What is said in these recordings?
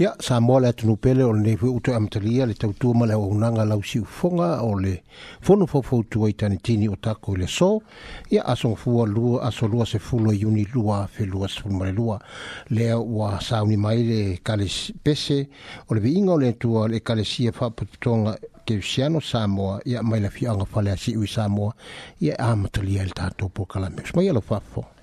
ia sa moa le atunu pele o lenei foi utoe amatalia le tautua ma le auaunaga fonga o le fono faufautu ai tanitini o tako i le so ia asogafua lua asolua sefulu e iuni lua felua sefulu ma le lua lea ua sauni mai le kale pese o le viiga o le atua le ekalesia faapatotoga teusiano samoa ia mai lafiaaga fale asiʻu i samoa ia amatalia i le tatou puakalame o smaia lau faafofoga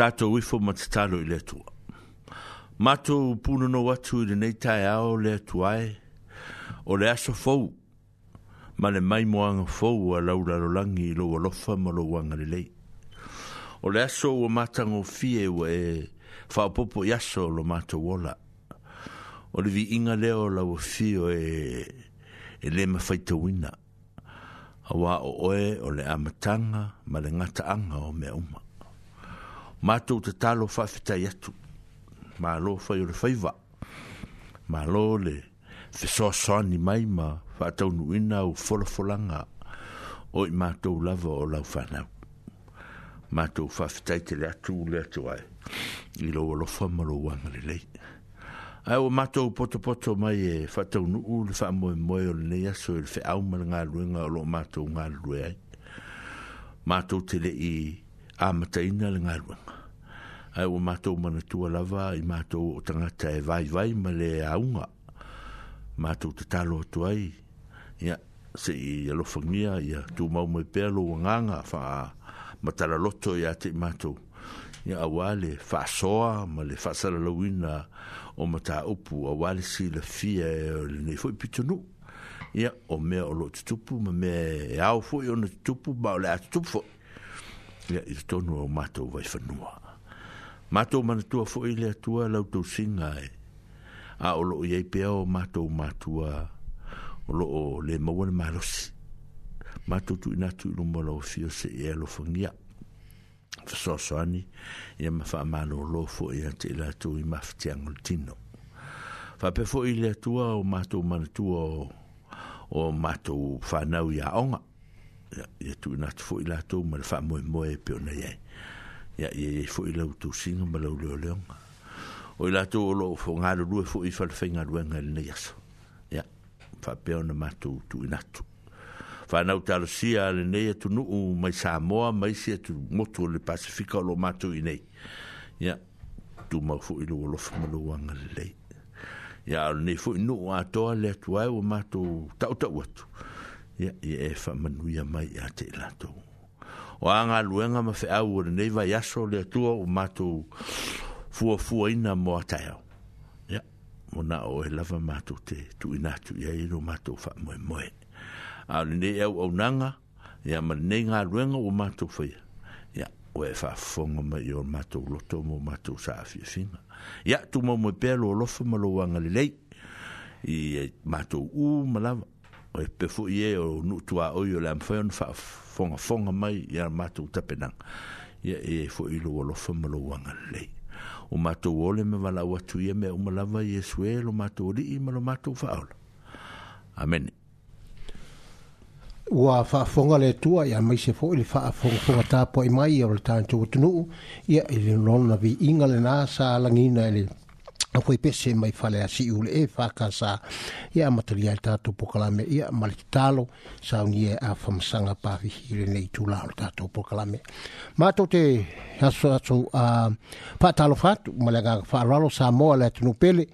tātou ifo ma te tālo i le tua. Mātou pūna no watu i nei tai ao le tuai, o le aso fau, ma le mai moanga fau a laura rolangi i loa lofa ma loa wangari lei. O le aso ua mātango fie ua e whaopopo yaso lo mātou wola. O le vi inga leo la ua fio e, e le mawhaita wina. Awa o oe o le amatanga ma le ngata anga o mea umaa mato te talo fa fita yetu ma lo fa yo fa iva ma lo le fe so so ni mai ma fa to nu ina o fol folanga o i mato lava o la fa mato fa fita te le atu le atu ai i lo lo fa ma lo wa le le ai o mato poto poto mai e fa to nu u le fa mo mo yo le ya so le fe au ma nga lu nga lo mato nga lu mato te le i amataina le galuega ai o mato mana tua lava i mātou o tangata e vai vai ma le aunga mātou te talo atu ai ia se i alofangia ia tū mau mai pēlo o nganga wha matara loto i ate mātou ia awale wha soa ma le wha saralawina o mata upu wale si le fia e le nei fwoi pitonu ia o mea o lo tupu ma mea e au fwoi o na tutupu ma o le tupu fwoi ia i tonu o mato vai whanua ia Mato mana tua fo ile tua lau tau singa e. A o loo iei pia o mato matua. O loo le mawana malosi. Mato tu inatu ilu mwala o fio se e alo fangia. Fasoa soani. Ia mafa amano o loo fo e ia te ila tu i mafti angol tino. Fa pe fo ile tua o mato mana tua o o mato fanau ia onga. Ia tu inatu fo ila tu mwala fa moe moe pio na iei ya ye fo ile tu sing ma lo lo leng o ile to lo fo nga lo fo i fa fenga lo nga le yes ya fa pe on ma tu tu na tu fa na uta lo sia le ne tu nu u mai sa mo mai sia tu mo tu le pacifica lo ma tu ine ya tu ma fo ile lo fo ma lo nga le ya ne fo nu a to le tu ai o ma tu ta ta wo tu ya ye fa manu ya mai ya te la tu o anga luenga ma fea ua nei vai aso le atua o matu fua fua ina mo ataya ya mona o e lava matu te tu ina tu ya ilo matu fa moe moe a nei au au nanga ya ma nei nga luenga o matu fia ya o e fa fonga ma yo matu loto mo matu sa afia finga ya tu mo mo pelo lofa ma lo wanga le lei i matu u malava o e pefu i e o nutu a oi o le amfeon fa fonga fonga mai i ar matu tapenang ia e fu i lo lo fa malo wanga lei o matu o le me wala watu i e me umalava i e sue lo matu o li i malo matu fa aula Amen ua faafoga le atua ia mai se foʻi le faafogafoga tapuaʻi mai o le tatou atunuu ia i le lona viiga lenā sa lagina i le a koe pese mai fale a si ule e whaka sa ia material tātou e ia malititalo sa unie a whamasanga pāwihire nei tūla o tātou pokalame. Mātou te haso ato a pātalo fatu, malaga whaaralo sa moa le atinu pele,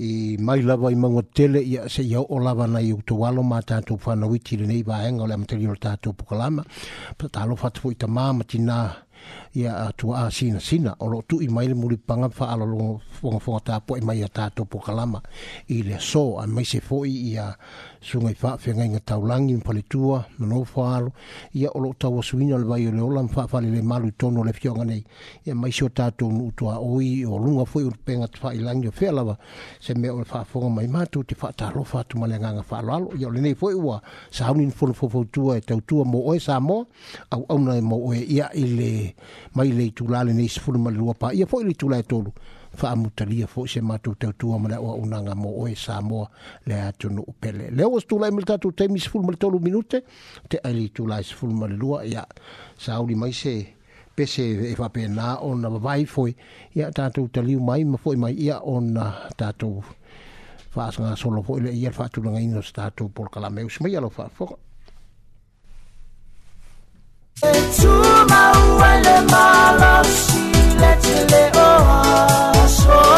i mai la i mango tele ia se ia o lava nei o tō alo mā tātou whanawiti le nei vāenga o le material ta pokalama. Pātalo fatu i ta māma tina ya atua a sina o loo tuu mai le fo fo ta po mai ia tatou pokalama ile so a mai se foʻi ya sungai fa fe ngai ngatau langi pali no falo ia olo tau suina le vai le olam fa fale le malu tono le fionga nei ia mai so tato no tua oi o lunga foi ur penga fa ilangi fe lava se me ol fa fo mai matu te fa ta ro fa tu malenga nga fa lo ia le nei foi ua sa un info fo fo tu e tau tua mo o sa mo au au na mo oi ia ile mai le tu le nei sfulu malu pa ia foi le tu la tolu faamutalia foʻi se matou tautua ma le aua unaga mo oe samoa le a tunuu pele le ua setulai ma le tatou taimi sefulu ma le tolu minute te ai le itulai sefulu ma le lua ia sauli mai se pese e faapena ona vavai foi ia tatou taliu mai ma foʻi mai ia ona tatou faasagasolo foʻi leia le faatulagaina o se tatou polokalame usi mai alofa foka Tu ma ou elle m'a lâché, l'a-t-il corazón.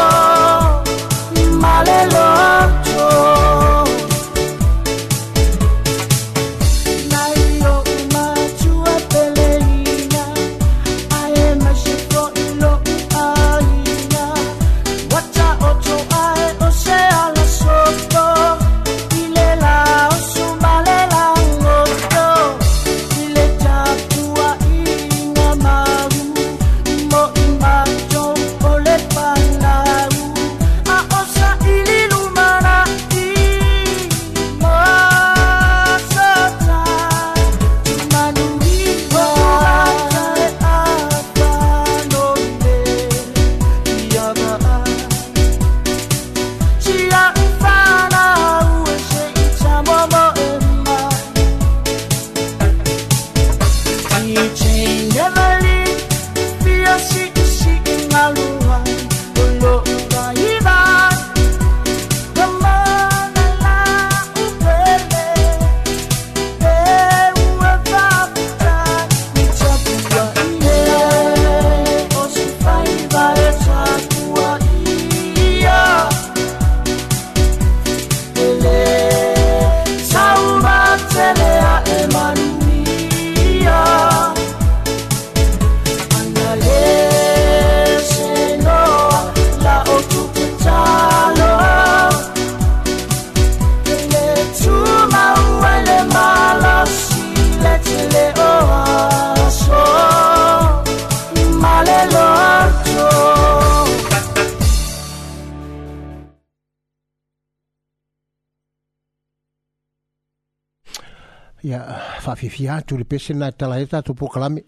ki atu le pese na tala e tatu po kalame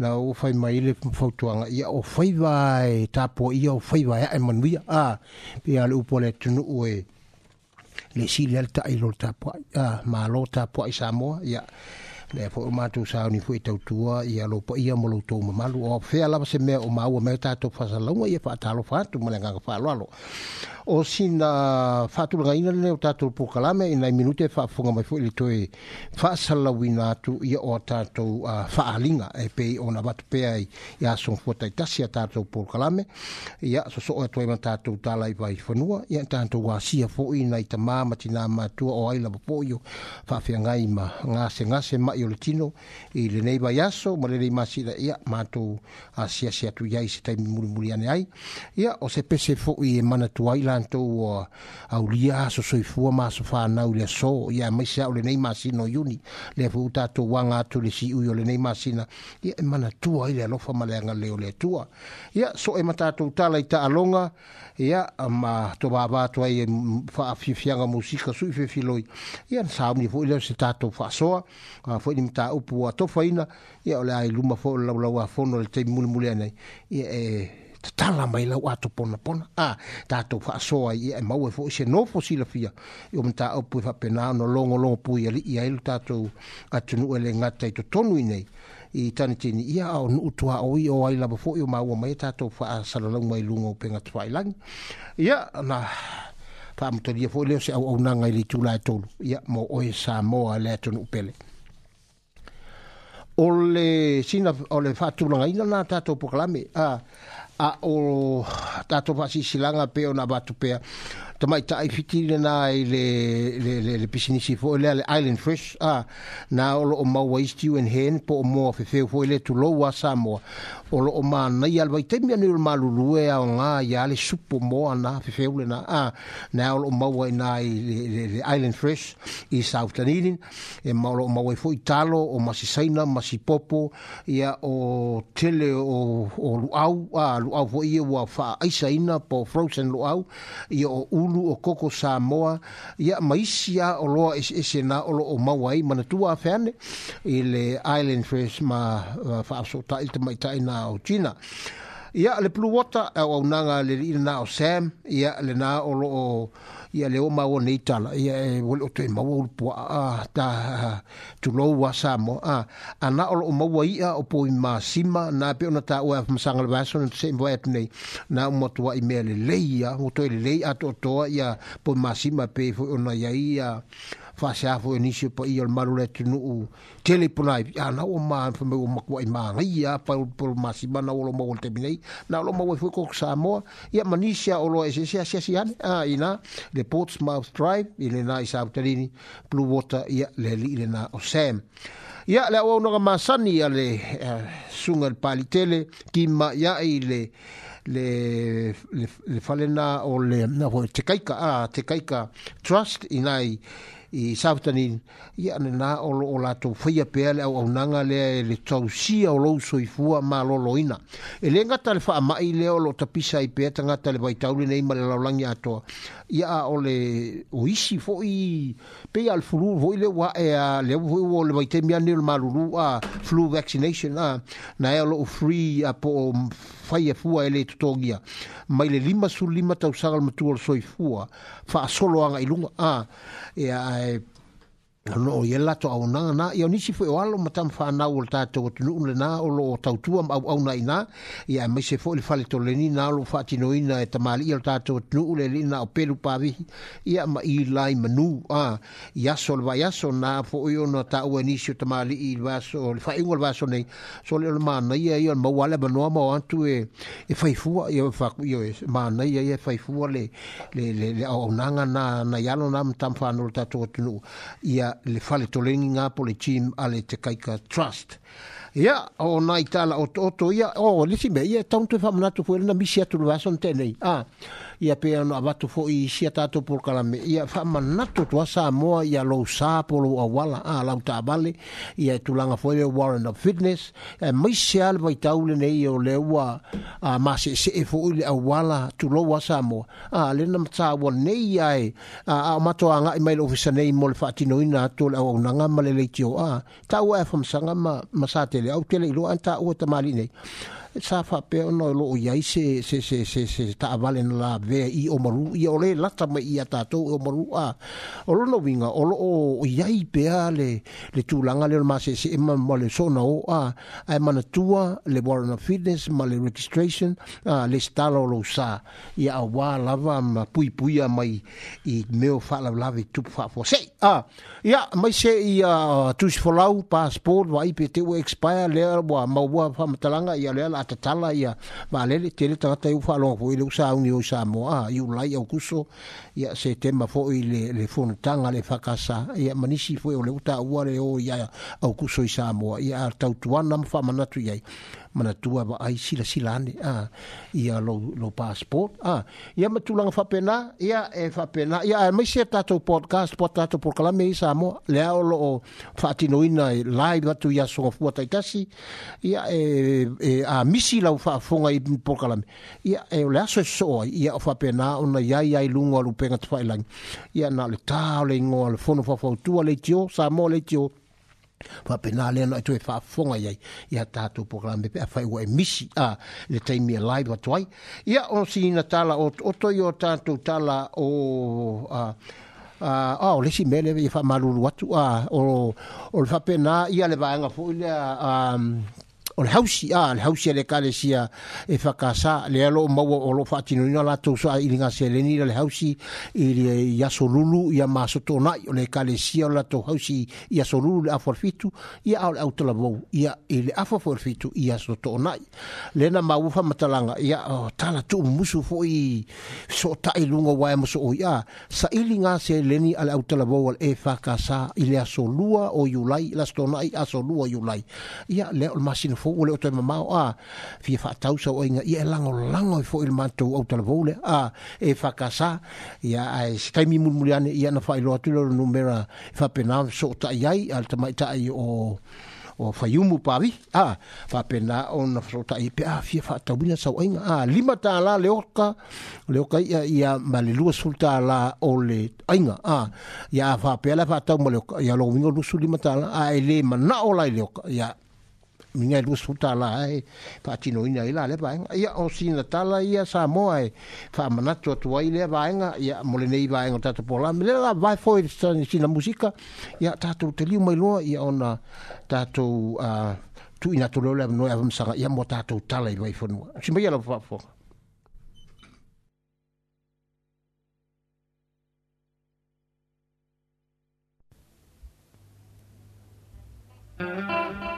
na o fai mai le fautuanga ia o fai vai tapo ia o fai vai e manuia a pe ale upo le tunu ue le si le alta ilo tapo a ma lo tapo a isamoa ia yeah le po ma tu sa ni fu tau tua ia lo po ia mo lo tu ma malu o fe ala se me o ma o me ta to fa sa lo ia fa ta lo fa tu ma le nga fa lo lo o sin a fa tu ga ina le ta tu po kala me ina minute fa fu nga mai fu le toi fa sa la wi na tu ia o ta to fa alinga e pe o na bat pe ai ia so fo ta ta sia ta tu po kala me ia so so o to ma ta tu ta lai vai fo nu ia ta tu wa sia fo ina ita ma ma tina ma tu o ai la po yo fa fi nga ima nga se nga se ma i o le tino i le nei vai aso ma le masi la ia mātou a sia sia tu iai se taimi muri muri ane ai ia o se pese fo i e mana tu ai lantou o au lia aso soi fua ma fa whanau le so ia mai se au le nei masi no iuni le fu to wang atu le si ui o le nei masi na ia e mana tu ai le alofa ma le anga leo le tua ia so e matatou tala i ta alonga ia ma to ba ba to ai fa fi nga musika sui fe filoi ia sa mi fo ile se ta to fa so fo ni ta o pu to fa ina ia ole ai luma fo la la fo no le te mul mul ia ia e tala mai la wa to pona pona a ta to fa so ai ia e ma e fo se no fo si la fi ia o ta o pu e fa pena no longo longo pu ia ia ta to a tu no ele nga ta to tonu nei i tanitini ia o nuu tua o i o ai laba fo i o maua mai tato fa a salalau mai lungo penga tua i lang ia na fa amutaria fo leo se au au nanga i li tula e tolu ia mo oe sa moa le ato nuu pele o le sina o le fatulanga ina na tato pokalame a a o tato fa si silanga pe o na batu pea to mai tai fiti le na i le le le le pisini si fo le island fresh ah na o lo ma waste you and hen po mo fe fe fo le to lo wa sa mo o lo ma na ia vai te mia ni o malu lu e o nga ia le supo mo na fe fe le na ah na o lo ma wai na le le island fresh i south tanilin e ma lo ma wai fo italo o ma si saina ma si popo ia o tele o o au a luau fo ia wa fa ai saina po frozen luau ia o tulu o koko sa moa ia maisi a o loa ese ese na o loo mawai mana tua afeane i le island first ma uh, faasota ilta maitai na o China ia le blue water au au nanga le ina na o sam ia le na o lo o ia le o ma o nei tala ia e wole o te ma o lupo a ta tu lo wa sa mo a ana o lo o ma o ia o po ima sima na pe ona ta o af masanga le vaso na tse mboe atu nei na o motu wa ime le leia o to e le leia ato toa ia po ima sima pe ona ia ia fa sa fo e ni se po yol malu le tu nu tele po nai ya na o ma fo me o ma kwai ma ngi ya pa po ma si ba na o lo ma volte bi nei na lo ma e wo fo ko sa mo ya ma ni sia o lo e se sia sia sia a ina le ports mouth drive i le nai sa utelini blue water ya le li le na o sam ia le auaunaga masani a le uh, eh, suga le palitele kima iai le le le falena o le na ho te kaika a ah, te kaika trust inai i sautani i ane nā o lo o lātou whaia pēa le au au nanga le e le tau sia o lou soifua mā lolo ina. E le ngata le wha amai leo lo tapisa i pēa tangata le vaitauli nei ma le laulangi atoa ia a o le o isi foi pe al flu voi le wa e a le voi o le vai temia ni le malulu a flu vaccination a na e lo free a po fai e fua ele tutogia mai le lima su lima tau sagal matu al soi fua fa solo anga ilunga a e a e no o ye lato au na na yo ni sifo walo matam fa na wol ta to tu nu le na o lo tau tu am au au na ina ya me se fo le fa le to le ni na lo fa ti no ina e tamali yo ta to tu nu le le na o pelu pa vi ya ma i lai manu a ya sol va ya so na fo yo no ta o e ni si tamali i va so le fa ingol va so nei so le ma na ya yo ma wala ba no ma o antu e e fa i fu yo fa yo ma na ya ye fa i fu le le le au na na na ya lo na matam fa no ta to tu nu ya le fale tolengi ngā po le team ale te kaika trust. Ia, yeah, o nai tala o toto, ia, o, oh, lisi me, ia, yeah, tauntu e whamunatu fuele na misi atu le vason tenei. Ah ia pe ano avatu fo i sia to por kalame ia fa manato to sa moa ia lo sa por o wala a la uta vale ia e tulanga fo le warren of fitness e mai se vai taule nei o le wa a ma se se e fo le wala tu lo wa sa moa a le nam tsa wa nei ia a ma to anga i mail office nei mol fa ti ina to le au nanga male le tio a ta e wa fam sanga ma ma sa tele au tele lo anta o ta nei E sa fa pe ono lo o yai se se se se se ta vale na la ve i o maru i o le la ta mai ata to o maru a o lo no vinga o lo o yai pe ale le tu langa le ma se se e ma le so o a a e ma na tua le born of fitness ma le registration a le stalo lo sa i a wa la va ma pui pui a mai i me o fa la la ve tu fa fo se a ya mai se i a tu sfolau passport vai pe te o expire le wa ma wa fa ma talanga i a le atatala ia valele tele tagata i u faalogo foi le u sauni o i samoa i ulai aukuso ia setema foi le fonotaga le fakasa ia manisi foi o le u taua le o ia aukuso i samoa ia tautuana ma faamanatu i ai mana tua va ai sila sila ne a ah, ia lo lo passport a ah, ia matu lang fa pena ia e fa pena ia e mai se tato podcast po tato por kala mei sa mo le a lo fa tino ina e live tu ia so fu ta tasi ia e, e a misi la fa fonga i por kala ia e le e so so ia fa pena ona ia ia i lungo lu penga tfa lang ia na le ta le ngol fo no fa fo tu le tio sa mo le tio fa pena le no to fa fonga ye ya ta to program be fa wo emisi a le time me live wa toi ya o si na tala o to yo ta to tala o a a o le si mele ye fa malu wa tu a o o fa pena ya le va nga fo ile a o le hausi a le hausi le kale sia e fakasa le alo mau o lo fati no ina la to sa i linga seleni le hausi i le ya solulu ya masoto na o le kale sia la to hausi ya solulu a forfitu ya au au tola bo ya i le afa forfitu ya soto na le na mau fa matalanga ya tala tu musu fo i so ta i lunga wa mo so ya sa i linga seleni al au tola bo e fakasa i le solua o yulai la stona i a solua yulai ya le o masino fo ole o te mama o a fi fa tau so inga i elango lango i fo il manto o te vole a e fa kasa ya ai stai mi mulmuliane ia na fa i roatu lo numera fa pena so ta yai al te mai ta o o fayumu pavi a fa pena on na so ta i pe a fi fa tau bina so inga a lima ta la le oka le oka ia ia malelu sulta la ole inga a ya fa pe la fa tau mo le ya lo mingo lu sulima ta a ele mana ola le oka ya minga lu su ta la e fa ti no ina ila le vai ia o sina tala la ia sa mo e fa mana to to ai le vai nga ia mo le nei vai nga ta pola me la vai fo i sina musica ia ta to te li mai lo ia ona ta to a tu ina to le no e msanga ia mo ta tala i vai fo no si mai la fa fo Thank you.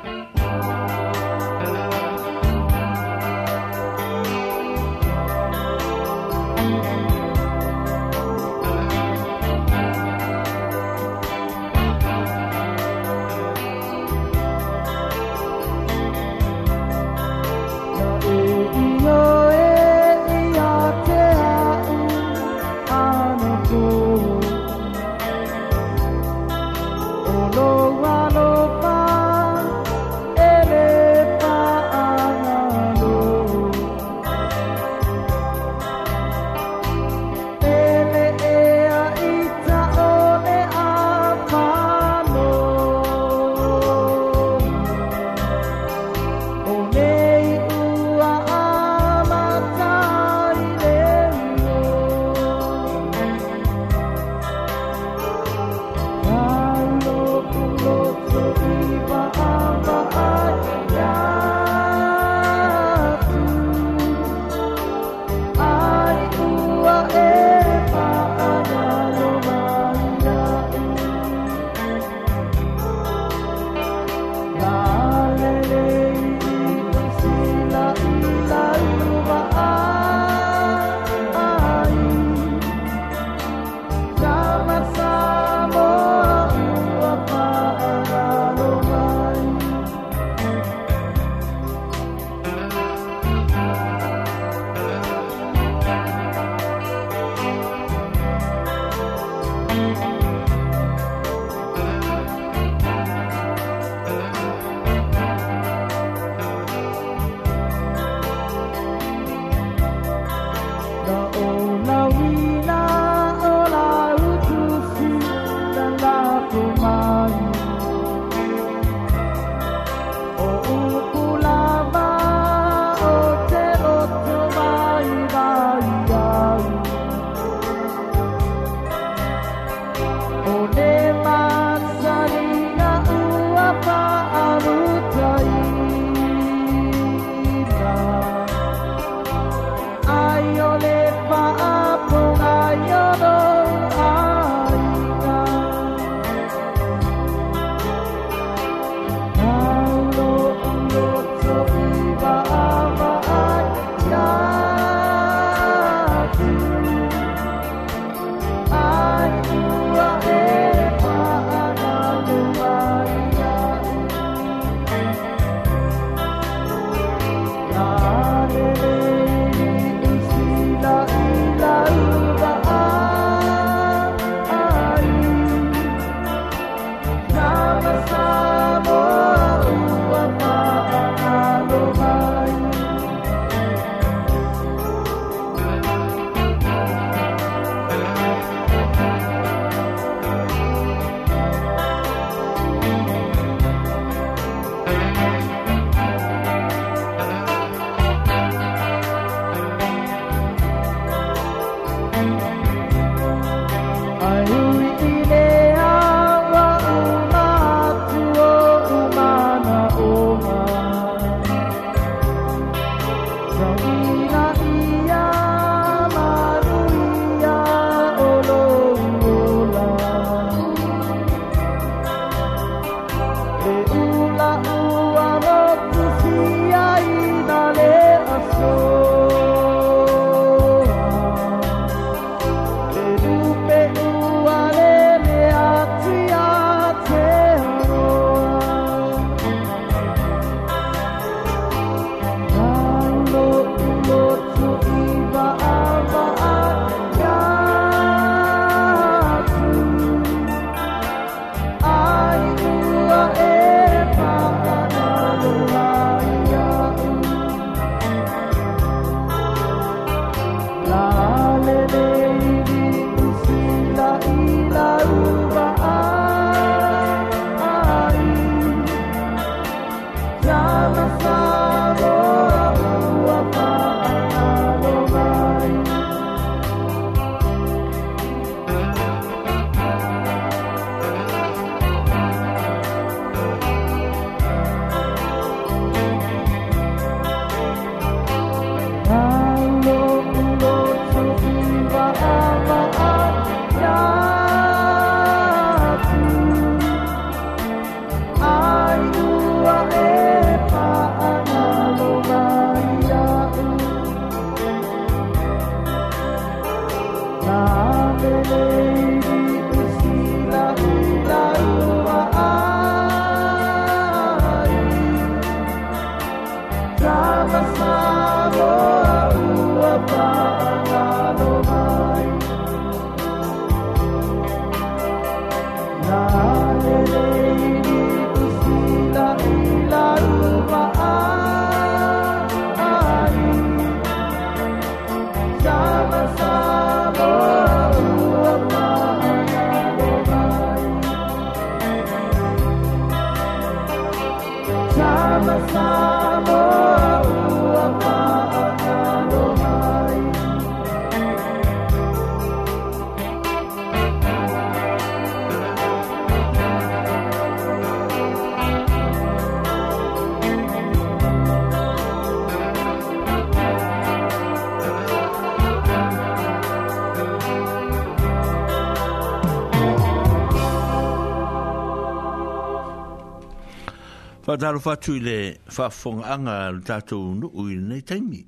whataro whatu i le whafonga anga le tātou nuu i nei taimi.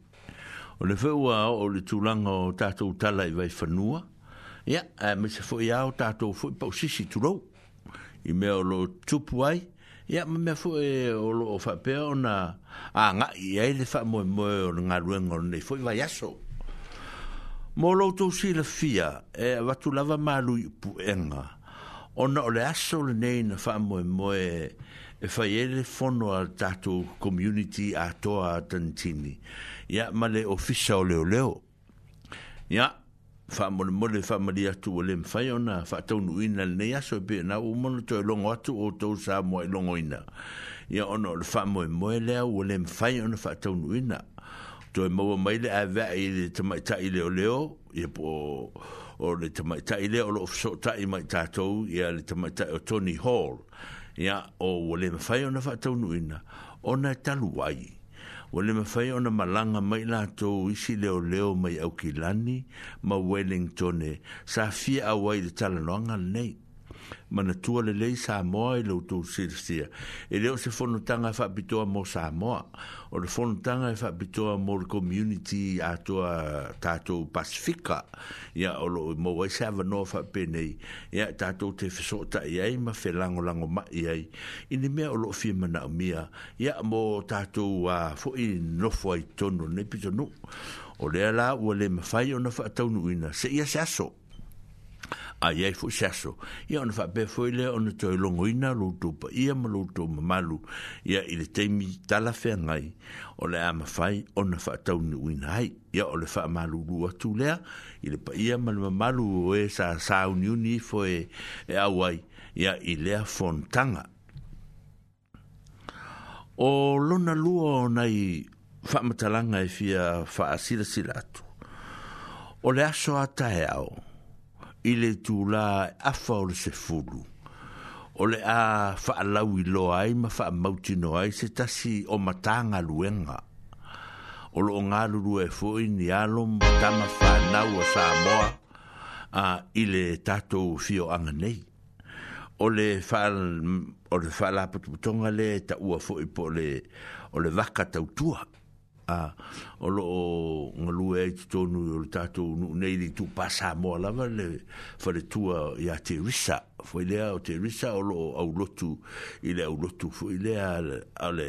O le whaua o le tūlanga o tātou tala i vai whanua. Ia, yeah, me se fwoi au tātou fwoi pau sisi tūrou. I mea o lo tupu ai. Ia, me mea fwoi o lo o whapea o na... A ngā, i ai le wha moe moe o ngā ruenga o nei fwoi vai aso. Mō lo si le fia, e watu lava mālui pu enga. O na o le aso le nei na wha moe moe e fai ele fono al tatu community a toa a tantini. Ia, ma le ofisa o leo leo. Ia, fa mole mole fa mali atu o le mfai ona, fa tau nu ina le nei aso pe na umono to e longo atu o tau sa moa e longo ina. Ia, ono, le fa moe moe leo o le mfai ona fa tau nu ina. To e maua maile a vea i le tamaita i leo leo, ia po o le tamaita i leo lo ofiso ta i mai tatou, ia le tamaita o Tony Hall. Ia, ya o wale mafai ona fa tau nuina ona e talu wai wale mafai ona malanga mai la to isi leo leo mai au kilani ma wellingtone sa fia awai de talanoanga nate mana tua le lei Samoa i e loutou silisia. E leo se whanutanga fa e whapitoa mo Samoa, o le fonu whanutanga fa e whapitoa mo le community atua tātou pacifica ya o lo mo wai se fa whapenei, ya tātou te whesota i ai ma whelango lango ma i ai. I ni mea o lo fi mana o mia, ya mo tātou uh, fo i no fo i tono, ne pito no O lea la ua le mawhai o na whaatau ina se ia se aso. a ia i fwy sasso. Ia ono fa be fwy le ono toi longo ina loutou pa ia ma loutou ma malu. Ia ile teimi tala fea ngai. O le ama fai ono fa tau ni uina hai. Ia ole fa malu lu atu lea. Ile pa ia ma ma malu o e sa sa uni uni fo e, e awai. Ia ile a fontanga. O lona lua o nai fa matalanga e fia fa asila sila atu. O le aso atae au. O le aso atae au i le tūlā e afa o le ole a fa a whaalau lo ai ma whaamauti no ai se tasi o matanga luenga. O lo nga ngā lulu e fōi ni alom tama whanau o Samoa a i le tātou fio anga nei. O le whaal, o le whaalā patuputonga le ta ua fōi po pole ole le waka tautua a o lo o ngalu e i tonu o le tato nei li tu pasa mo lava le fare tua i a te risa foi lea o te risa o lo au lotu i le au lotu foi lea ale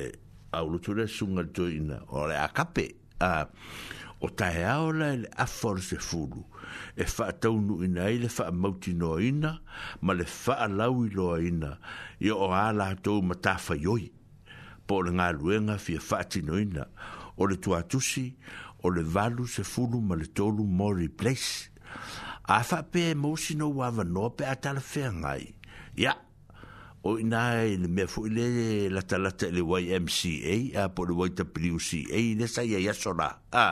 au lotu le sunga le toina o le akape a o tae aola e le aforo se fulu e faa taunu ina e le faa mauti noa ina ma le faa lawi loa ina i o ala hatou ma tafa yoi po le ngā luenga fia faa tino ina o le tuatusi o le valu se fulu ma le tolu mori place a fa e pe mo si no wa va no pe atal ngai ya o ina e le me fu le la tala e le YMCA a po le white WCA le sa ya ya sola a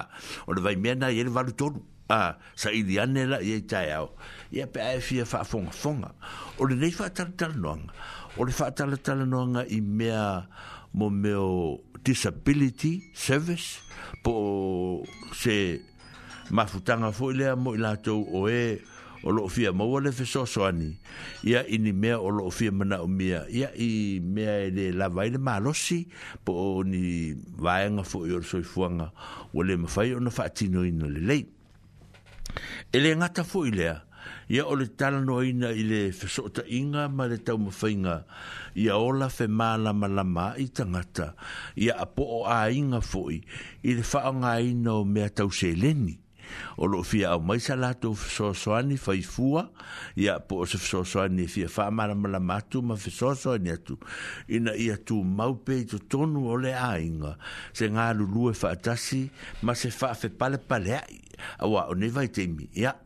o le vai mena ye le valu tolu a sa i diane la ye tai ao ya pe a fi fa fong fong o le le fa tal tal no o le fa tal tal no i mea mo meo disability service po se mafutanga fo ile mo ila to o e o lo fia mo wale fe so so ani ia ini mea o lo fia mana o mea ia i mea e le la vai le malosi po ni vai nga fo yor so fuanga wale mafai ona fa tino ina le lei ele ngata fo ile a ia o le talanoaina i le fesootaʻiga ma le taumafaiga ia ola fe malamalama ai tagata ia apoo aiga foʻi i le faaogāina o mea tauseleni o loo fia au mai sa latou fesoasoani faifua ia po o se fesoasoani e fia faamalamalama atu ma fesoasoani atu ina ia tumau pe i totonu o le aiga se galulue faatasi ma se faafepalepale ai auaʻo nei vaitaimi ia yeah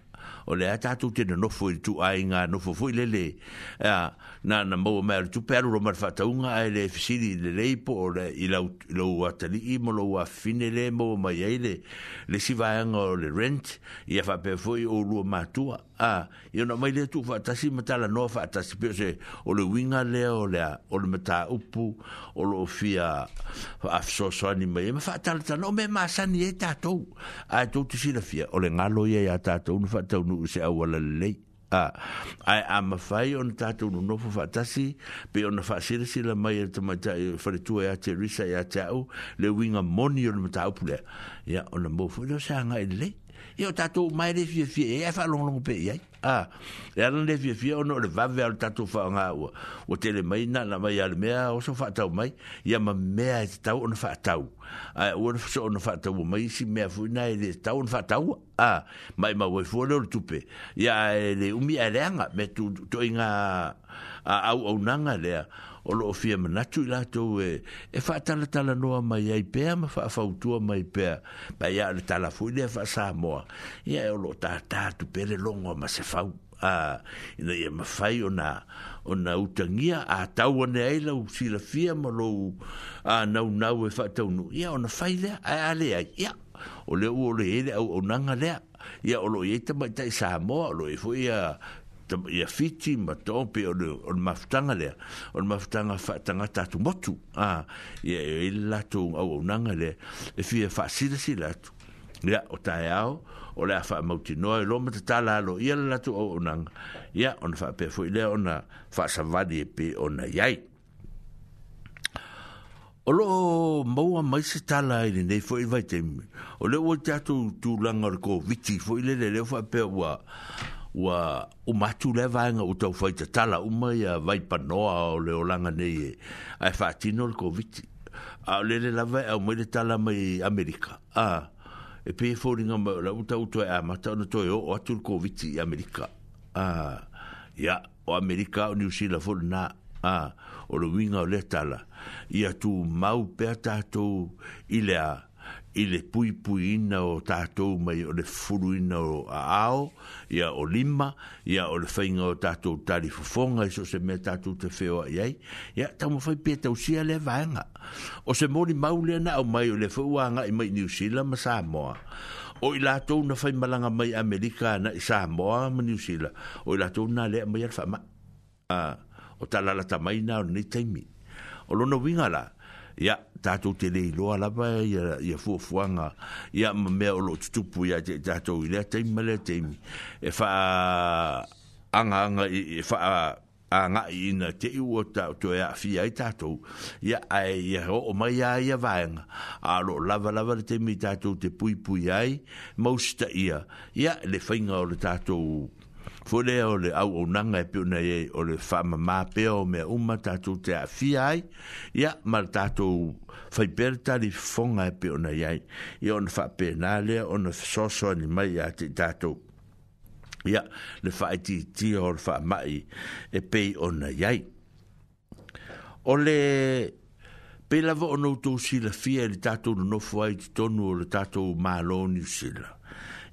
o le atatu te nofo i tu ai nga nofo fo i lele ya na na mo ma tu per ro mar fatta un ai le fisili le lei po le il lo atali i mo lo fine le mo ma ye le si va ang le rent e fa pe fo o lo ma tu a io no mai le tu fa ta si mata la no fa ta si pe se o le winga le o le o le mata upu o lo fia af so so ni mai ma fa ta no me ma sa ni eta tu a tu ti si le fia o le ngalo ye ya ta tu fa ta nu se a wala le lei ai a mafai on tatu no nofo fatasi pe on fa sirisi la mai to ma ta fare tu e ate risa ya e tau le winga moni on ta upule ya on mo fo lo sanga ile yo tatu mai le fi fi e fa long long pe ya e ah, e ala le fia fia ono le vave al tatu fa nga ua o tele mai na na mai al mea o so fa tau mai ia ma mea e tau ono fa tau a ah, ua na so ono fa tau mai si mea fui na e le tau ono fa tau a ah, mai ma wai e fuole ono tupe ia e le umi a e reanga me tu to inga e a au au nanga lea o lo fia ma natu la e e fa tala tala noa mai ai pe ma fa fa utua mai pe ba ya le tala fu le fa sa mo ia e lo ta ta tu pe le longo ma se fa a ina ia ma fai ona ona utangia a tau ane ai lau sila fia ma lo a nau nau e fa tau nu ia ona fai lea a ale ia o le o le hele au o nanga lea ia o lo ieta mai tai sa mo o lo e fu ia ia fiti ma tope o le o le mafutanga lea o le mafutanga fa tatu motu a ia e le lato au au nanga lea e fia fa sida si lato ia o tae ao o lea fa mauti noa e loma te tala alo ia le lato au au nanga ia o na fa pe fo i lea o na fa savadi e pe o na iai o lo maua mai se tala ai nei fo i vai te o le ua te atu tu langa ko viti fo i le le le fa pe ua wa o matu le vanga o tau fai te tala uma ia vai panoa o le olanga nei e ai fa tino le covid a le le lava e o mai le tala mai amerika a e pe fōringa mai la uta uto e amata ono e toi o atu le covid i amerika a ia o amerika o ni usila fōru na a o le winga o le tala ia tu mau pe tātou i le a i le pui pui ina o tātou mai o le furu ina o a ao, ia o lima, ia o le whainga o tātou tari fufonga, iso se mea tātou te feo a iai, ia tamo whai pia tau sia le vanga. O se mori maulia na au mai o le whuanga i mai New Zealand ma Samoa. O i lātou na fai malanga mai Amerika na i Samoa ma New Zealand, o i lātou na lea mai alfa ma. Uh, o ta lalata mai na o nei taimi. O lona wingala, o ya tato te le lo ala ba ya ya fu fuanga ya me lo tupu ya tato ile te mele te e fa anga anga e fa anga ina te u ta to ya fi ai tato ya ai ya o ma ya ya vaenga a lo lava lava te mi tato te pui pui ai mosta ia ya le fainga o tato fo le o le au au nanga e pio nei o le whama mā pia o mea uma tātou te a fia ai, ia mar tātou whai perta li fonga e pio nei ai, i ona wha pē nā lea, ona soso ni mai a te tātou. Ia, le whai ti ti o le wha mai e pei ona iai. O le pelava o nou tō sila fia le tātou no nofu ai ti tonu o le tātou mālo ni sila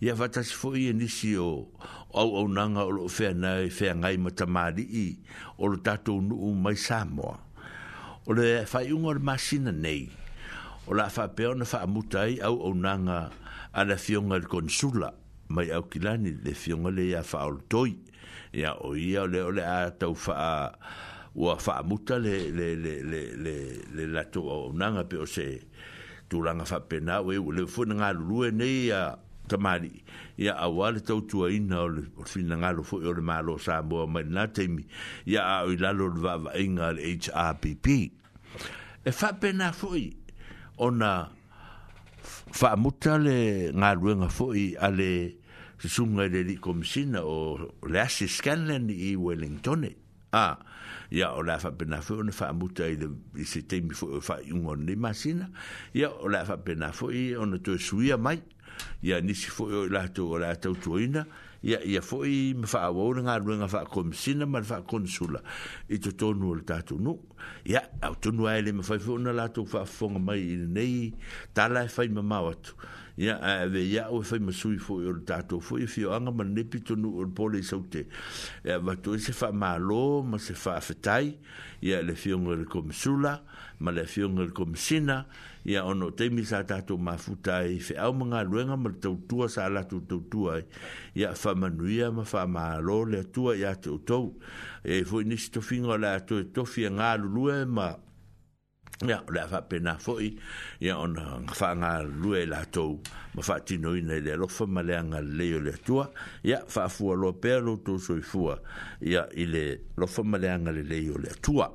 ia fatasi foʻi e nisi o auaunaga o loo feanae feagai ma tamālii o lo tatou nuu mai samoa o le faaiʻuga o le masina nei o la faapea ona faamuta ai auaunaga a le afioga i le konsula mai au kilani le fioga leia faaolotoi ia o ia ole ole a tau faa ua faamuta le le le le le le latou auaunaga pe o se tulaga faapena ua iua leu foi na galulue nei ia uh, tamari ya awale tau tua ina o le fina ngalo fo yore maa lo saa mua mai na teimi ya a ui lalo le vava inga le HRPP e fa pena fui ona fa muta le ngaluenga fui ale se sunga le li komisina o le asi scanlen i Wellington a ah, ya o la fa pena fui ona fa muta i le i se teimi fui o fa yungon ni masina ya o la fa pena fui ona tue suia mai ia nisi foi o lato o lato tuina ia ia foi me fa o nga rua nga fa kom sina ma fa konsula i to tonu o tatu no ia au tonu ai le me fa fo na lato fa fonga mai nei tala fa i e mamawatu ya ave ya o fai ma sui fo yo dato fo i fio anga ma nepi to nu o pole saute ya va to se fa malo ma se fa fetai ya le fio ngol kom sula ma le fio ngol kom sina ya ono te mi sa dato ma futai fe au manga luenga ma to tua sa la tu tu tua ya fa ma nuia ma fa malo le tua ya to to e fo ni sto fingo la to to fi ngal lue ma ya le fa pena foi ya on fa nga lue e la to ma fa ti ina le lo ma le nga le yo tua ya fa fu lo perlo to so i fu ya ile lo ma le nga le le tua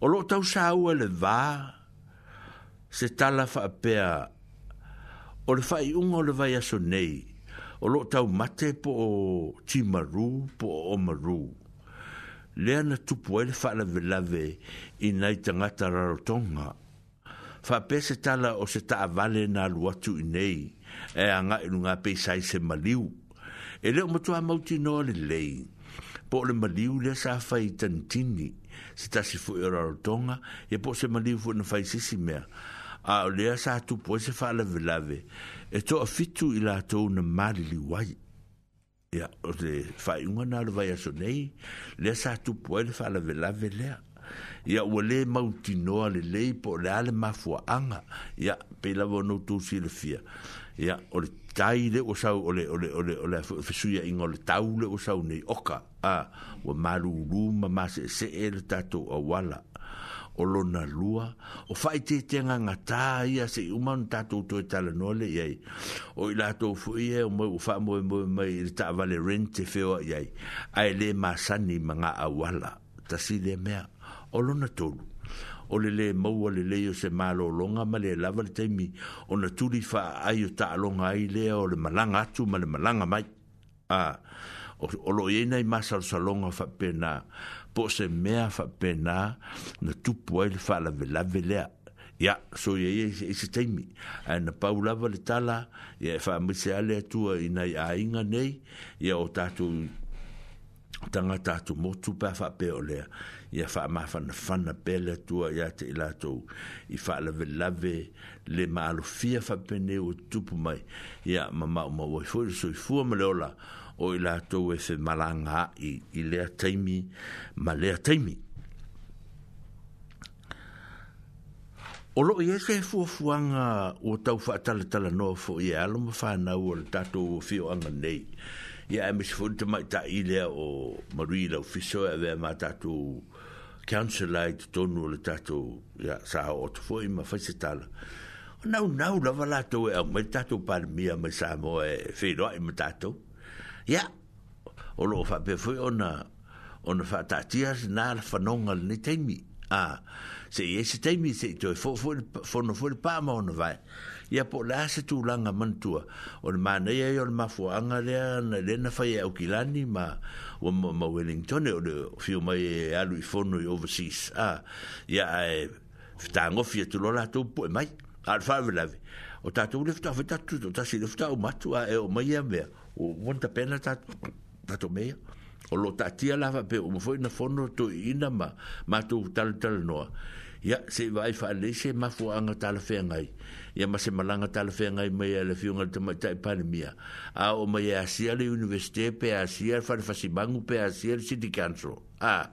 o lo tau sa u le va se tala fa pe o le fa i un o le va ya nei o lo tau mate po timaru po o maru le ana tupu ai le faalavelave i nai tagata rarotoga faapea se tala o se taavale na alu atu i nei e agaʻi lugā peisai se maliu e lē o matuā mautinoa lelei po o le maliu lea sa fai tanitini se tasi foʻi o e rarotoga ia e po o se maliu foʻi na fai sisi mea a o lea sa tupu ai se faalavelave e toʻafitu i latou na maliliu ai ya o te fai unga na le vai aso nei le sa tu poe le fai la ve la ve lea ya o le mauti noa le lei po le ale mafua anga ya pe la vo nou tu si le fia ya o le tai le o sau o le o le o le o le fesuia inga o le tau le o sau nei oka a o maru ruma ma se se e le tatu a wala o lona lua o faitetega gatā ia sei uma ona tatou toe talanoa le iai o i latou foʻi e o mau ua faamoemoe mai i le taavale ren te feo aʻi ai ae lē masani ma gaauala tasi lea me o lona tolu o le lē maua lelei o se malōloga ma le lava te mi ona tuli faaai o taaloga ai lea o le malanga atu ma le malanga mai a o loo iai e nai masalosaloga faapenā po se mea fa pena na tupu ai le fa la vela velea. Ya, so ye ye se se teimi. Ai na pau lava le tala, ya e fa mese ale atua i nai a inga nei, ya o tatu tanga tatu motu pa fa pe o lea. Ya fa ma fa na fa na pe le atua ya te ilato i fa la ve la ve le ma alo fia fa pene o tupu mai. Ya ma ma ma wai fuori so i fuam le ola. Ya, o i la tau e whi maranga i, i lea taimi, ma lea taimi. O lo i eke e fuafuanga o tau whaatala tala noa fo i alo ma whanau o le tato o fio anga nei. Ia e misi fonte mai ta i lea o marui lau fiso e vea ma tato councilor i tonu o le tato ya, sa o tu fo i ma whaise tala. O nau nau lava lato e au mai tato pari mia ma sa mo e whenua i ma tato ya o lo fa pe foi ona ona fa ta tia na fa nonga ni taimi a se ye se taimi se to fo fo fo no fo pa ma ona vai ya po la se tu langa mantua o ma ne ye o ma fo anga le na le na fa ye o kilani ma o ma wellington o le fio e mai e alu i fo no overseas a ya e tango fi e tu lo la tu po mai alfa vela o tatu lifta fitatu tu tasi lifta o matua e o mai ya o monta pena ta ta to me o lo ta tia la va pe o mo foi na fono to ina ma ma to tal tal no ya se vai fa le se ma fo anga tal fe ngai ya ma se malanga tal fe ngai me ya le fi ngal te mai pa ni mia a o ma ya si ale universite pe a si al fa fa si bangu pe a si al si di canso a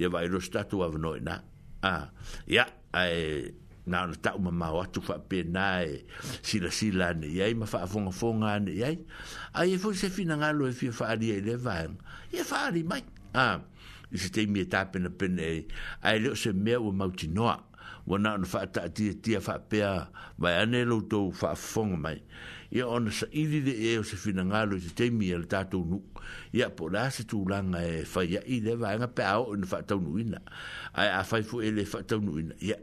ya vai lo statu av noi na a ya ai na ta ona tau mamau atu faapena si silasila ana ai ma fa faafogafoga fonga iai ai ai e fo se fina finagalo e fia faaalia i le vaega ia faaali mai a i se teimi e tapenapena ai ae leo se mea ua mautinoa ua na fa ta ti ona faataatiatia faapea vae ana e fa fonga mai e on ia ona saʻili leiai e o se finagalo i se teimi a le tatou nuu ia po la se tu tulaga e fa ya i le vaega pe fa aoo ina faataunuuina ae afai foi e le nu ia ya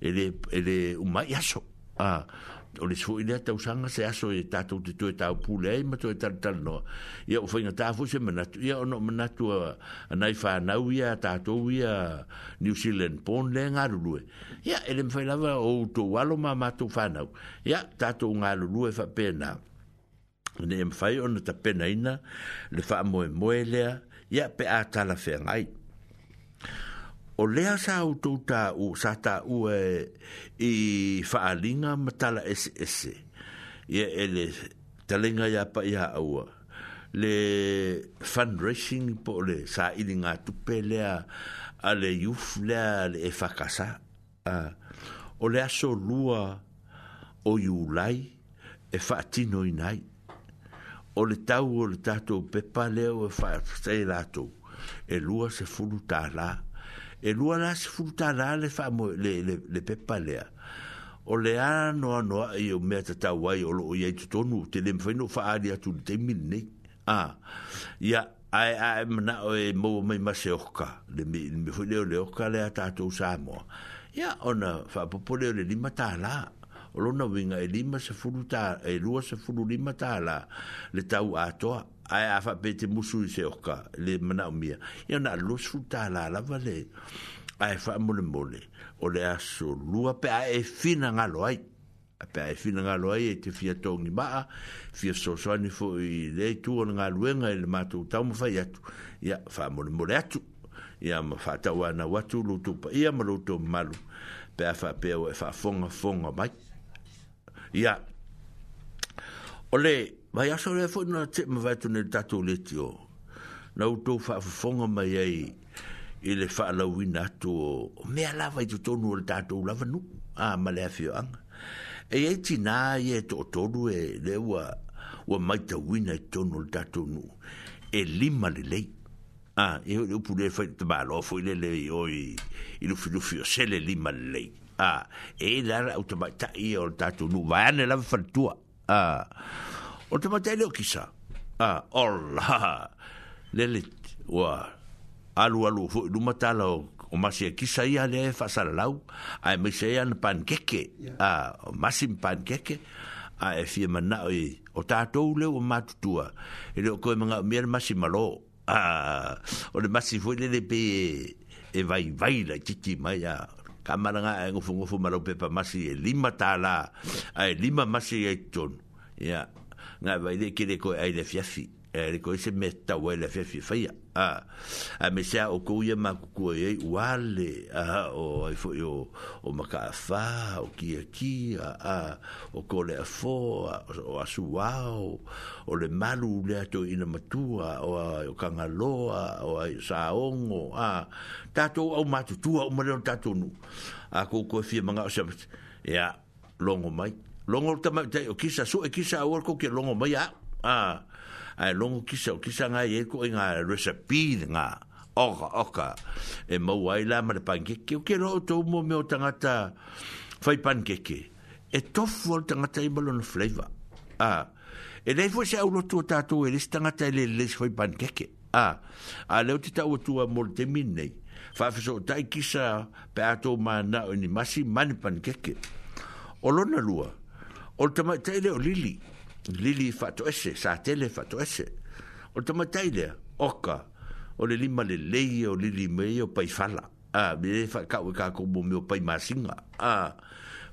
ele ele o maiaso a o le sfo ile ta usanga se aso e ta tu tu ta pule ma tu ta ta no ia fo ina ta fo se mena tu ia no mena tu na i na uia ta to uia new zealand pon le nga lu ia ele me fa o to walo ma ma tu fa na ia ta to nga fa pena ne me fa ta pena ina le fa mo mo ia pe a la fe ngai o lea sa au tau tā u, sa tā u e, i whaalinga matala ese ese. Ia e le talenga ia pa ia aua. Le fundraising po le sa ili ngā tupe lea a le yuf lea le e whakasa. Uh, o lea so lua o yulai e whaatino i nai. O le tau o le tātou pepa leo e whaatai lātou. E lua se fulu tā laa e lua la se furuta la le fa mo le le le pepa le o le a no no i e o me ta ta wai o lo o ye tonu te le mfa fa ali atu te min ne a ya ai ai mna o e mo mai ma se oka le mi mi fu le le oka le ata tu sa mo ya ona fa popole le lima mata la o lo na winga e lima se furuta e lua se fuu lima mata la le tau toa ai a fa pete musu se oka le mana mia ia na lo sulta la la vale ai fa mole mole o le aso lua pe a e fina nga lo ai a pe a e fina nga lo ai e te fia tongi maa fia so so ani fo i le tu on nga luenga ele matu tau mfa yatu ia fa mole mole atu ia ma fa tau ana watu lutupa ia ma lutu malu pe a fa pe o e fa fonga fonga mai ia ole ole Ma ia sa rea fwoi nana te ma vaitu ne tatu le ti o. Na uto wha fwonga mai ei i le wha la wina atu o. O mea lava i tu tonu o le tatu lava nu. A ah, ma lea fio anga. E ei ti nā i e to tonu e le ua, ua maita wina i tonu le tatu nu. E lima le lei. A, e hoi upu le fwoi te malo a fwoi le le i oi i lufi lufi o sele lima le lei. A, ah, e lara ta i o le tatu nu. Vaiane lava fwantua. A, ah. O te mate leo kisa. Ah, ola. Lelit. Wa. Alu alu. Fu matala o. O masi e kisa ia le e fasara lau. A e mese ea na pankeke. Ah, o masi na pankeke. A e fie mana o i. O tātou leo o matutua. E leo koe mga mea na masi malo. Ah, o le masi fu lele pe e. E vai vai la titi mai a kamaranga e ngofu ngofu malo pepa masi e lima tala. A e lima masi e tonu. Yeah nga vai de kire ko ai de fiafi e eh, le ko se metta wa le fiafi fa ya a a me sa o ko ye ma ko ye wale a o ai fo yo o ma ka fa o ki a ki a a o ko le fo o a su wao o le malu le to ina matua o a o kanga loa o a sa ongo a tato o matu tua o ma le tato nu a ko ko fi manga o se ya longo mai longo ta ma te o kisa su e kisa o ko ke longo mai a a longo kisa o kisa nga e ko e nga recipe nga oka oka e mo wai la ma pan ke ke ke ro to mo me o tangata fai pan ke ke e tofu o tangata i balon flavor a e le fo se au lo tua tato e le tangata le le fai pan ke a a le o tita o tua mo te minnei fafiso tai kisa pe ato ma na ni masi man pan ke ke o lua O te mai o lili. Lili fato ese, sa tele fato ese. O te mai oka. O le lima le lei o lili mei o pai fala. A, me e fa kau e kako mo meo pai masinga. A,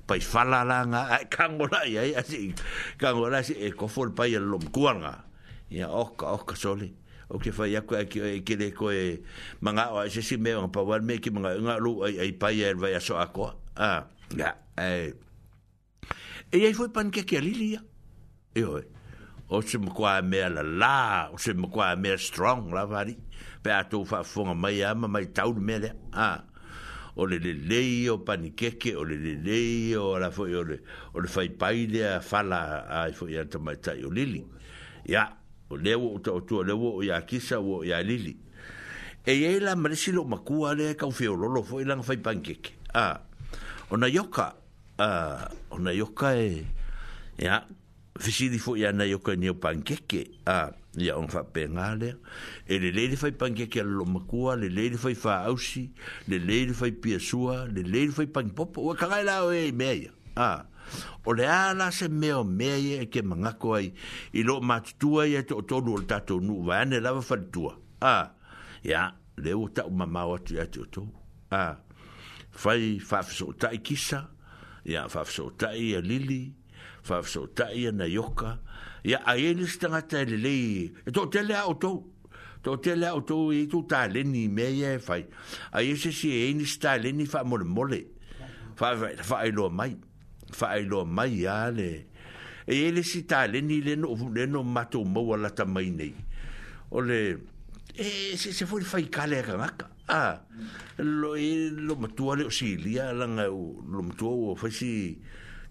pai fala la nga, a, kango la ia, a si, kango la si, e kofo le pai alom kuanga. Ia, oka, oka sole. O ke fai ako ki e ke le koe manga o se si me o pa wan me ki manga nga lu ai ai pai er vai aso ako. A, ya, yeah. e, E ai foi pan ke ke lili ya. E oi. O se mo kwa me la la, o se mo kwa me strong la vari. Pe atu fa fonga mai ama mai tau me le. Ah. O le le le o pan ke ke o le le le o la foi o le o le fai pai le a fala ai foi ya to mai tai o lili. Ya. O le o to to le o ya kisa o ya lili. E ye la mresilo makua le ka o fiololo foi lang fai pan ke ke. Ah. O na yoka uh, ona yoka e ya fisi di fo ya na yoka ni pankeke a uh, ya on fa pengale e le le fai pankeke lo makua le le fai fa ausi le le fai piasua le le fai pan popo o ka la o e me a o le ala se meo mea e ke manga ai i lo matutua i e tonu o tato nu vane lava fatutua a ya le o tau mamau atu i e te o tau a fai fafiso o tai kisa a ia faafesootaʻi ia lili faafesootaʻi ia naioka ia aiai lesi tagata e lelei e toʻatele a outou toʻatele a outou i itou taleni mea ia e fai aiai sesi eai lesi taleni faamolemole faailoa mai faailoa mai ia le eiai lesi taleni lele no matou maua lata mai nei o le e se foi faikale akagaka a ah, lo e lo matua le o si lia langa ah, o lo matua o fai si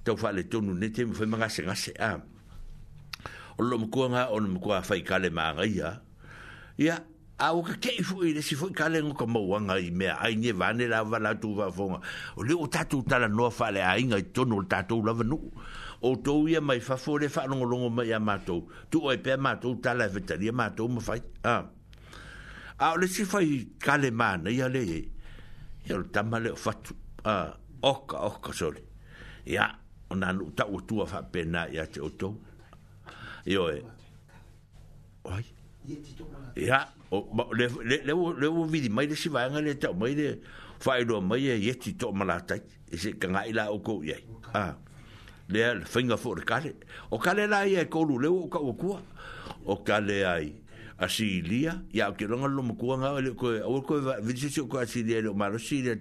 tau fai le tonu ne te fai ma ngase ngase a o lo mkua nga o lo mkua fai kale ma ngai a ia a o ka kei fu i le si fai kale ngu ka mau anga i mea ai nye vane la vala tu va fonga o le o tatu tala noa fai le a inga i tonu o tatu la vanu o tou ia mai fafo le fai longolongo mai a matou tu o e pe a matou tala e vetari a matou ma fai a ah a ah, le si fai kale mana ia le e ia le tama le o fatu a uh, oka oka sole ia o nanu ta o tua fa pena ia te o tou ia e oi ia o, ma, le, le, le, le, le o vidi mai le si vai le tau mai le fai lo mai e ia ti to malata e se kanga ila o kou iai a le finger for kale o kale la ia e kolu le o ka o kua o kale ai a Sicilia ya che non lo mo nga le ko o ko vidi se ko a lo ma lo Sicilia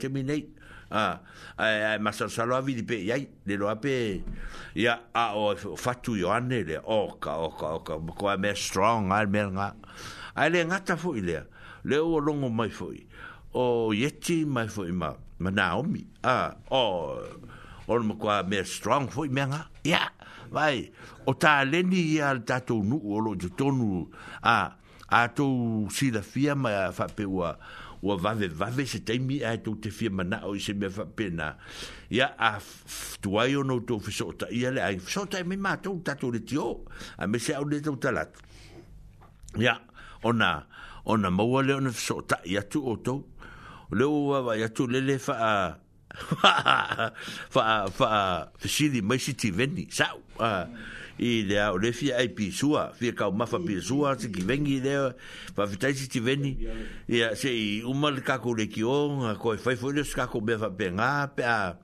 a a ma sa sa lo vidi ya le lo ape ya a o fatu yo anne le o ka o ka o ka ko a me strong al mer nga a le nga ta fo ile le o lo ngo mai fo o yeti mai fo ma ma mi a o o mo ko a me strong fo me nga ya vai o ta le ni ya ta nu o lo tonu a a to si la firma fa pe o va ve va ve se te mi a to te firma na o se me fa pena ya a to ai no to fi ta ya le ai so ta me ma ta to le tio a me se au le to talat ya ona ona mo wa le ona fi ta ya tu o to le wa va ya tu le le fa a fa fa fa si di mai si ti veni sa uh, i lea o le fia ai pisua fia kau mafa pisua se ki vengi lea fafitai si ti veni ia se i uma le kako le ki o a koe fai foi le skako mea fapenga pe a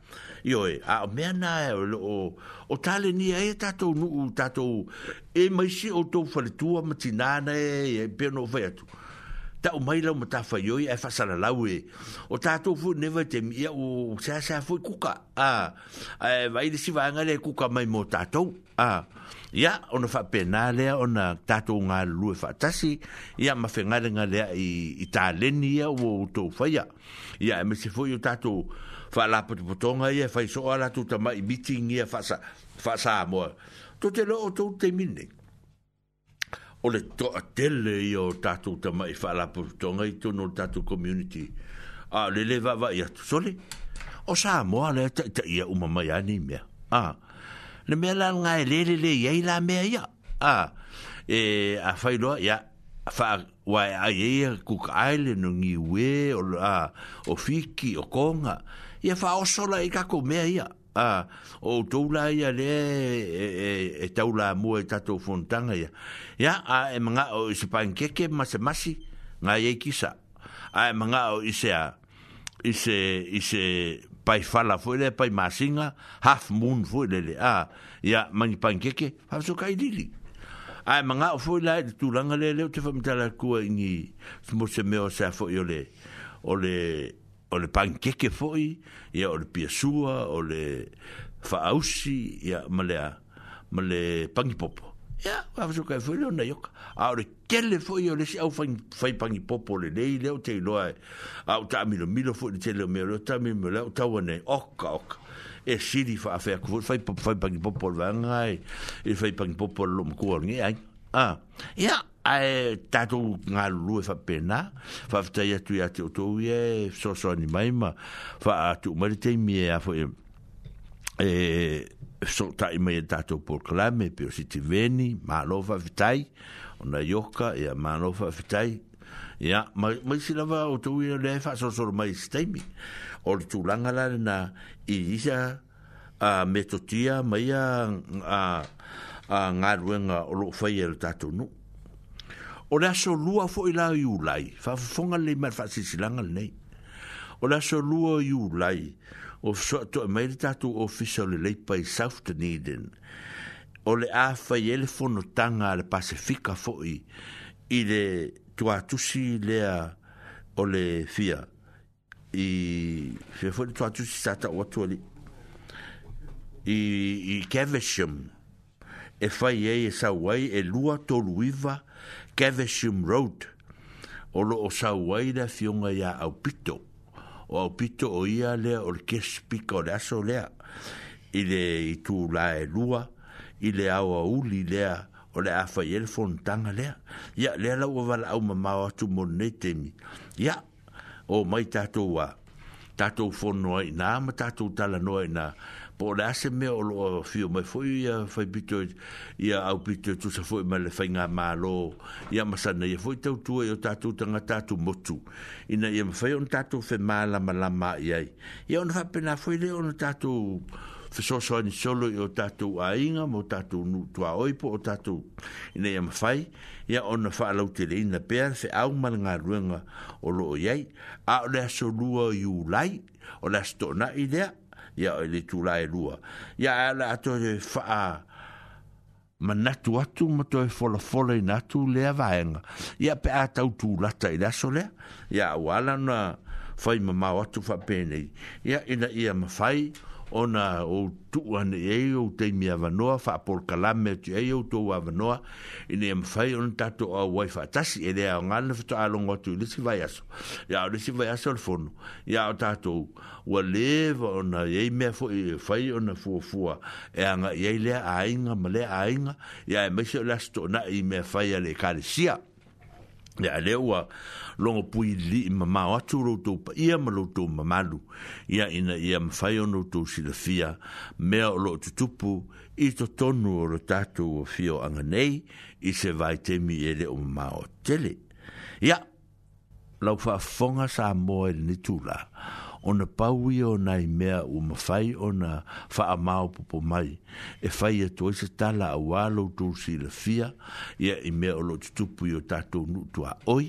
ioe a o mea na o, o tale ni e tatou tá tatou e maisi o tou faletua ma tinana e peno fai atu ta o mai lau ma tafa yoi e fasara laue. O tato fu neva te mia o sea sea fui kuka. A, e vai de si vanga le kuka mai mo tātou. A, ia, ona fa pena lea, ona tato ngā lu fa tasi. Ia, ma fe ngare ngā lea i, i tā leni ia o tō whaia. Ia, e me se fui o tato fa la potonga ia, fai soa la tūta mai biti ia fasa sa, fa sa moa. Tote lo o tō te minnei o le a tele i o tatu ta mai whalapu tonga i tono tatu community. A le le vava i atu sole. O sa moa le ta ta ia uma mai ani mea. A. Le mea la nga e lele le i ei mea ia. A. E a whailoa ia. A wha wa e a e ia ia kuka aile no ngi ue o, a, o fiki o konga. Ia wha osola i kako mea ia. A. Ah, o tou la ia le e, e, e tau e tatou fontanga ia ia a e manga o isi pankeke masi masi ngā iei kisa a e manga o isi a isi isi pai fala fo pai masinga half moon fo le le a ah, ia mangi pankeke hafso kai lili a e manga o fo la e tūlanga le le te whamitala kua ingi mo se meo sa fo i ole o le pankeke foi ia o le piasua o le faausi ia ma le ma le pangipopo ia yeah, wa so kai foi lo na yok a o le kele foi o le si au fai, fai pangipopo le nei le o te loa e, a o tami lo milo foi te le mero tami me le o tau ne ok ok e siri fa afea kufu fai, fai pangipopo le vangai e fai pangipopo le lo mkua ngi ai a ah. ia yeah ae tatou galulue faapena faafetai atu iā te outou ia e fesoasoani mai ma faatuumali taimie a foi e fesootaʻi e, mai e tatou porklame pe o sitiveni malo faafetai ona ioka ia malo faafetai ia maisi lava outou ia le faasoasolo mai se taimi o le tulaga la lena i isa a metotia ma ia a galuega o loo faia e le tatou nuu o le aso lua fo i lau i ulai, fa fonga le mai fa si silanga le nei. O le aso lua i ulai, o fso ato e tatu ofisa le leipa i South Dunedin, o le a fai ele fono tanga le pasifika fo i, i le tua tusi lea o le fia, i fia fo le tua tusi sata o atua li, i, i Kevisham, e fai ei e sa wai e lua tolu iwa, Gathersham Road o lo o sawaida fionga ia au pito o au pito o ia lea o le kespika o le aso lea i le i tū la e lua i le au uli lea o le afa i elefon tanga lea ia lea lau a wala au mamau atu mon nei temi ia o mai tātou wa tātou fono ai nā ma tātou tala no po le o loa fio mai foi ia fai pito ia au pito tu sa foi mai le fai ngā mā lo ia masana ia foi tau tua ia tātou tanga tātou motu ina ia ma fai on tātou fai mā lama lama iai ia ona fai pena foi le ona tātou fai so so ni solo ia tātou a inga mo tātou nu tua oipo o tātou ina ia ma fai ia ona fai alau te leina pēr fai au mal ngā ruenga o lo iai a o le aso lua i ulai o le aso tona i lea ya o le tula e ya ala to e faa ma atu ma toi fola fola i natu le vaenga. ya pe a tau tū lata i laso lea. wala na fai ma mau fa pene. ya ina ia mafai ona o tuane e o te mi avanoa fa por kalame tu e o to avanoa ine em fai on tato o wai fa tasi ele a ngal fa to alo ngo tu lisi vai aso ya o lisi vai aso le fono ya o tato o leva ona e me fo e fai ona fo fo e anga e ile a inga male a inga ya e me se lasto na e me fai ale kalisia ya le o longo pui li ma ma atu ro to pa ia ma lo to ma ia ina ia ma fai tu to si la fia me o lo tu tupu i to tonu o tato o fio anga nei i se vai te mi ele o ma o tele ia lau fa fonga sa mo e ni tula ona paui o nai mea u mawhai o na wha a popo mai e whai e toi se tala a wālo tūsi la fia ia i me o lo tutupu i o tātou nutu a oi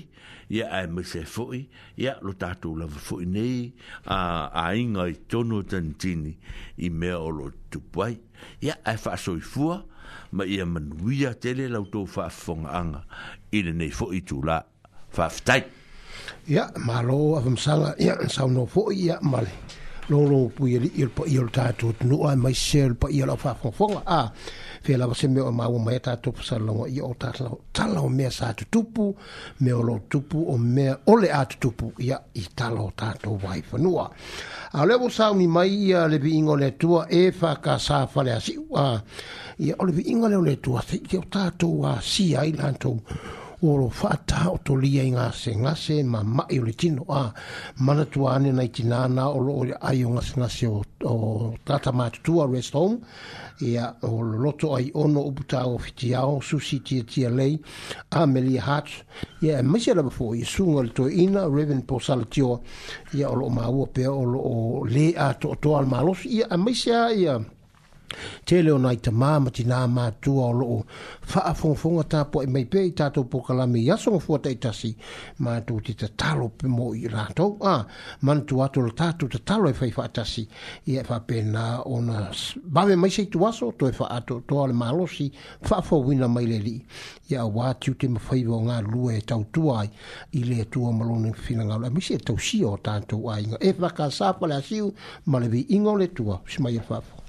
ya ae mese foʻi ia lo tatou lava foʻi nei a aiga i tono tanitini i mea o lo tupu ai ia ae faasoifua ma ia wia tele lautou faafofogaaga i lenei foʻi tulā faafetai ia malo afamasaga ia saunō foʻi ia male lologo puialii o le paia o no tatou tunuu ae maisea le paia lau faafogafoga a fia lava se mea o maua mai e tatou pasalaloga ia o tala o mea sa tutupu me o lou tupu o mea o le a tutupu ia i tala o tatou vaifanua a o le ausauni mai ia le viiga o le atua e fakasā faleasiu a ia o le viiga leo le atua seʻi o tatou asia ai latou oro fata o to lia inga se nga se ma ma i le tino a mana tu ane nei tina na o lo ai o nga se nga se o, tata ma tu rest home e a o loto ai ono o buta o fiti ao su tia tia lei a me lia hat e a misi ala bafo i sunga le to ina reven po sala tio e a o lo ma ua pe o lo le a to to al malos e a misi e a te leo nai te māma ti nā mātua o loo whaafongfonga tā poa i e mei pē i tātou pokalami i fuata i tasi mātou ti te talo pe mō i rātou ah, manatu ato la tātou te talo e whaifa atasi i e whape nā o nā bawe mai seitu aso to e wha ato toa le mālosi whaafongwina mai le li i a wātiu te mawhaiva ngā lue e tau tuai i le tua malone fina ngā lua mi se tau si o tātou ai e whaka sāpale asiu ma le vi ingo le tua si mai e whaafongwina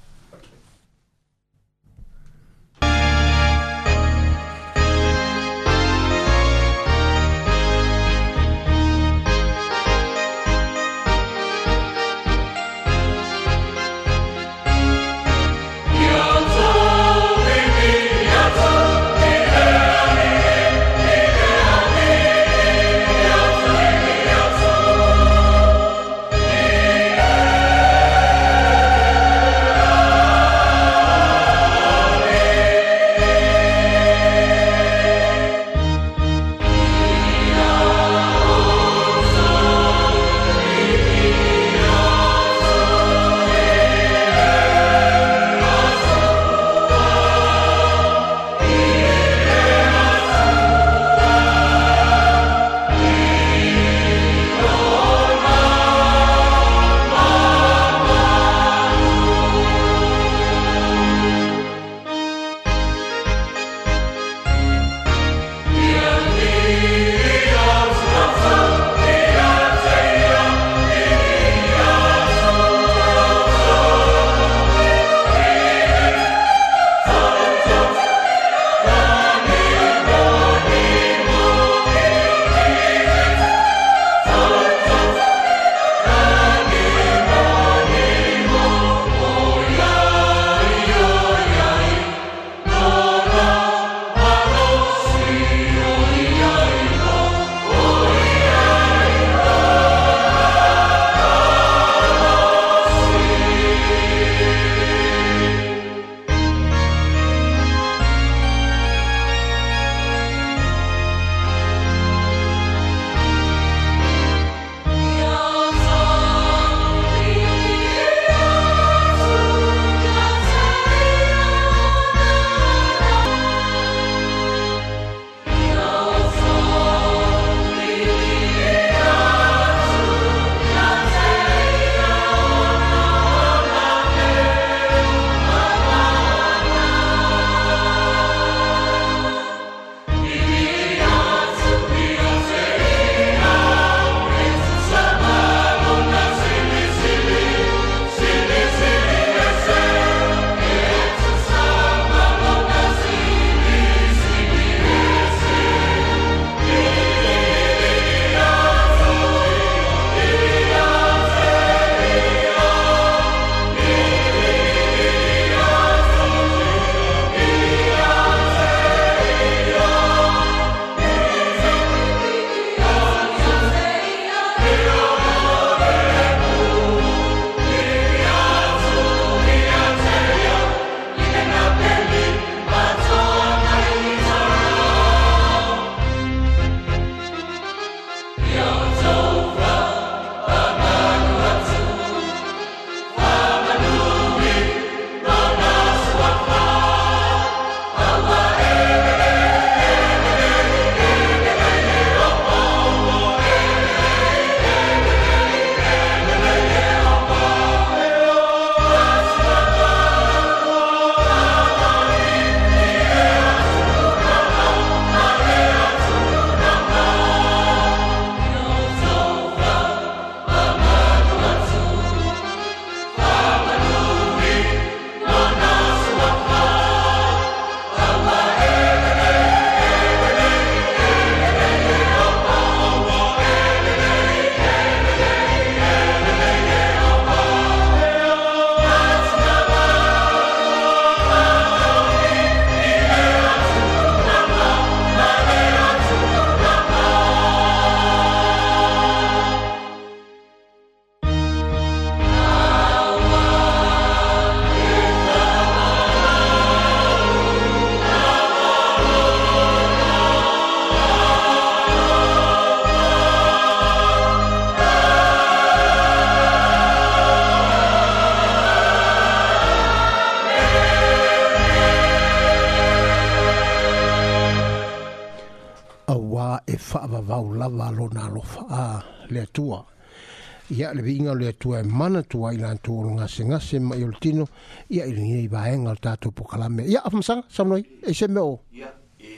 le atua e mana tua i lantu o gasegase ma i o tino ia i lengia i vaega o le pokalame ia afamasaga samanoi e se mea o e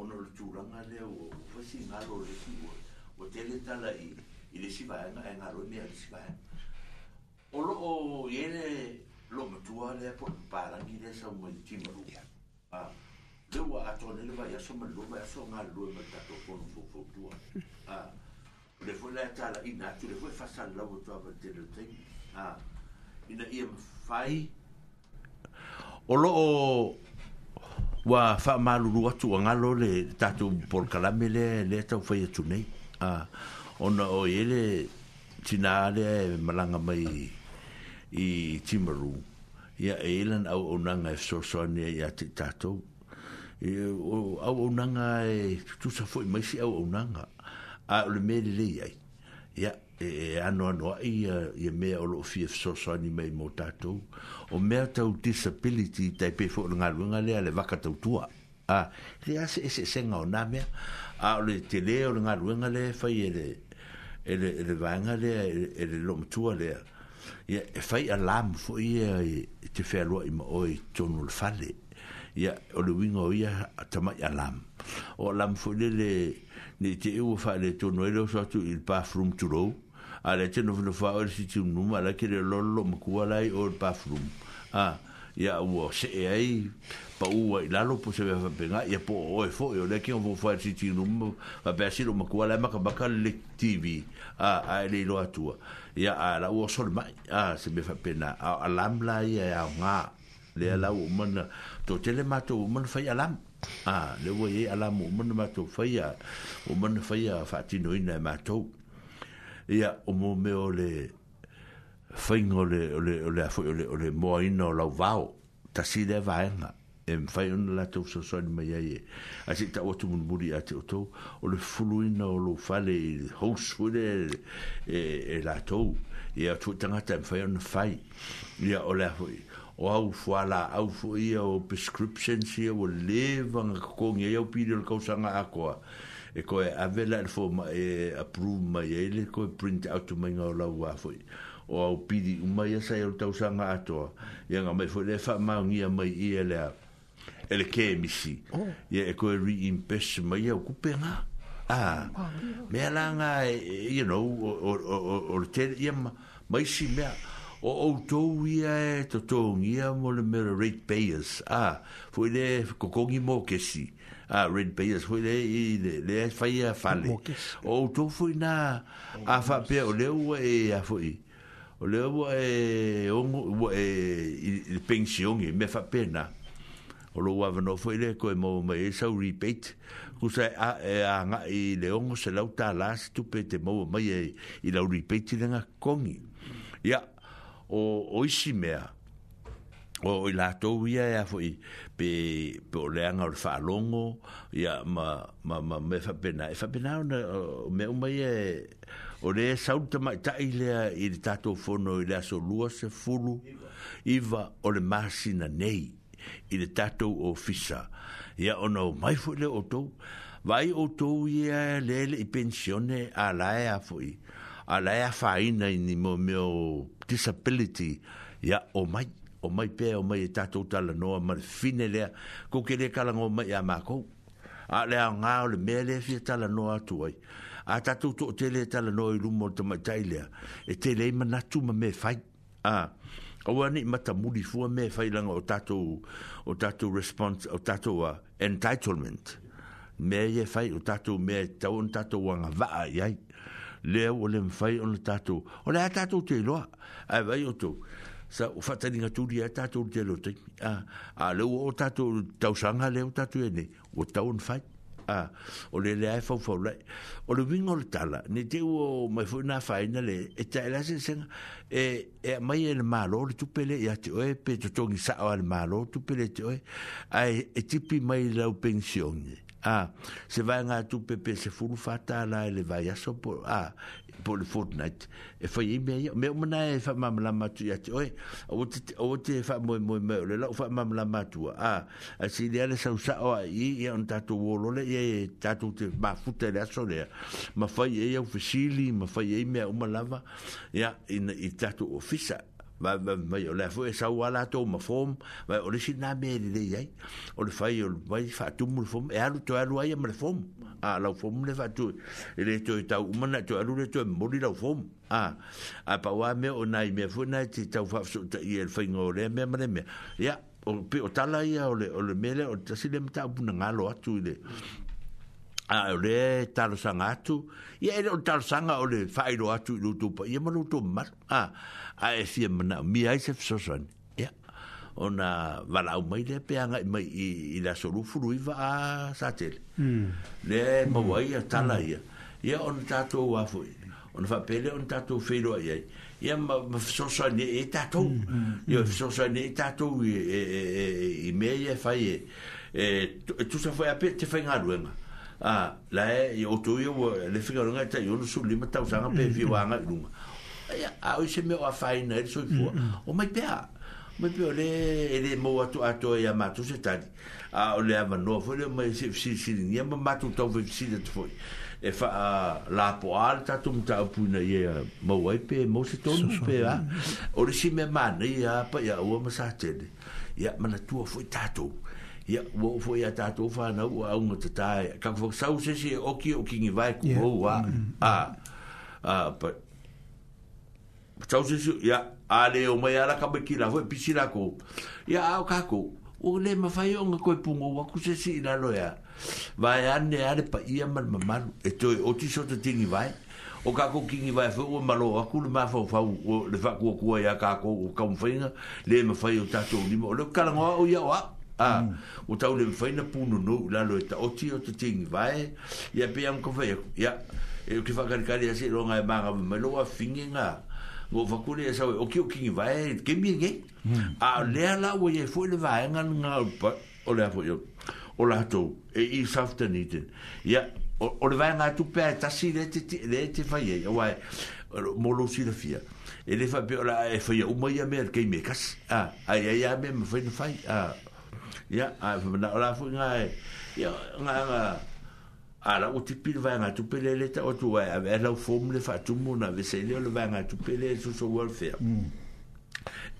ona le tulaga lea ua fasigalo o le tua ua tele tala i i le sivaega e galo mea le sivaega o loo ia le ah. le ua atoane le vaiaso maloa vaiaso galoe ma tatofono fofoutua a le foi la talaina atu le foi fasalau atuavatele taimi a ina ia mafai o loo ua faamalulu atu agalo le tatou polokalame le le taufai atu nei a ona o ia le tinā lea e malaga mai i timaru ia e ilana auaunaga e fesoasoani ai a tei tatou e au au nanga e tu sa foi mai si au au nanga a le me le ia ia e, e ano ano ai ia me o lo fi so so ni mai mo tato o me ta u disability tai pe fo nga lu nga le le vaka tau tua a le ase ese senga o na me a le te le o nga lu nga le fai ele ele ele vanga le ele lo tua le e e ia e fai alarm fo ia te fa lo i mo oi tonul fale ia o le winga o ia tamai alam o alam foi le le ne te e ua le tono ele o satu il bathroom to row a le tino fina wha o le siti unum a la kere lolo makua lai o le bathroom a ia ua se e ai pa ua i lalo po se vea whapenga ia po o e foi e o le kia ua wha le siti unum a pia siro makua lai maka baka le TV a a ele ilo atua ia a la ua sol mai a se vea whapena a alam lai e a ngā lea lau mana to tele mato mon fai alam a le wo ye alam mon mato fai a e o mon fai a fa ti no ina mato ya o mo me ole fai ngole ole ole a ole ole mo ina la vao ta si de va en em fai un la to so so ni me ye a si ta o tu mon buri a to to o le fulu ina o lo fale ho swede e la to ya tu tanga tem fai un fai ya ole a fai o au fuala au fu ia o prescription si o leva nga kong ia o pili o kau sanga akoa e koe avela e fo ma e approve ma ia ele koe print out ma inga o lau wa fo o au pili ma ia sa o tau sanga atoa ia nga mai fo le fa maungia mai ele lea ele ke emisi oh. ia e koe reimpes ma ia o kupe nga Ah, me alanga, e, e, you know, or, or, or, or, or, or, o o e to wi a to to ngi a mo le mer rate payers a fo le ko ko a red payers fo le i le le fa ia fa le o to fo na a fa pe o le o e a fo i o le o e o e i le pension me fa pe na o lo wa no fo le ko mo mo e sa rebate kusa a e a nga i le o se lauta last tu te mo mai e i la rebate nga kongi ya yeah o oisi mea o i lātou ia ea fo'i pe, pe o leanga o le whaalongo ia ma, ma, ma me whapena e whapena o na o me umai e o le sauta mai ta lea i le tātou whono i le aso lua se fulu iwa o le māsina nei i le tātou o fisa ia o na o mai fo'i le o tou vai o tou ia lele i pensione a lae a fo'i a la e whaina i ni mo meo disability ya o mai o mai pe o mai e ta to tala no ma fine le ko ke le kala ngo mai ya ma ko a le nga o le mele fi tala no atu ai a ta to to te le tala no i lu mo te mai tai le e te le ma na ma me fai a o ani ma ta muli fu me fai langa o ta o ta response o ta entitlement me ye fai o ta to me ta on ta to wa ai le ou le mafai le tatou o le a tatou te iloa ae vai ça sa o faataliga tuli tatou le telo taimi a a le ua o tatou sanga le o tatou ia ou ua tau ona fai a o le la e faufaulai o le uiga o le tala ne te ua mai foʻi na faina le e tae la selasega e e mai e le mālō le tupe le iā te oe pe totogi saʻo a le mālō tupe te oe ae e tipi mai lau pensioni a ah, se vai nga tu pepe se fulu fata la le vai a so po a ah, po le fortnite e foi me me mona e fa mam la matu ya oi o te o te fa mo mo me le la fa mam la matu a ah, a si le ale sa sa e e e o i e on tatu wolo le e tatu te ba futa le so le ma foi e o fisili ma foi e me o ma lava ya in i tatu ofisa E ma ma ma yo la fue sa wala to ma fom ma o le sina me le le yai o le fai o le fai fa tu mul fom e alu to alu ai ma fom a la fom le fa tu e le to e ta u mana to alu le to e mo li la fom a a pa wa me o nai me fo nai ti ta fa so ta ye fai ngo le me ma me ya o pe o tala ia o le o le mele o ta si le mta bu na ngalo atu le a le tar sanga atu ye le tar sanga o le fai ro atu lu tu pa ye ma lu tu ma a a e fie mana mi ai se fsoson ya ona wala u mai le pe anga mai i, la solu furu i va a satel hmm. le mo mm. ia tala hmm. ia ia on tato wa fu on fa pele on tato feiro ia ia ma, ma fsoson e tato mm. mm. Hmm. ia fsoson ia e tato i, e, e, e, i ia fai e e tu se foi a pe te fai ngaru ema a ah, la e o tu ia le figa ronga ta yonu su lima ta usanga pe fi wanga ilunga a o se me o faina e so fu mm, mm. o mai pea mai pe ole ele mo atu atu e amatu se tadi a ole ama no fu le mai se si si ni ama matu tau ve si de tfoi e fa a la po alta tum ta pu na ye mo wai pe mo se ton pe a mm. ole si me man ya e, pa ya o ma sa tede ya mana tu fu tato ya wo fu ya tato fa na u a mo ta ka fo sa u se si o ki o ki ni vai ku wa a a pa tau se su ya ale o mai ala ka be kila fo pisira ko ya o ka ko o le ma fa yo ngako pungo wa se si na lo ya va ya ne ale pa ia man ma e to o ti tingi vai o ka kingi vai fo o malo a ku le ma fo fa o le fa ku ku ya ka ko o ka mfinga le ma fa yo ta to ni o le ka o ya wa a o tau le fa ina puno no la lo ta o ti o te tingi vai ya pe am ko ya e o ki fa ka ka ya se ro nga e ma ma lo a fingi nga o fakule e sawe, o ki o kingi vai, ke mi ngei. Hmm. A lea la o ye fwe le vai, ngan ngā upa, o lea fwe, o la tō, e i safta ni ten. Ia, o le vai ngā tu pē, e tasi le te, le te fai e, o wai, molo si la fia. E le fai, o la, e fai, o mai a mea, ke me kas, a, a, a, a, a, a, a, a, a, a, a, a, a, a, a, a, a, a, a, ala o tipil vai na tupele le ta o tu vai ave la fom fa tu mo na vesele le vai na tupele e su so wal fer mm.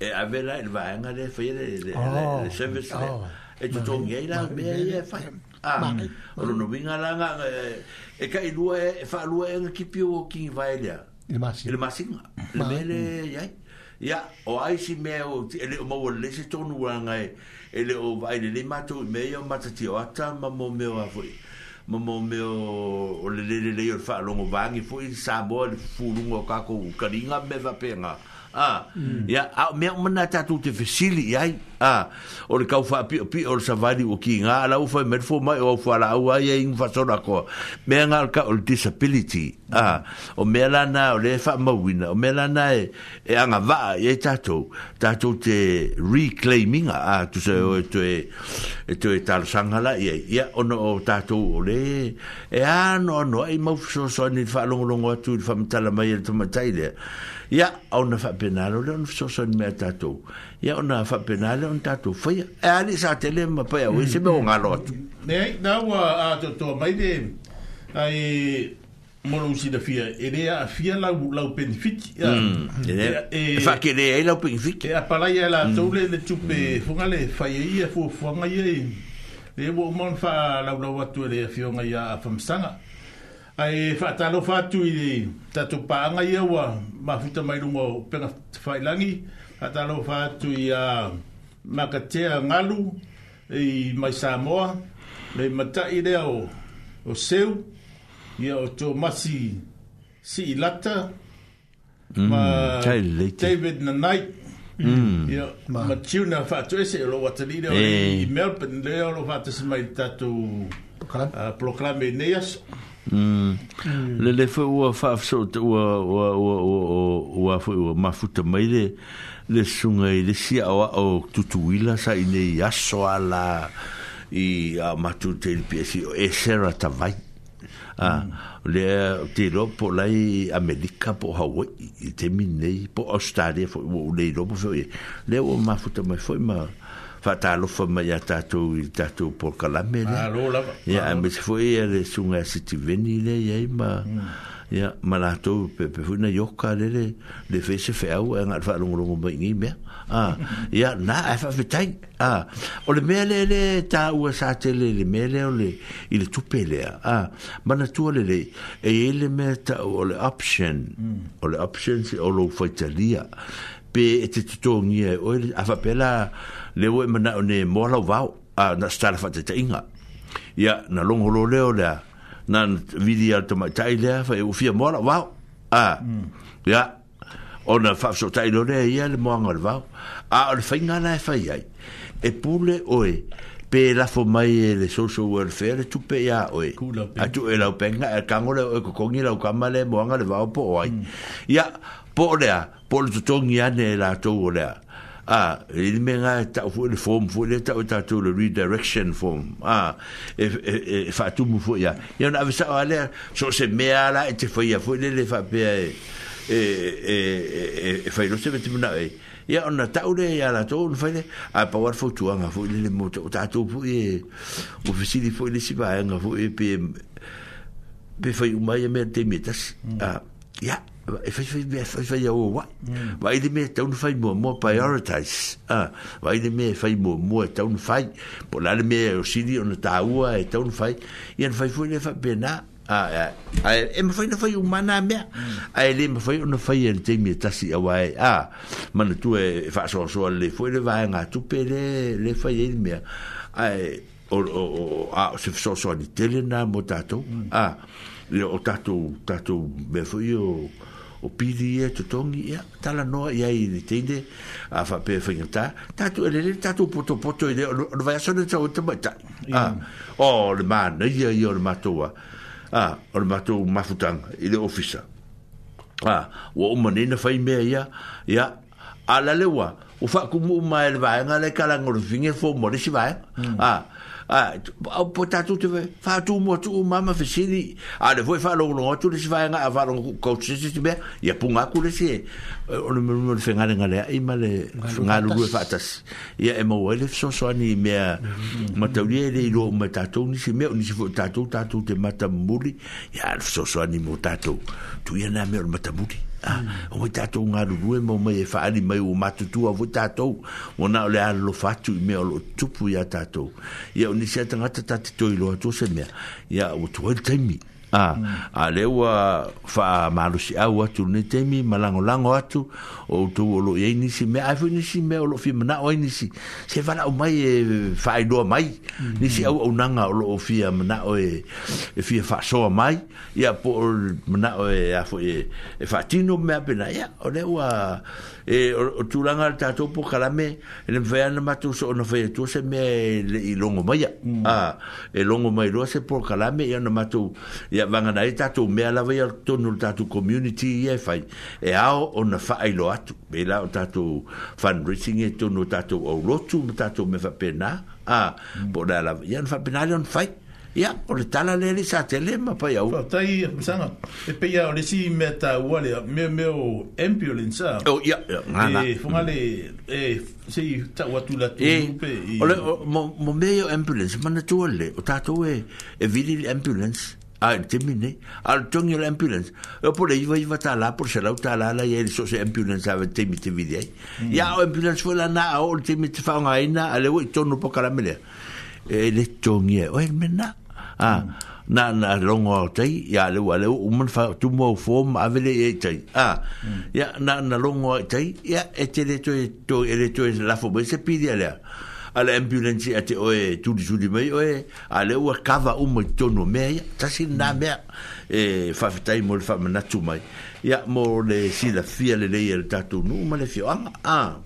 e ave la le vai na le fa le le le se vesele oh. oh. e tu ton ye la be e fa ah lo no vinga la nga e, e ka i lua e fa e lua e ki pio o ki vai le le masi le masi le be ya ya o ai si me o le mo wal le se tonu nga e le o vai le le mato me yo mata ti o ata ma mo me o avoi mamo meu o lelelelei o e foi fo i Samoa le furungo kako karinga me vapenga Ah. Mm. ya me mena ta tu te fisili ya Ah. o kau fa pi pi o sa vali o ki nga u fa me fo mai o fa la u ai in fa so ko me nga ka o disability a ah, o me la na o le fa ma wina o me la na e e anga va e ta tu ta tu te reclaiming a tu se o tu e tu e tal sanga la ya o no o ta tu o le e ano no e ma fo so ni fa lo lo tu fa mta la mai e tu ma ya ona fa penalo le on so so ni metato ya ona fa penalo on tato fa ya e ali sa tele ma pa ya we se be on alot ne na wa a to to mai de ai molo si da fia ele a fia la la benefit ya e fa que le ai mm. la benefit ya pa la ya la to le le tu pe mm. fo nga le fa ye ye fo fo nga ye le bo mon fa la la wa tu le fio nga ya fa msanga ai fa talo fa i ta tu pa nga ia ma fita mai rungo pe nga fai langi fa talo fa tu i a uh, ma ka te ngalu i mai sa mo le mata i le o o seu ia o to masi si i lata mm, ma david na night Mm. Ya, yeah, e se fa tu ese lo wat ni de Melbourne le lo fa si mai tatu. Proclame. Uh, proclame neas. Mm. Le le fo ua fa so te ua ua ua ua ua fo ua ma futa mai le le sunga i le si awa o tutuila sa i ne yaso ala i a matu te il piesi e sera ta vai. Le te lopo lai Amerika po Hawaii i te minei po Australia fo ua le lopo fo i le ua ma futa mai fo ma fatalofa mai a tatou i tatou pokalame lea amese foi a le suga a sitiveni lea iai ma mm. ia ma latou pepe foi na ioka lele le fese feau aga le faalogologo e maigei mea ia na ae faafetai a o le mea lele taua sa tele le mea lea o le i le tupe lea a manatua lelei e iai le mea tau o le option mm. o le option o lou faitalia pe e te totogia e oe a faapea la le wo mena ne mo la va a na sta fa te inga ya na long holo hmm. le o la na vidia to ma tai le fa u ufia mo la va a ya ona fa so tai lo le ya le mo ngol va a o fa inga na fa ya e pule oe pe la fo mai e le social welfare tu pe ya oe a tu e la penga e kango le e kokongi la kama le mo ngol va po oi ya hmm. po le po le tongi ane e la to o le a ah, e me nga ta fu le form fu le ta ta to le redirection form a ah, e e e fa tu mu fu ya ya na sa ale so se me ala e te fu ya fu le le fa pe e e e e e fa lo se vetu na e ya ona ta ule ya la to un fa le a ah, pa war fu tu nga fu le le mo ta ta tu fu e o fu si di fu le si ba nga fu e pe pe fa u mai e me te mitas mm. a ya yeah e fai fai mea fai fai au wai. Wai mm. de mea taun fai mua mua prioritize. Wai ah, de mea fai mua mua taun fai. Po lale mea o siri o na taua e taun fai. Ian fai fai lea fai pena. E ma fai na fai umana mea. Mm. A e le ma fai ona fai an e te mea tasi a wai. Ah, mana tu e fai soa soa le fai le vai ngā tupe le le fai e le mea. A e o o o se so so ni tele na motato mm. a ah, le o tato tato be foi o o pili e to tongi e tala no e ai de tende a fa pe fa ngata ta tu e le ta tu poto poto e no vai so no ta ba ta a o le ma ne ye yo le matoa a o le mato ah, ma futan i le ofisa ah, a o o mane na fai me ia ia ala lewa o fa ku mu ma el va ngale kala ngor fo mo le si va mm. a ah, a ah, po ta tu te fa tu mo tu mama fe si di a ah, le voi fa lo no tu le si fa nga fa ko tu si si be ya pu nga ku le si eh, o le mo le fe nga le nga ma le nga lu fa ta ya e mo we le so so ni me ma ta li le lo ma ta tu ni si me ni si fo ta tu ta tu te ma ta mu ya so so ni mo ta tu tu ya na me ma ta mu Ah, o mai tatou galulue mo mai e faali mai ua matutua foi tatou ona o le alolofa atu i mea o loo tupu iā tatou ia o nisia tagata tatitoiloa tua se mea ia ua tuai le taimi Ah, a a le wa fa malu si awa tu ne temi malango lango atu o tu o lo ye ni si me a fini si me o lo fi mana o ni si se va o mai e fa i do mai mhm. ni si au o nanga o lo o fi mana o e e fi fa so mai ya po mana o e a fo e fa e tino me apena ya o le wa e o tulanga ta to po kalame e vean ma tu so no fe tu se me e longo mai mm. a e longo mai ro se po kalame e no ma tu ya vanga na ta tu me ala vai to no ta tu community e fai e ao o na fa ai lo atu be la ta tu fan reaching e to no ta tu o lo tu ta tu me fa pena a mm. po da la ya fa pena le on fai ia o le tala lele sa tele ma pai au fatai a pisanga e pe ia o le si me ta wale me me o ambulance a o ia ngana e funga le e se i ta watu la tu lupe e, o le mo me o ambulance mana tu ale o tato e e vili le ambulance a e termine a tongi le ambulance o e pole iva iva ta la por se la uta la la ye so se ambulance ave te mite vidi ya o ambulance fo la na o te mite fa nga ina ale o tonu po karamele e le tongi e oi mena a na na longo tai ya le wale u mon fa tu mo fo ma vele e tai a ya na na longo tai ya e te le to to e le to la fo be se pidi ale ale ambulance ate o e tu di juli mai o e ale u kava u e, mo tono me ya ta si na me e fa tai mo fa na tu mai ya mo le si la fia le e le ta tu nu ma le fio a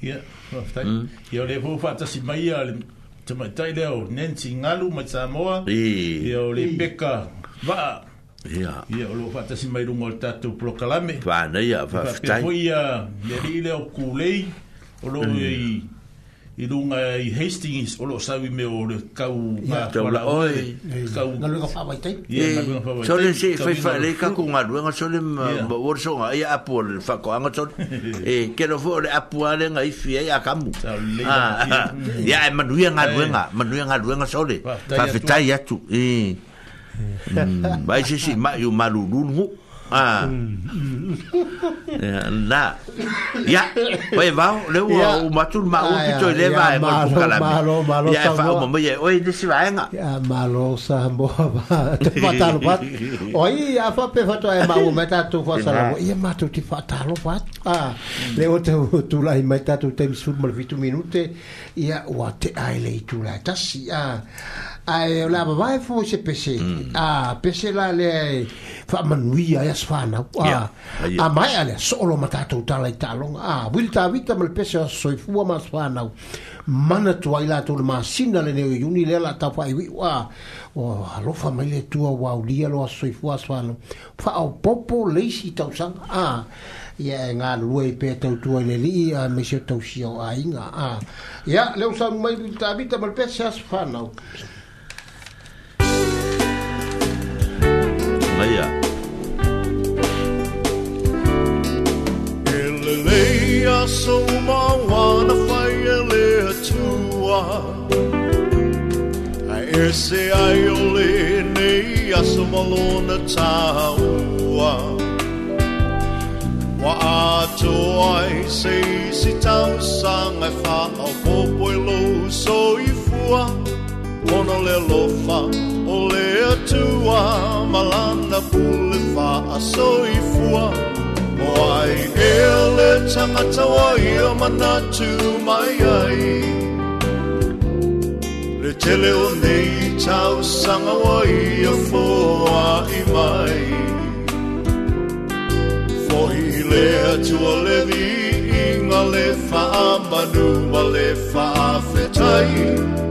ya fa tai ya le fo fa ta si mai ale te mai tai leo nensi ngalu mai Samoa i e. o le e. peka va ia yeah. ia o lo fata si mai rungo tatu proclame va nei ia va fai foi ia le leo kulei o lo mm. i i runga i Hastings o lo sawi me o le kau ma tawala o e kau na lunga fawai tei e so le se fai fai le kaku nga duenga so le ma wore so nga ia apu ale le fako anga so e keno fo le apu ale nga ifi ai akamu ah, ah, ah. ia e manuia nga duenga manuia nga duenga so le fafetai atu e Mm, vai se si, ma io malu lungu. Nā. Ia, oi vau, leu a o matur ma o pito i leva e moi pukalami. Malo, malo, sa moa. Ia, fau mamai, oi, nisi va enga. Ia, malo, sa moa, ma, te fatalo pat. Oi, a fa pe fato e eh, ma o meta tu fa salamo. Ia, ma tu ti fatalo pat. Ah, leu te o tu la i meta tu temi sur mal vitu minute. Ia, oa te aile i tu la tasi. Ia, ah ai la ba vai fo se pc mm. a pc la le fa manui a as fa na a a mai ale solo mata tuta la talong a vil ta vita mal pc so i fu ma fa na mana tu ai la tu ma sina le ne uni le la ta fa i wa o lo fa mai le tu a wa uli lo so i fu as fa na fa o popo le si tau sang a ia e ngā lue pe tau tua le li a me se tau si au a inga a ia leo sa mai bita bita mal pe se as fa na leia. Ele leia so uma wanna fire le tua. A esse ai ole nei a so malona tua. Wa a to ai se si tau sang a fa a po so i fua. Pono le lofa o le atua Malanda pule fa a soi fua O ai e le tangata wa i o manatu mai ai Le tele o nei tau sanga wa i o fua i mai Fohi le atua le vi inga le fa amanu Wa le fa afetai Fohi le atua le vi inga le fa amanu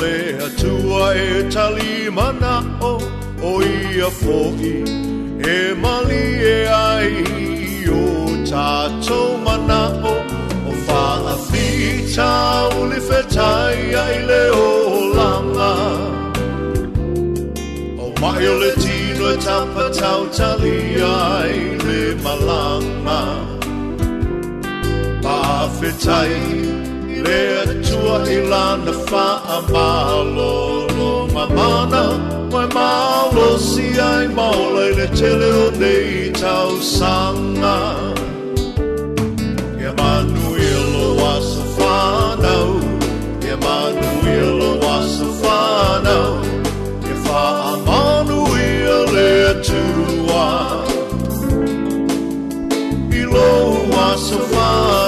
le atua e tali mana o o ia foki e mali e ai o tato mana o o faa fita o le fetai ai le o langa o mai o le tino e tapa tau tali ai le malanga Pa fetai le atua tua ilana fa amalo lo mamana Mai malo si ai maula le tele o dei tau sanga Emanuel was a whanau Emanuel was a whanau E whaamanuia le tua I lo was whanau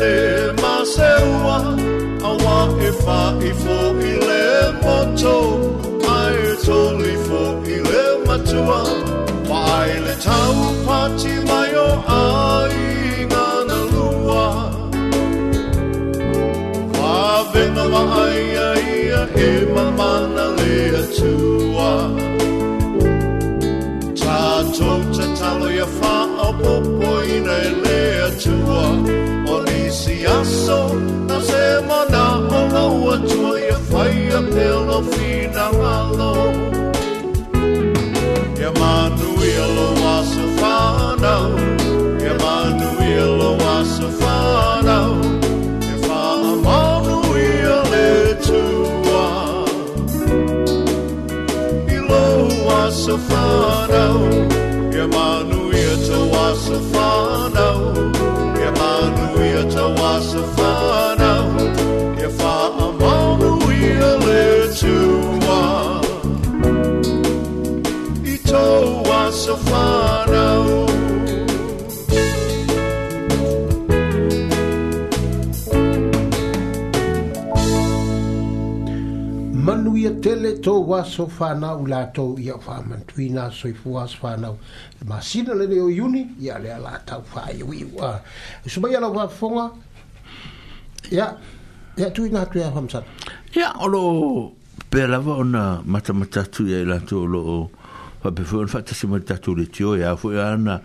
le ma seua a wa e fa i fo i le moto a e toli fo i le matua wa ai le tau pati mai o ai ngana lua wa venga wa ai a ia e ma mana le atua ta tau ta talo ia fa a popo ina e le atua Thank you. payaso na semana o mau atua e faia pelo finangalo Emanuelo Asafana Emanuelo Asafana E fa Emanuele tua Ilo Asafana Emanuele ia tele tou aso fanau latou ia o faamanatuina asoifua aso fanau masina lele o iuni ia lea latau faaiuiu a e sumaia lau vafofoga Ya, ya tu ina tu ya hamsan. Ya, olo pelawa ona mata mata tu ya ila tu olo fa pe fon fa tasi mata tu le tio ya fo ya na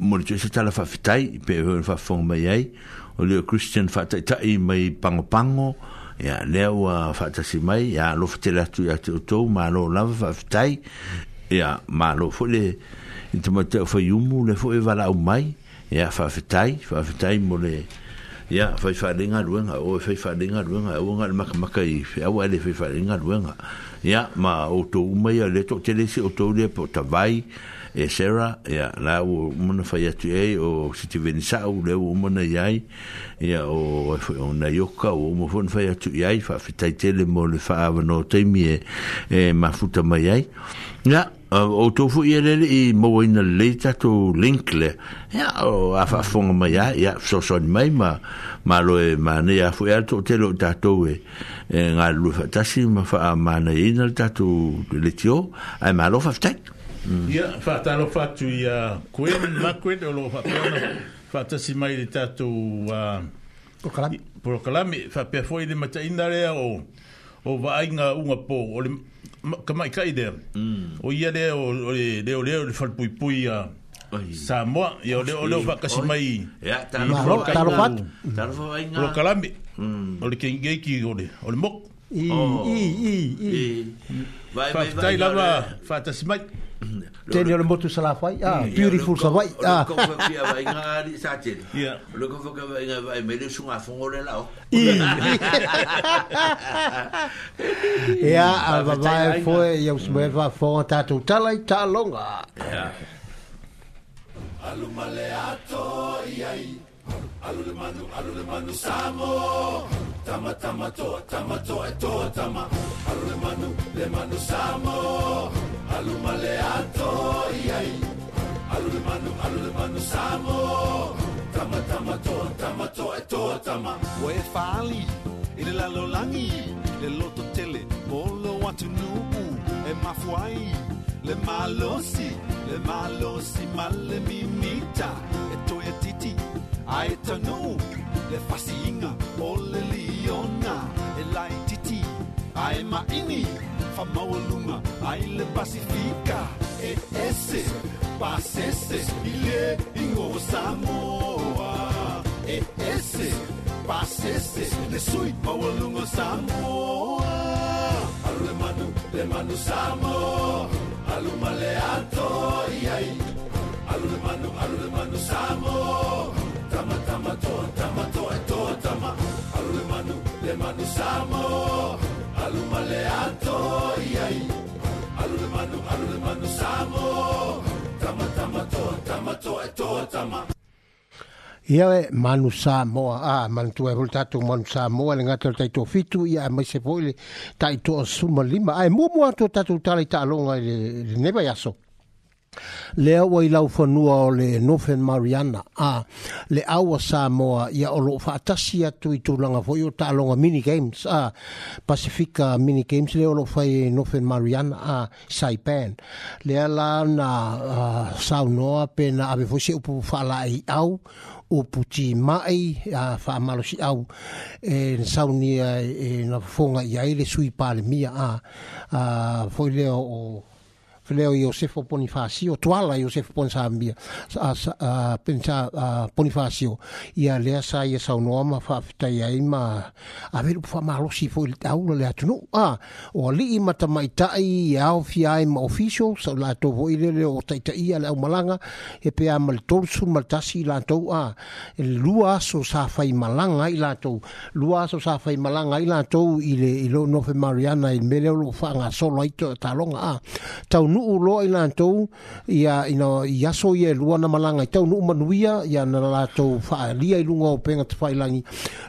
mori tu se tala fa fitai pe fon fa fon mai ai olo Christian fa tai tai mai pango pango ya leo fa tasi mai ya lo fitela tu ya tu tu ma lo lava fa fitai ya ma lo fo le intu mata fa yumu le fo e vala mai ya fa fitai fa fitai mo le ya fai fai ringa ruenga o fai fai ringa ruenga o ngal mak makai fai awa le fai fai ringa ruenga ya ma o to uma ya le to tele si o to le po ta vai e sera ya la o mona fai atu e o si ti veni sa o le o mona yai ya o o na yoka o mo fon fai atu yai fa fitai tele mo le fa ava no te mi e, e ma futa mai yai ya Ah, o to fu i le i mo in the to linkle ya o a fa fong ma ya ya so so mai ma ma lo ma ne ya fu ya to te lo ta to e, e nga lu fa ma fa ma ne in the to le tio a ma lo fa ya mm. fa lo fa tu ya quen uh, ma quen lo fa pe si mai le ta to a fa pe fo i le ma o o vai nga unha po o le ka kai de mm. o ia le o le le o le le fal pui pui a Oi. Samoa, e o leo leo vaka mai. Ya, taro fat. Taro fat. Taro fat vai nga. Pro kalambi. O le ke ingei ki o le, o le mok. Oh. I, i, i, i. Vai, vai, vai. Fatai lava, fata si mai. Mm. Tēne o motu Ah, beautiful sa Ah. Ko vai nga ri sa te. Yeah. Lo ko vai nga vai lao. Yeah, a va vai va ta longa. Yeah. Alu male ato iai. Alu le manu, alu le manu samo. Tama tama to, tama to to tama. Alu le manu, le manu samo. Alu Kalumaleato yai Alulmanu manu samo Tama tama to tama to e to tama Oe fali i le lalolangi Le loto tele o lo atunuu E mafuai le malosi Le malosi male mimita E toia titi ai tanu Le fasinga, o le liona E lai titi ai maini famaoluma aile pacifica e ese pasese ile ingosamoa e ese pasese le sui maolungo samoa alemanu le manu samo alumaleato iai alulemanu alulemanu samo tama tama toa tama toa toa tama alulemanu le manu samo toi ai alu le manu alu le manu samo tama tama to tama to e to tama Ia e manu sa moa, a manu tu e hul tatu manu sa moa, le ngatel tai tō fitu, ia e maise poile, tai tō suma lima, a e mua mua tō tatu tala i ta alonga i le neba yaso le ua i laufanua o le nofen mariana a le aua sa moa ia o loo faatasi atu i fo foʻi o taaloga mini games a pacifica mini games le o loo fai e nofen mariana a saipan le la na uh, saunoa pe na ave foʻi seupu o puti mai a faamalosiʻau e saunia e en fofoga i ai le sui palmia a uh, le o fleo Iosefo Ponifacio, tuala Iosefo Ponsambia, pensa Ponifacio, ia lea sa ia sa unoma fa fitai ai ma, a veru fa malosi fo il taula lea tunu, a, o ali ima tamaitai ia au fi ai ma ofisio, sa la to vo ilele o taitai ia lea umalanga, e pe a maltorsu maltasi la to, a, lua so sa fai malanga i la to, lua so sa fai malanga i la to, ile ilo nofe Mariana i meleo lo fa nga solo aito talonga, a, taunu nuu loa i lantou ia ina iaso ia e lua na malaga i tau nuu manuia ia na latou faaalia i luga o pega tafailagi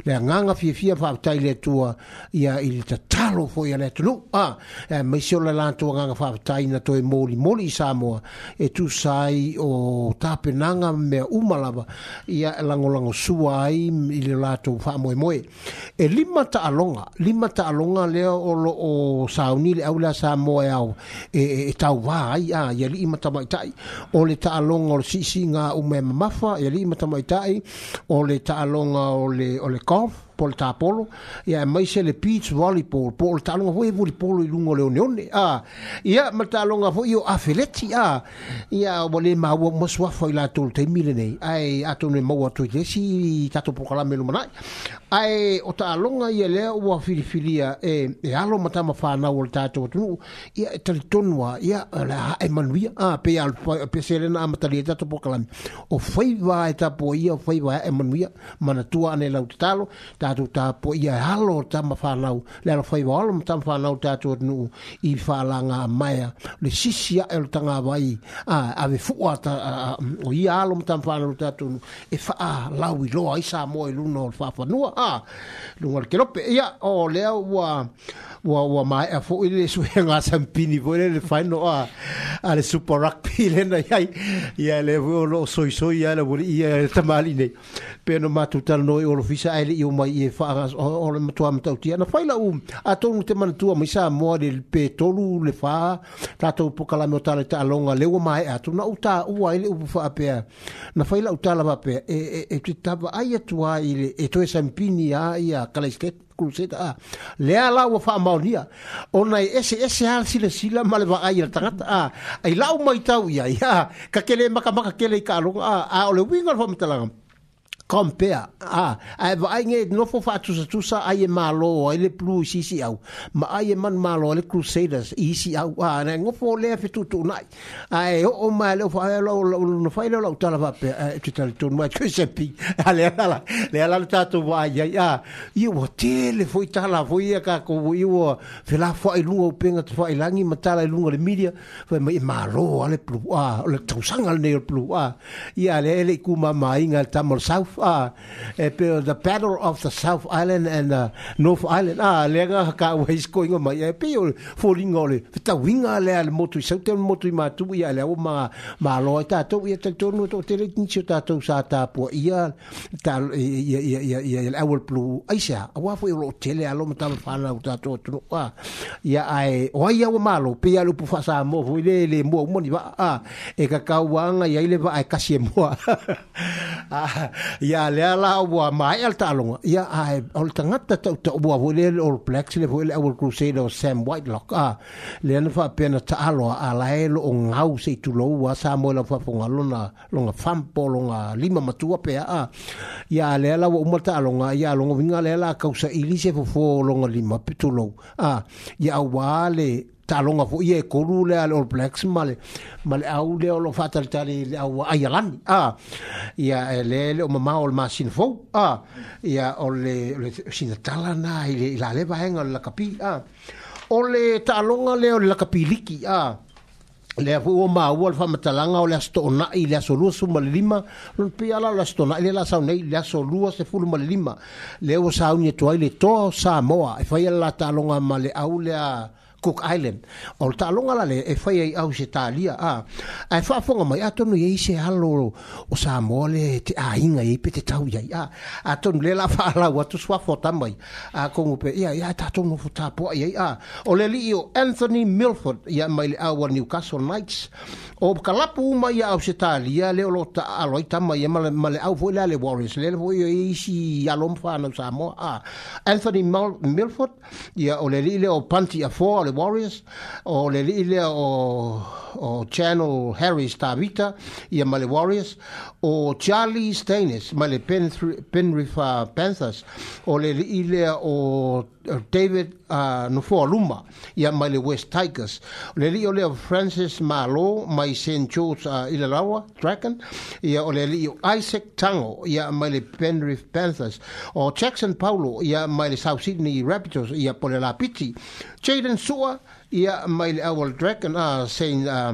le agaga fiafia faavetai le atua ia i le tatalo foi a le atunuu a e maisi o le latou agaga faavetai na toe molimoli i samoa e tusai o tapenaga mea uma lava ia lango lango suai i le latou faamoemoe e lima alonga lima alonga le o loo sauni le au la samoa e, e e tau wā ai a ia li ima tai o le ta along o le sisi ngā ume mafa yeli mata mai tai o le ta along o le, o le kof E po le tapolo ia e maise le beach volleyball po le taloga foi volleyball i luga o le oneone a ah. ia ma le taloga ah. foi e o afeleti a ia ua lē maua masuafa i latou le taimi lenei ae atou ne maua atu i lesi i tatou pokalame lumanaʻi ae o taaloga ia lea ua filifilia e e alo ma tamafānau o le tatou atunuu ia e talitonu a ia le hae manuia a ah, pe ia pese lena amatalia e tatou pokalame o fai va e tapo ia fai va e manuia manatua ane lau tatalo ta tatu ta po ia halo ta ma fa nau le ala fai wala ma ta ma fa nau i fa la nga maya le sisi a el ta nga a ave fuwa ta o ia halo ma ta ma fa e fa a lau i loa i sa mo i luna o fa fa nua a lungar kelope ia o lea ua wo wo ma e fo ile su nga sam pini vo le le no a a le super rugby le na ya ya le vo lo soi soi ya le vo ia tamali ne pe no ma tuta no i o fisa ai le i o mai e fa ras o le mo tuam tau tia na fai la um a to te man tu mo sa mo le pe tolu le fa ta to po kala mo ta le ta longa le wa mai a tu na uta u ai le u fa pe na fai la uta la va pe e e e tu ta ai tu ai le e to e sam pini ya ya ske kuluseta ah. a lea la ua faamaonia ona e ese ese a silasila ma le vaai i le tagata a ah. ai lau maitau i ai a ah. ka kele makamaka kele i ka aloga a a o le uiga o le faamatalaga compare a ah, ai e vai ngai no fo fa tu sa tu sa ai malo ai le plu si si au ma ai man malo le crusaders i si au a ah, ngo fo le fe tu tu nai ai e o o ma le fa lo lo no fa lo tala va pe e tu tala tu ma ku se pi ale ala le ala ta tu va ya ya i o te le fo tala fo ia ka ko i o fe la fo ai lungo penga tu fa ai langi ma tala lungo le media fo ma malo ale plu a le tu sanga le plu a ia le le ku ma mai ngal tamor south uh, uh, the battle of the South Island and uh, North Island. Ah, eh, le nga ka wais ko inga mai e pio falling ole. Ta winga le al motu sauter motu ma tu ia le o ma ma lo ta to ia te to no to te le tin chuta to sa ta po ia ta ia ia ia ia el awl plu ai sha a wa foi lo tele alo ma ta fa la ta to to wa ah, ia ai o ia o ma lo pia lu pu fa sa mo foi le le mo mo ni va a ah, e ka ka wa nga ia le va ai ka si mo a ia le ala o wa mai al talonga ia ai o le tangata tau tau wa wole le all blacks le wole our crusader Sam Whitelock a le ana fa pena ta alo a la e lo o ngau se tu lo wa sa mo la fa fonga lo na lo nga fam po lo nga lima matua pe a ia le ala wa umal talonga ia lo nga vinga le ala kausa ilise fo fo lo nga lima pe tu lo a ia wa le talonga fo ye kolu le al all blacks male male au le lo fatal tali le au ayalan ah ya e le le o mama ol machine fo ah ya ol le sin tala na ile la le va en la capi ah ol le talonga le ol la capi liki ah le fo o ma o fa matalanga ol asto na ile aso lu su mal lima lo pi ala la sto na ile la sau nei le aso lu se fu mal lima le o sau ni to ile to sa moa e fa ya la talonga male au le a ah. Cook Island. O ta longa la le e fai ai au se talia a. Ai fa e fonga mai atonu e se halo o sa mole te a inga e pete tau ia a. Aton le la fa la wa tu swa fota mai. A ko pe ia ia ta tonu fota po ia a. O le li o Anthony Milford ia mai le awa Newcastle Knights. O kalapu mai au se talia le o lota aloi tama ia male e male au foi le Warriors le foi e si alom fa na sa mo a. Anthony Milford ia o le li le o panti a fo the Warriors o le Ilia o o Channel Harris Tavita ia ma Warriors o Charlie Staines ma le Penrith uh, Panthers o le ile o uh, David uh, Alumba, Luma ia mai le West Tigers le li o Francis Malo mai St. George uh, Ilalawa Dragon ia o le li o Isaac Tango ia mai le Penrith Panthers o Jackson Paulo ia mai le South Sydney Raptors ia pole Lapiti Jaden Sua ia mai le Owl Dragon uh, St. Uh,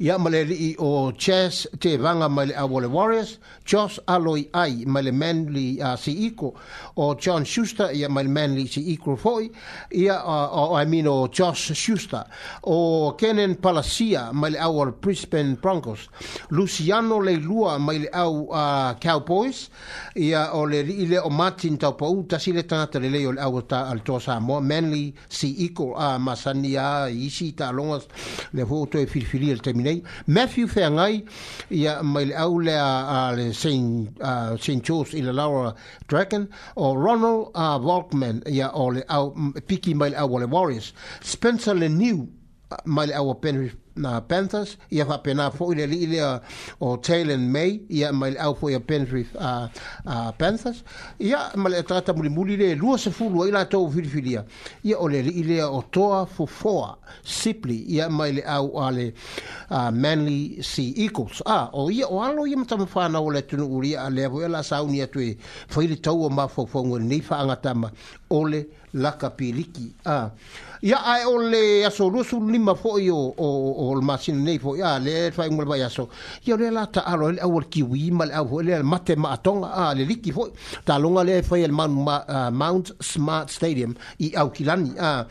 ia ma le alii o chas tevaga mai le aua le warriors jos aloi ai mai le manly a uh, siiko o john shuster ia mai le manly siiko foʻi ia uh, uh, i mean o jos shuster o kenen palasia mai le aua le brisbane broncos luciano leilua mai le au a uh, cowboys ia o le alii lea o martin taupaʻu tasi le tagata lelei o le aua ta a le toa samoa manly siiko a uh, masani a isi talogas le fuotoe filifilia ia le matthew feagai ia mai le au lea le st george i le laura dragon o ronald uh, volkman ia o le au piki mai le au o le warriors spencer le new mai le awa penri na Panthers ia fa pena fo ile li ile o Taylor May ia mai le au fo ia penri a a uh, uh, Panthers ia mai le trata muli muli le lua se fulu ila to filfilia ia ole li ile o toa fo foa simply ia mai le au uh, ale Manly Sea Eagles a o ia o alo ia mata fa na ole tunu uri a le vela sa uni atu e fo ile to o ma fo fo ni fa angata ole lakapiliki kapiliki a ah ya ai ole ya so lu su lima fo yo o o o masin nei fo ya le fa ngul ba ya so yo le la ta alo le awol ki wi mal awo le mate ma tonga a le liki fo ta longa le fa el man ma, uh, mount smart stadium i au kilani a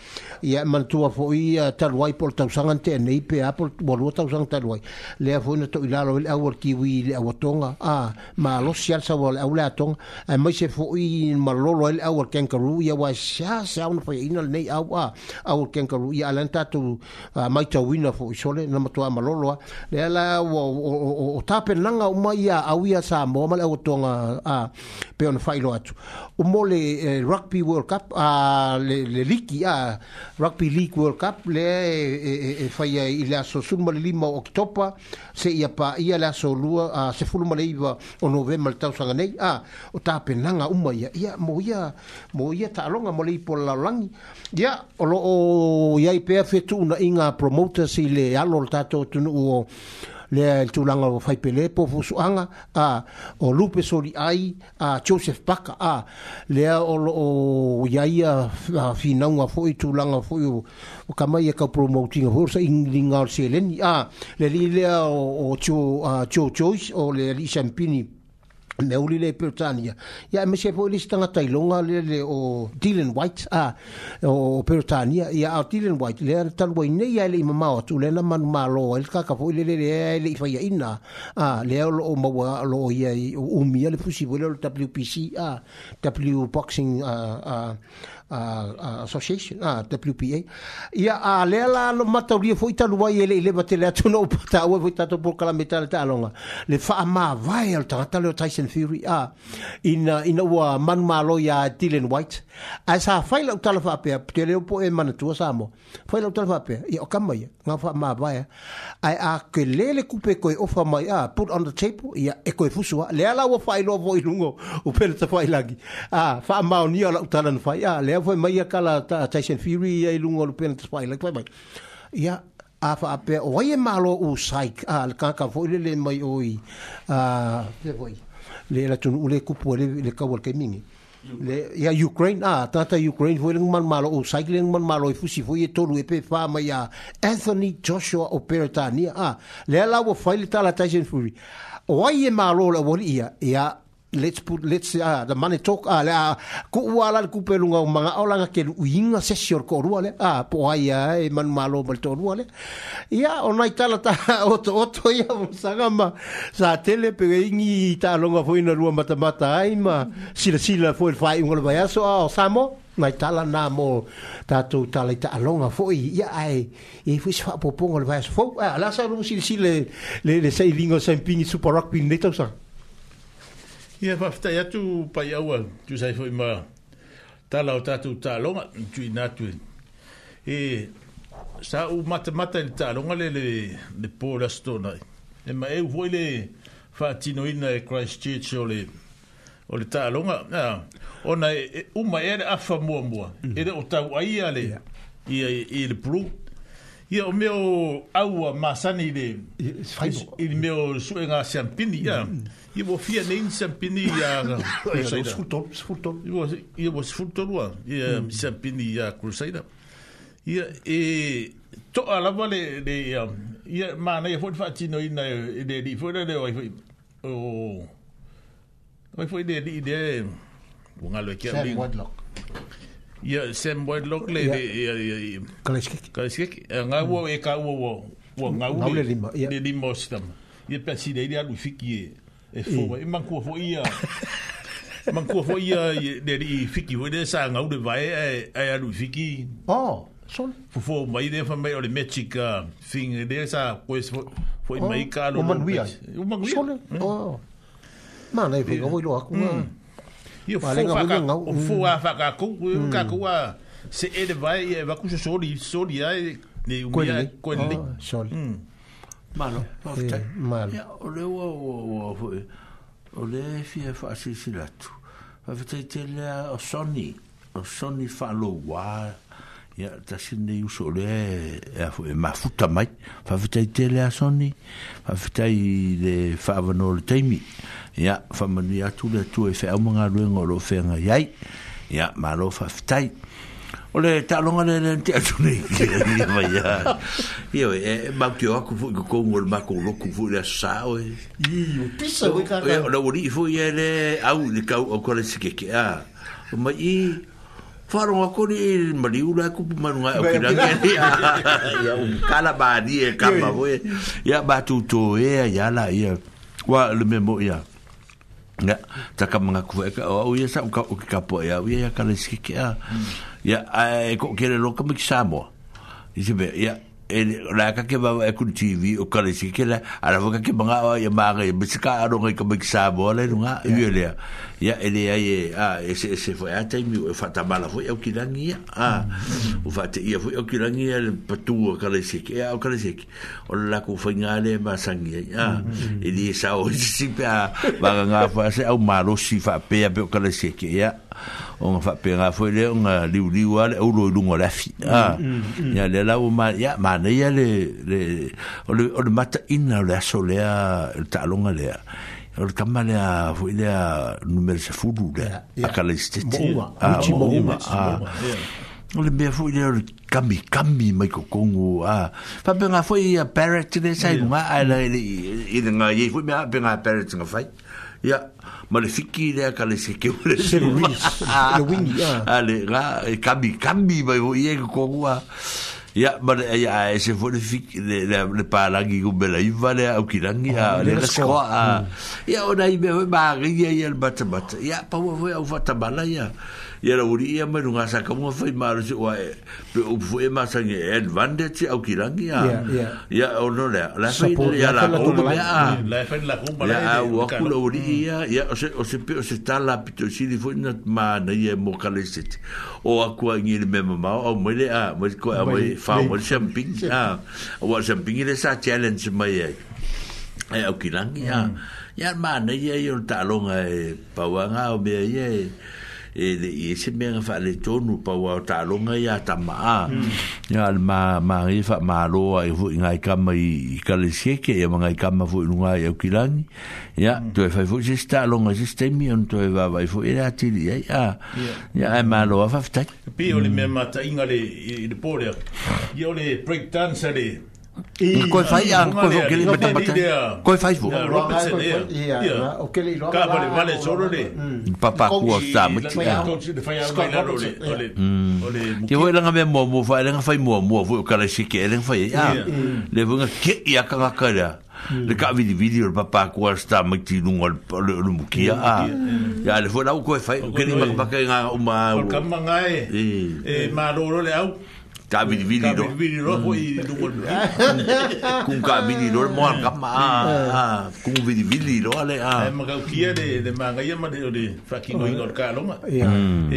ya man tua fo i ta wai por ta sanga te nei pe a por bolu ta sanga ta wai le fo na to ilalo le awol ki wi le awo tonga a ma lo sial sa wol awle atong e mai se fo i ma lo lo le awol kenkaru ya wa sha sa un fo i nei awa au kengaru i alanta tu uh, mai tau wina fo isole na matua maloloa le ala o, o, o, tape nanga o a awia sa mo male o tonga a peon failo atu umole eh, rugby world cup a le, liki a rugby league world cup le e eh, e eh, faia i la so sumo le lima oktopa se ia pa ia la so lua a se fulu male iba o novembro tau sanga nei a o tape nanga o mai ia mo ia mo ia ta longa mole i pola langi ia o lo o o yai pea fetuuna i ga promoters le alo o le tatou tunuu o le tulaga o faipele po fusuaga a o lupe soli ai a joseph paka a le o loo iaia finauga foi tulaga foi o kamai e kau promotinga foi sa igiga o le seleni a le lii lea o jo joice o le alii sampini me uli le Britania. Ya me se poli stanga tailonga le le o Dylan White a o Britania. Ya o Dylan White le tal boy ne ya le mama o tu le na man malo el ka ka poli le le le fa ya ina a le o o mawa lo ya o mi le pusi le WPC a W boxing a uh, a uh, association a WPA ia a le la lo mata ri foi ta luai ele ele bate le tu no pata o foi ta to por kala metal ta longa le fa ma vai al ta le Tyson Fury a in in o man ma lo ya Dylan White a sa fai la ta fa pe te le po e man tu sa mo fai la ta fa pe ia ka mai nga fa ma vai a a ke le le coupe ko o fa mai a put on the table ia e ko e fusu le ala o fai lo vo i lungo o pe ta fai lagi a fa ma o ni ala ta fai a le ia foi mai kala ta Tyson Fury ia lungo lu pen tsai like like ia a fa pe o ye malo u sai al ka ka foi le mai oi a pe voi le la tun ule ku po le le ka wal kemingi le ya ukraine a tata ukraine foi lungo malo u sai le lungo malo i fusi foi e tolu e pe fa mai a anthony joshua operator ni a le la wo foi le ta la tyson fury o ye malo le wo ia ia let's put let's ah the money talk ah la ah, ko wala ku manga ola nga ke se ko le ah po ai man malo mal to le ya ona itala ta oto oto ya sa tele pe e ingi ta longa foi na rua mata mata ai ma sila sila foi fai ngol ba so ah samo mai foi ya, e fo ah la sa sil sil le le sai lingo super rock pin Ia yeah, whaftai atu pai aua, tu sai fwoi ma tala o tatu tālonga, tu i nātu e. E, sā u matamata ni tālonga le le, le pōra stona e. ma e u fwoi le whātino ina e Christchurch o le, o le tālonga. Ah, ona e, e uma ere afa mua mua, mm. ere o tau aia le, i le pru. Ia o meo aua masani le i le meo sue ngā siampini, ia. Mm. Ia wo fia nein siampini i a... Sfultor, sfultor. Ia wo sfultor ua, ia siampini i a Crusader. Ia e... Tō a lawa le... Ia mana, ia fwoi fwa e tino i na i e, e le li. Fwoi le o i fwoi... O... O i fwoi le li i le... Wunga lo e kia Ya Sam White Lockley, de ia, ia. ngawo e ka wo ua ngā ua. Ngā ua le lima, ia. Le fiki e fo E, e man kua ia. Man kua fō fiki. Hoi le sā ngā ua le vai e, e fiki. Oh, son. Fō fō mai le fā mai o le metik uh, fing. Le sā koe sā fō i mai man uia. O man o fu a fa ka ku ku ka ku a se e de vai e eh, va ku se soli soli a e le u mia quelli oh, soli mm. eh, malo ofte malo o le o o o o le fi fa si si la tu va vite te le o soni o soni fa lo wa ya ta sin de uso le e fu e ma futa mai va vite te le a soni va vite le fa vano le taimi ya fa manu ya tu le tu e fa mo nga lu ngolo fe nga yai ya ma lo fa ftai o le ta longa le le ti atu ni ya yo e, e ma ki o ku ku ko ngol ma ko lo ku fu le sa o e yo pisa we ka ka o le wori fu ye le au le ka o ko le sike ki a o ma i Faro a kori e mali ula e kupu manu ngai o ki rangi e ni a un kalaba a ni e kama voe. Ia batu to e a yala ia. Wa le memo ia. Ia. Ya, taka mga kuwa eka, o au ia sa, uka uki kapo ea, au ia ia kala isiki kia. Ya, hmm. e ko kere loka miki Samoa. Isi bea, ya, e la ka ke ba e kun tv o ka le sike la ala ka ke manga o ya mare be se ka ro ngai ka be sa bo le no ga yu e le ya e le ai a e se se fo ya tai mi o fa ta bala fo ya ki la ngia a o fa te ia fo ya ki la ngia le patu o ka le sike ya o ka le sike o la ku fo nga le ma sa ngia ya e di sa o si pe a ba nga fa se au malo si fa pe ya pe o ka le sike ya o nga whapenga fwe le o nga liu liu ale au loi lungo lafi ya mm, ah. mm, mm. le lau ma ya ma ne ya le le o le o le mata ina o le aso lea le ta alonga lea o le tamma lea fwe lea numere se fudu lea a kala istete mouma o le mea fwe lea o le kami kami mai ko kongo ah. a fa benga fwe ya parrot le sai nga ala ile nga ye fwe mea benga parrot nga fai ya male fiki de ka le se ke le se le wing ya ale ga e kambi kambi ba yo ye ko wa ya male ya e se fo le fiki le le pa la gi ko bela i vale au ki ya le resko ya ona i be ba ri ya ya le bat bat ya pa wo ya u fa ta bala ya ia ra uri ia mai runga saka mua fai maru si ua e pe upu e masa nge e advande ti au kirangi a ia o no lea lai fai nere ia la kuma mea a lai fai la kuma lai ia ua kula uri ia ia o se pe o se tala pito siri fai na ma na e ia mo kale siti o a kua ngiri me mamau au mele a mai koe a mai fau mai shamping a ua shamping ile sa challenge mai e e au kirangi a mm. ia ma na ia ia o talonga e pawanga o mea ia e e le i e se me fa le tonu pa wa ta longa ya ta ma ya hmm. al ma ma ri fa ma lo e hmm. e ai vu ngai kam i ka le se ke ya ngai kam vu nu ngai au kilang ya to e fa vu se sta longa se ste mi on to e va vai fu era ti ya ya ya ai ma lo fa fta pe o le me hmm. ma ta inga le le pole ya le break dance le I koe fai a koe o kele mata mata. Koe fai fu. O kele i roa. Ka vale, vale, soro le. Mm. Mm. Papa kua sa mati. Te mm. hoi langa mea mua mua fai, langa fai mua mua fai o kala shike, e langa fai ea. Le vunga ke i a kanga kare. Le ka vidi vidi o papa kua sa mati nunga le mukia. Ya le fo lau koe fai, o kele mata mata inga o maa. Kama ngai, maa e, roro le au. Kama ngai, maa roro le au. Ka vini vini ro. Ka vini ro po i lungo ni. Kung ka vini ro mo al kama. Kung vini vini ro ale. E ma kau kia de de manga ia ma de de fucking oi ngor ka longa. E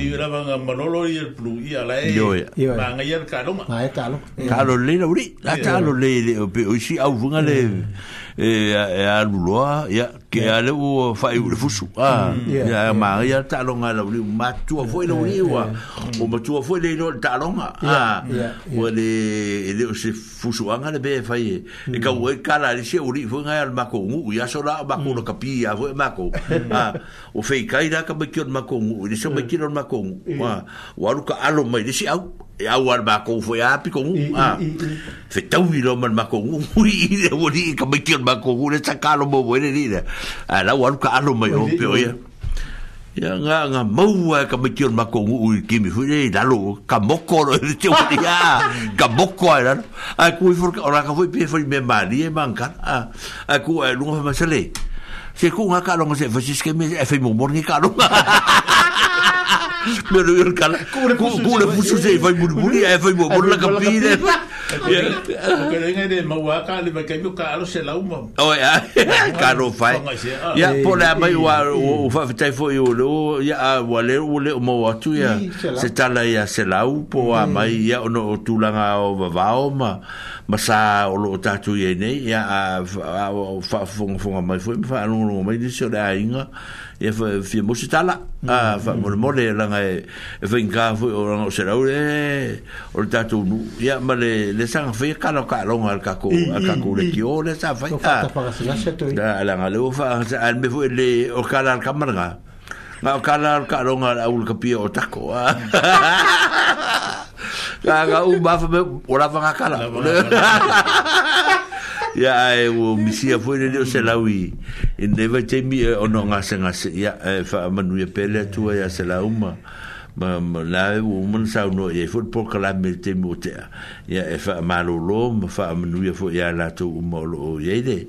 i ra manga malolo i el plu i ala e. Manga ia ka longa. Ma e ka longa. Ka lo le uri. Ka lo le le o si au vunga le. e e alu loa ya ke ale o fa i le fusu a ya ma ya ta longa la u ma tu o foi le u o ma tu o foi le no ta longa a o le e le o se fusu anga le be fa e mm-hmm. e ka o e ka la le se u li foi nga al ma ko u ya so la ma ko mm. no ka pi a foi ma ko a ah, o fe ka ira ka ma ki o ma ko u le se mm. ma ki ah, o ma ko u a o ka alo mai le se au e au ar ma kou foi api kou ngu a fe tau i lo man ma kou ngu ui i le wani i ka maiti ar ma kou ngu le ta ka alo mo mo ene ni le a la wanu ka alo mai o pe oia ia ngā ngā mau a ka maiti ar ma kou ngu ui kimi hui e lalo ka moko no e te wani a ka moko a e lalo a ku i furka ora ka fui pe fui me ma ni e ma a ku a lunga fa masale se ku ngā ka alo ngase fasiske me e fai mo morni ka alo Me lo yo cala. Cómo le puso se fue muy muy y fue muy por la capilla. Pero en el mauaca le me cayó caro se la uma. Oh ya. Caro fue. Ya por la mayua o fa te fue yo lo ya vale o le mo tu ya. Se tala ya se la u po a mai ya no tu la o va o ma. Masa o lo tatu ye ne ya fa fa fa mai fue fa no mai dice la inga e fa fi musitala a fa mm-hmm. mole mole la nga e fa inga fu o la se la ure o ta tu ya ma le le sang fi e ka lo ka lo ngal ka ko a ka ko le kio le sa fa ta da la nga le o fa al me fu le o ka la ka ma nga nga o ka la ka lo ngal a ul ka pio o ta ko a ka ga u ba fa me o la fa nga ka la ya ai wo misi a foi leo selawi in e never take eh, me on nga senga ya fa eh, manu ye pele tu ya selauma ma dạ, e ma la u mun sa no e football kala me te mo te ya e fa malo lo ma fa manu ia fo ia la to mo lo ye de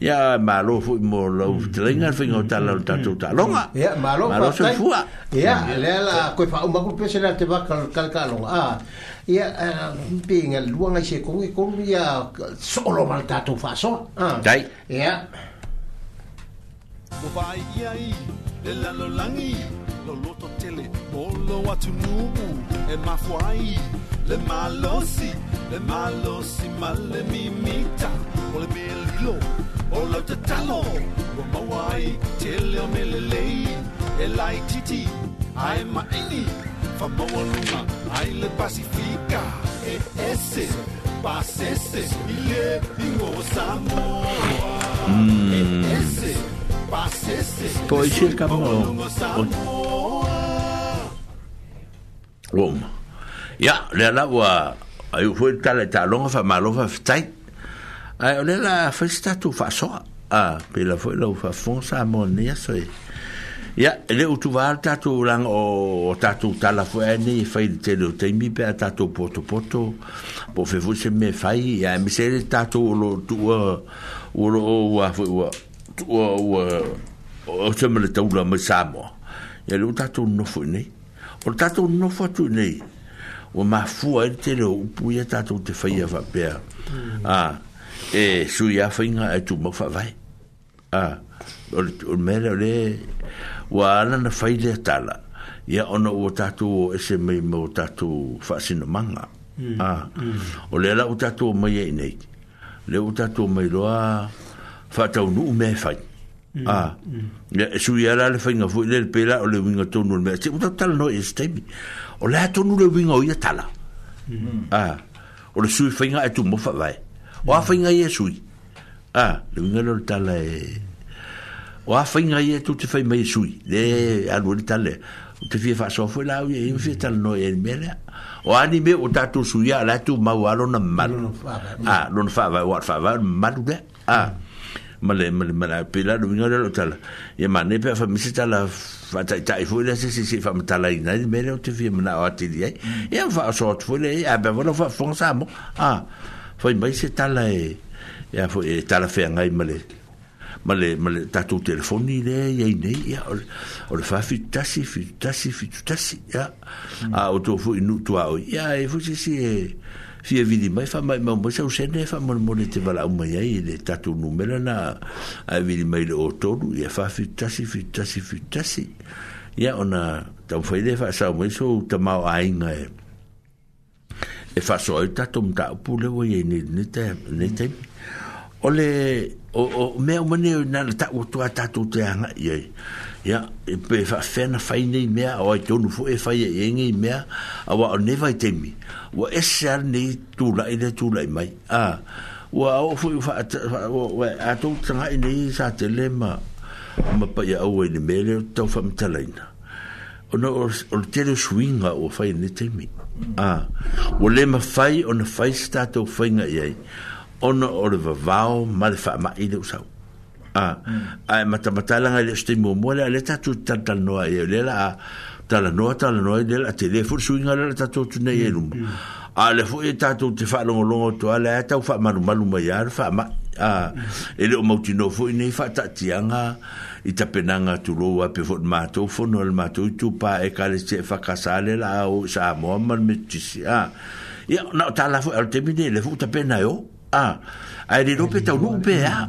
ya malo fo mo lo tlenga fo ngo ta ừ. la ta ừ. to ta longa ya malo pa so fu ya le la ko fa ma ko pese la te va kal kal kal a ya bi nga luanga se ko ko ya solo mal ta to fa so dai ya Ko pai iai, le lalo langi, le le le malosi, malosi lolototele olowa tunubu emafwayi lemalosi lemalosi malemimita olemelilo olojatalo wamawai teleomelelei elaititi aemaini le pacifica. pasifika eese pasese ile ingosamoa mm. eese Poi circa mo. Um. Ya, le la wa. Ai fu tale ta longa fa malo fa tai. Ai le la fa sta tu fa so. Ah, pe la fu lo fa fon sa mo ne so. Ya, e le u tu va ta tu lang o ta tu ta la fu ene fa i te lo te mi pe ta tu poto poto. Po fe vu se me fai, ya e mi se ta tu lo tu o lo wa fu wa tua ua o te mele taula mai Samoa. Ia leo tato nofo nei. O tato nofo atu nei. O ma fua e te leo upu ia tato te whaia mm. wha pēr. Mm. Ah, e sui a whainga e tu mau wha vai. Ah, o le mele o le ua ana na whaile a tala. Ia ona ua tato o ese mei mau tato whaasino manga. Mm. Ah, o le ala u tato mai e nei. Leo tato mai loa... Ah, 發到唔好咩？發啊！衰嘢啦！發嘅富，你哋平日我哋會唔會做唔好？你哋會唔會睇到呢？即係，我哋睇到呢，即係咪？我哋睇到呢，我哋會唔會有啲嘢睇啦？啊！我哋衰，飛鷺做冇發位，我飛鷺嘢衰，啊！你會唔會睇嚟？我飛鷺嘢，都睇飛唔係衰，你又會睇嚟，睇飛發喪，飛老嘢，有冇飛睇到呢？咩咧？我啱啱睇到睇到，冇話攞嚟賣，啊！攞嚟賣，賣話賣，賣到咩？啊！ma le ma le ma le pila lu vinga le lotala ia ma ne pe fa misi tala fa tai tai fu le se se se fa mtala ina i mele o te fi mna o ati di ai ia fa a sot fu le ia be vana fa fong sa mo a fa i mai se tala e ia fu e tala fe ngai ma le ma le ma le tatu telefoni le ia i nei ia o le o le fa fi tasi fi tasi fi tasi ia a o to fu inu tua o ia e fu se se e fia vidi mai fa mai mai mosau se ne fa mon mon te bala mai ai le tatu numera na a vidi mai le otoru ia fa fi tasi fi tasi fi tasi ia ona tau fai le fa sau mai so te mau ai ngai e. e fa so ai tatu mta pu le wai ni ni te ni te ole o o me o mane na tatu tua te anga ia ya e pe fa fena fa nei mea o ai tonu fo e fa ye enge mea a wa o never te mi wa esar nei tu la ile tu la mai a wa o fo fa wa a tu tsanga nei sa te le ma ma pa ya o ni mele to fa mtalaina o no o te le swinga o fa nei te mi a wa le ma fa o na fa sta to fa nga ye ona o le va va o ma le fa ma ile usau a ah, ai mata mata la le ste mo mo le ta tu ta ta no ai e le la ta la no ta la no e le la te le fu su ngala le ta tu tu nei lu mm, mm. a le fu e ta tu te fa lo lo to ala ta fa ma ma lu ma yar fa ma a e le mo tu no fu nei fa ta ti i ta penanga tu lo wa pe fu ma to fu no le ma tu tu pa e ka le se fa ka la o sa mo ma me ti si a ya no ta la fu al te mi le fu ta pena yo e a ai le lo pe ta lu pe a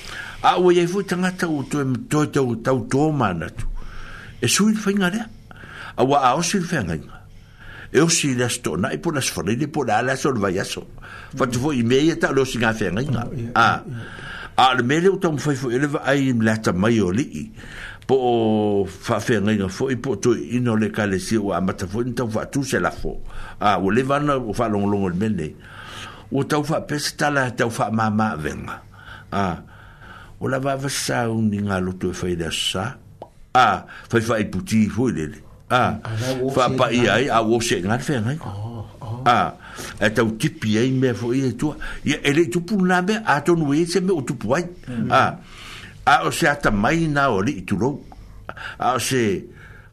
a o ye fu tanga ta u to em to to ta u to mana tu e su il fainga le a wa a o su il fainga e o si le sto na i po na sfori le po la so va ya so fa tu vo i me ye ta lo si nga fainga a a le me le u tom fai fu ele va ai la ta mai o li po fa fainga nga fo i po to i no le ka si o ma ta fo ni ta fa tu se la fo a o le va na fa long long le me le o tau fa pesta la tau fa ma ma venga ah o la va vasa un ninga lo tu e fai da sa a fai fai puti fui le a fa pa i ai a wo se ngar fe ngai oh, oh. a e tau tipi ai me fo i tu ia ele tu pu na be a to nui e se me o tu puai hmm. a a o se ata mai na o li tu lo a o se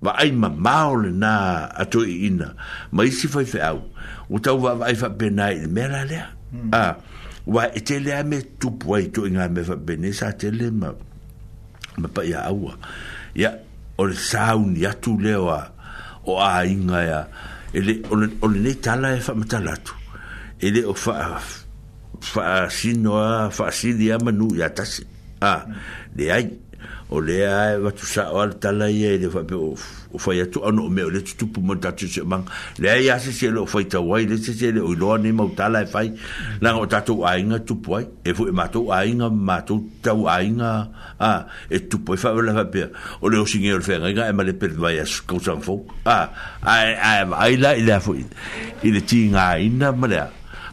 va ai ma maol na a to ina mai si fai fe au o tau va vai fa benai me la le hmm. a mm wa etele a me tupu ai e to inga me bene sa tele ma ma pa ya awa ya ol saun ya tu lewa o a inga ya ele ol ol ne tala e fa matala tu ele o fa fa sino fa si dia manu ya tas a de ai o le ai va tu sa al tala ye de fa o fa ya tu ano me le tu pou mo ta tu se man le ai asi se lo fa ta wai le se se le o lo ni mo tala fa na o ta tu ai nga tu poi e fu ma tu ai nga ma tu ta ai nga a e tu poi fa la pe o le o singe o fe nga e ma le per vai as ko san fo a ai ai ai la ile fu ile ti nga ina ma le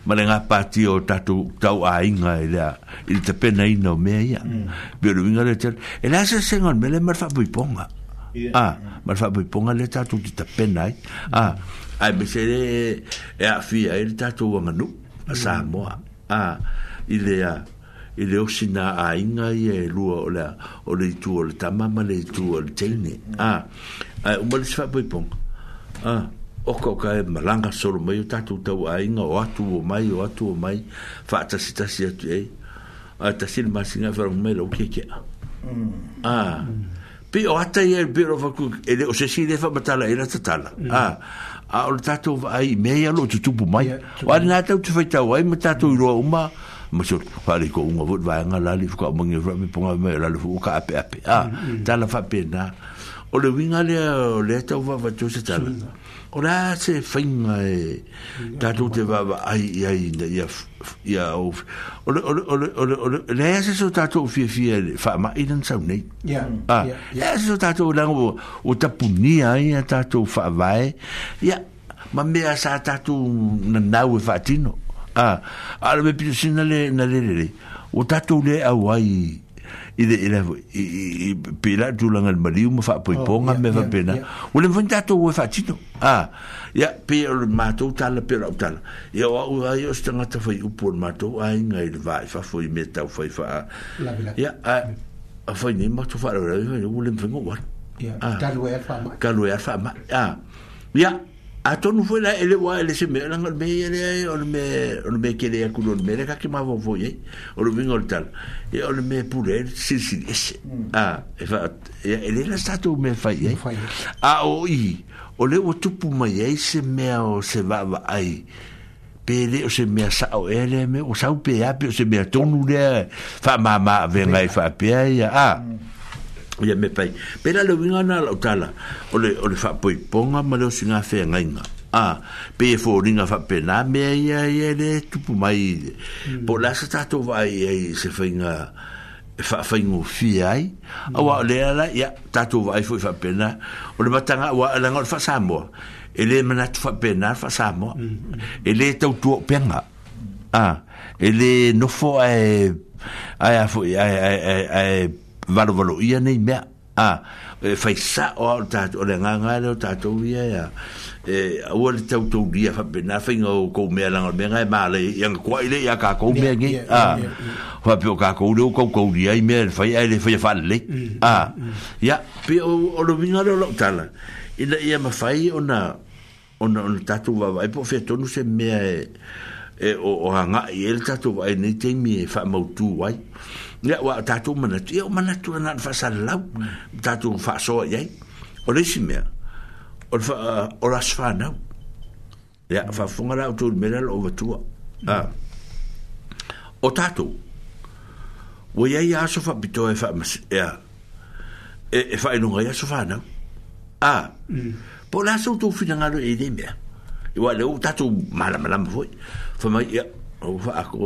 ma le ngā pāti o tatu tau a inga e lea, i te pena ina o mea ia. Mm. Bero inga le tēra, e lea se se ngon, me le marfa pui ponga. A, ah, marfa pui ponga le tatu ti te pena i. A, ah, ai me se e le e a fia, e le tātou mm. wanga nu, a sā moa. A, ah, i le a, i le o a inga i e lua o lea, o le itu o le tamama, le tu o le teine. Mm. A, ai, umale se ponga. A, a, o ka o ka e malanga soro mai o tatu tau a inga o atu o mai o atu o mai fa atasi tasi atu e a tasi ni masi ngai wharong mei lau kia kia mm. a ah. pi o ata i e bero vaku e le o sesi le fa matala e la tatala mm. a ah. a o le tatu va ai mei alo tu tupu mai o ari nga tau tu fai tau ai ma tatu i roa uma ma so pare ko unga vot vai nga lali fuka mangi rami ponga mei lali fuka ape ape a ah, mm, tala fa pena o le wingale le le tau va vatu se tala mm o rā se whainga e tātou te wawa ai i ai ina ia ia o o le o le o le o le o le le ase so tātou fia fia le wha ma inan sau nei ia le ase so tātou lango o tapu ni ai a tātou wha vai ia ma mea sa tātou na nau e wha tino a ala me pito sina le na le le le o tātou le au ai ia i de i i pila tu langa de mariu mo fa poi oh, ponga me va pena o le vonta to o e fa chito a ah, ya pe o ma to ta le pe o ta ya o o sta na ta foi u por ma to ai nga i va fa foi me ta foi fa ya a a foi ni ma to fa o le o le vonga o ya ta lo e fa ma ka lo e fa ma ya ah. ya atonu foi la ele wa ele se elle ele on me elle me kele ya kulon ka ma vo vo ye on tal e on me elle si ah e est ele la stato me fa elle a o i o le elle est se me o se va va ai elle o se me sa o ele me o sa elle oh, pe a se me tonu le fa ma ma elle fa pe ah hmm. ia me pai pela le winga na o tala o le o le fa poi ponga ma le singa fe nga a pe fo e ringa fa pe na me ia ia le tupu mai po hmm. la sa ta to vai ai se fa nga fa fa ngo fi ai a wa le ala ia ta to vai fo fa pe na o le matanga wa la ngol fa samo ele mena tu fa pe na fa samo hmm. ele tau tu pe nga a ele no fo ai ai fo ai ai ai valo valo ia nei mea a ah, e, fai sa o au tato o le nganga le o tato ia ia e ua le tau tau ria fa pena fai ngau kou mea langa mea ngai maa le ianga kua ile ia ka kou mea ngi a fa pio ka kou leo kou kou ria i mea le fai ai le fai mm, a fale le a ia pio o lo minga le o lau tala ina ia ma fai o na o na o na tato vava e po fia tonu se mea e e o, o hanga i el tato vai nei teimi e fa mautu wai Ya, wa tatou manatua ia o manatua na le faasalalau tatou faasoa i ya, o le isi mea o le o le aso fanau ia faafofoga la outou lemela loo vatua o tatou ua iai aso faapitoa e faamas e e faailoga ia so fanau a po le aso outou finagalo e lei mea ua le ou tatou malamalama foi famai ia ou ako.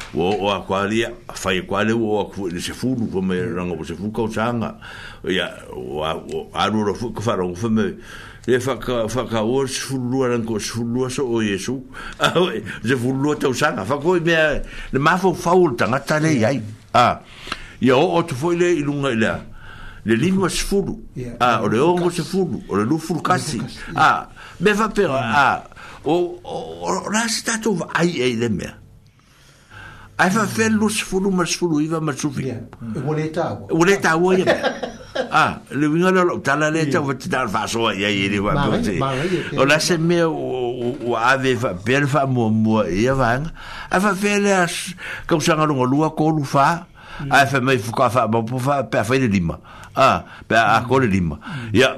o o a kwalia fai kwale o ku le se fulu ko me ranga o se fu ka sanga ya o a ru ro fu ka fa ro fu me e fa ka fa ka o se fulu ran ko se fulu so o yesu se o ta sanga fa ko me le ma fo faul tanga ta le yai a ya o o tu foi le ilunga ile le lima se fulu a o le ongo se fulu o le lu fulu kasi a me fa pe a o o la sta tu ai ele mea ai fa fe lus fulu mas fulu iva mas sufi yeah. wole ta wole ta wo ya ah le vinga lo tala le ta vot dar fa so ya ye le va dote o la se me o ave fa bel fa mo mo ia va ai fa fe le ka usanga lo lua ko lu fa ai fa me fu ka fa bo fa pe fa le lima ah pe a ko le lima ya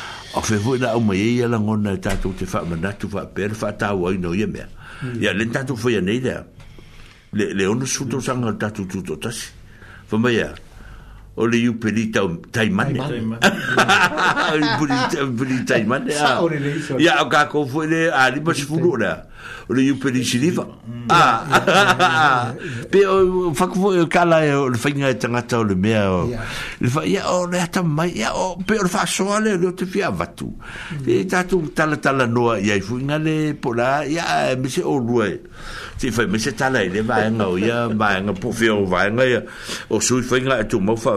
o fe fu na o mai e ia lango na ta e tu te fa ma na tu fa per fa ta wa ino ye me ya le ta tu fo ya ne le le ono su to sanga ta tu tu to tas fo mai ia o le iu peri tau taimane. Peri taimane. Sa ah. o le leisho. Ia, o ka kofu ele a lima sifuru o rea. O le iu peri sirifa. Mm. Ah. Pe o whakufu e kala e o le whainga e tangata o le mea. Le wha, ia o le hata mai. Ia o pe o le wha soa le o te fia vatu. Mm. E tatu tala tala noa ia i fuinga le pola. Ia, me se o rua e. Te whai, me se tala e le vaenga o ia. Vaenga po fia o vaenga ia. O sui whainga e tu mau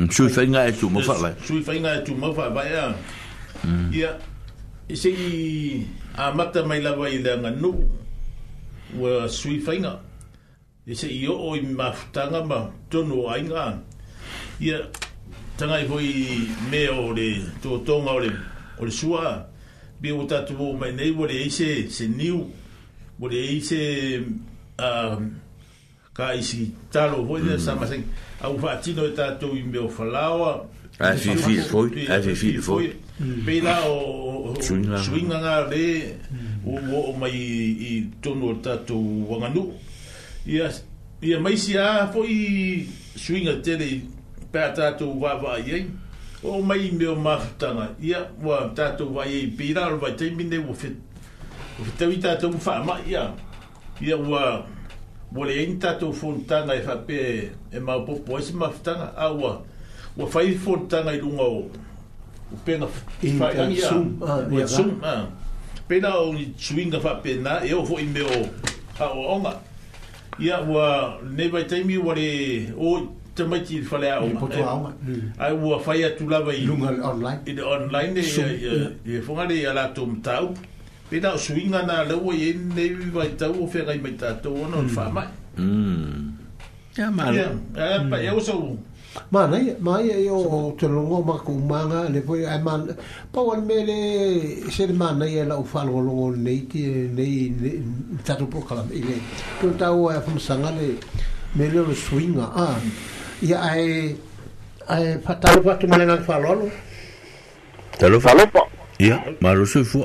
Mm, sui whainga e tū mawhai vai. Sui whainga e tū mawhai vai a. Mm. Ia, i e se i a mata mai lawa i le anga nu, ua sui whainga. E I se i o o i mawhutanga ma tono a inga. Ia, tangai hoi me o le tō tōnga o le, o le sua. Bia o tātu o mai nei, wale eise se niu, wale eise... Uh, ka isi talo foi de mm. sama sen au fatino ta e tu in be falao a fi fi foi a fi fi foi be o swinga na de o o mai i tonu ta tu wanganu ia ia mai si foi swinga tele pe ta tu va va ye o mai meu o maftana ia wa ta tu va ye pira o vai te minde o fit o fitavita tu fa ma ia ia wa Wale e inta tō fontanga e whape e maupopo e si mawhitanga awa. Wa whai fontanga i runga o pena i whaitangi ah, a. Wa Pena o ni tsuinga whape na e o fwoi me o hao onga. Ia wa nevai taimi wale o te mai ki whale a onga. Ia poto eh. a onga. Ai wa whai atu lava i. Lunga online. de online e fungare e, e i alato mtau pena o suinga hmm. hmm. hmm. na le o ye ne vai ta o fera i meta to o no fa mai ya mal ya pa ya o so ma nei ma ye yo te no ngo ma ku manga le foi ai mal pa o mele se le mana ye la o fa lo lo ne ti ne ta to po kala ile to ta o fa mo sanga le mele o suinga a ya ai ai fa ta lo pa tu mele na fa lo lo ta lo fa lo pa ya ma lo su fu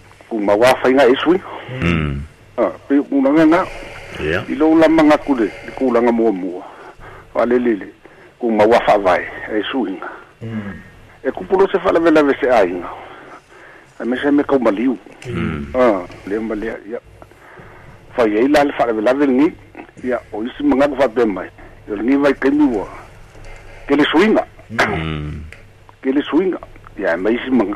kumawafai nga esu mm ah pe unanga nga yeah i lo lama nga kule i kulanga mo mo wale lele kumawafa vai esu nga mm e ku pulo se fala vela vese ai nga a me se me ka maliu mm ah le mali ya fa ye la le fala vela vela ni ya o isi manga fa pe mai yo ni vai ke ni wo ke le suinga mm ke le suinga ya mai isi manga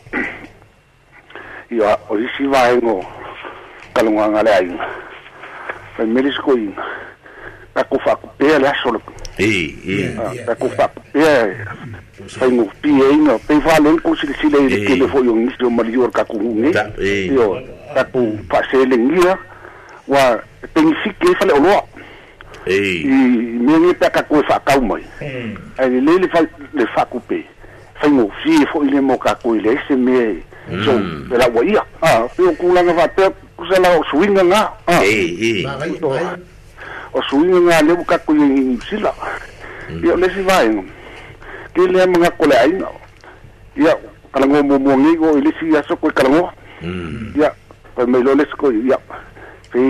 ia o isi vaego talogaga le aiga faimele sikoiga kako faakupea le aso lepu kako faakupea faigofieina pei falei kousilesile i le kele foʻi o gisi o se le kakuguge io te ni ua tegisike fa le oloa i mege pe akakue faakau mai ae lelei le faakupe 飛毛師傅你冇㗎，攰你先咩做？你話喂啊，啊邊個姑娘嘅發嗲，嗰隻撈水嘅啦，啊，我水嘅啦，你冇㗎攰唔知啦，要你先翻嚟，佢你冇㗎過嚟，要 kalau ngau fui mau ngi ya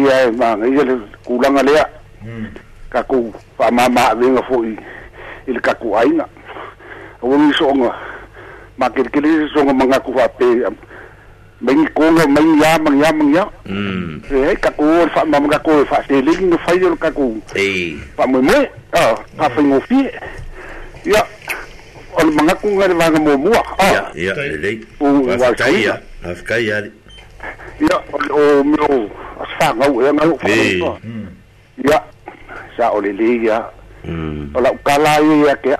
ya ya wani songa makirikiri songa mangaku hape mengi konga mengi ya mengi ya mengi ya hmm. eh kaku fa mam kaku fa seling no ah, fa yo kaku fa mo mo ah fa fa ngofi ya on mangaku ngare wa mo mo ah ya ya le o wa ya ya afkai ya ya o mo fa ngau ya ngau fa hmm. ya sa o le ya ya ola kala ya ke ya.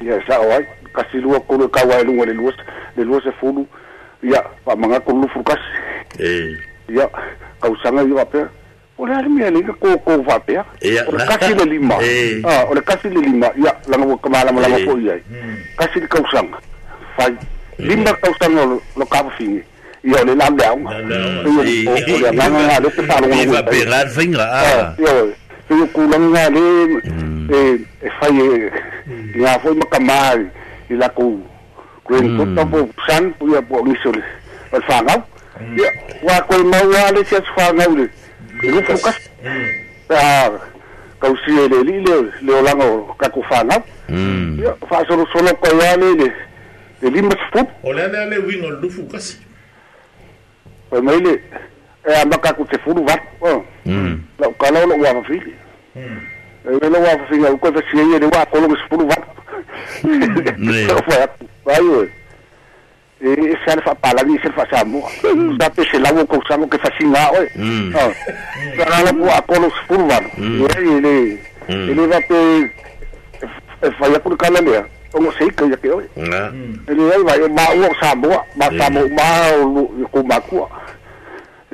ia saʻoai kasi lua kolu kauaeluga le lua le lua sefulu ia faamagaku lulufu kasi ia kausaga ia faapea o le alemea leiga kokou faapea o le kasi le lima o le kasi le lima ia laga kamalamalama foʻi ai kasi le kausaga fai lima kausaga lo kafafigi ia o le laleauga ia o le agaga le pe talogologa ia kulang mm. eh, mm. nga mm. le eh fai nga foi makamai i la ku kuen tu ta po san pu ya po ni sul al fangau ya wa ko ma wa le ah, se fangau le lu ku kas ta kau si le li le le la ngo ka ku fangau ya fa so so lo ko ya le le le limas fu o le le wingo lu fu kas ko mai le e a maka ku te furu va mm la ka lo lo wa fi mm e lo wa fi ga ko te si ye le wa ko lo se furu va ne vai oi e se fa pala ni se fa samo da pe se la wo ko samo ke fascina oi ah para la wa ko lo se furu va e ele ele va pe fa ya ku ka le ông sĩ cười giật kiểu thì như vậy mà uống xà múa mà xà múa mà cụ mà cua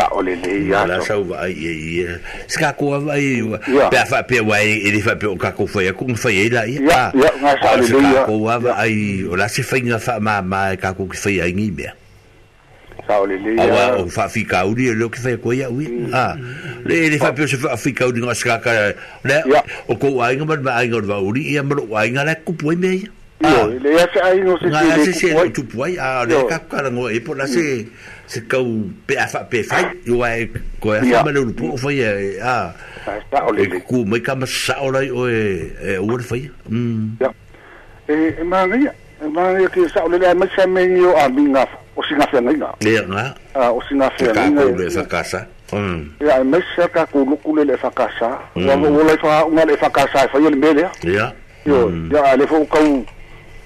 ta'olele tá, ia la sa wa ia ia ska ko ia pe fa pe wa ele fa pe o ka ko fa ia ko fa ia la ia ia nga sa le ia o la se fa inga fa ma ma ka ko ki fa ia ngi me sa ole le ia o fa fi ka uri lo ki fa ko ia ui a le ele fa pe se fa fi ka uri nga ska ka le o ko wa inga ma não nga wa uri ia ma wa inga la ku pu não ia le ia se não no se se ku pu ai a le ka ka ngo e po la se se kau pe a pe fai yo ai ko a fa mele upu fai e a e ku mai ka masa ora o e e o fai mm ya e e ma ngi ma ngi ki sa ole le ma sa me yo a mi o singa fe ngi nga e nga a o singa fe ngi nga le fa kasa mm ya e sa ka ku lu ku le fa kasa wa wo le fa nga le fa kasa fa yo le mele ya yo ya le fo kau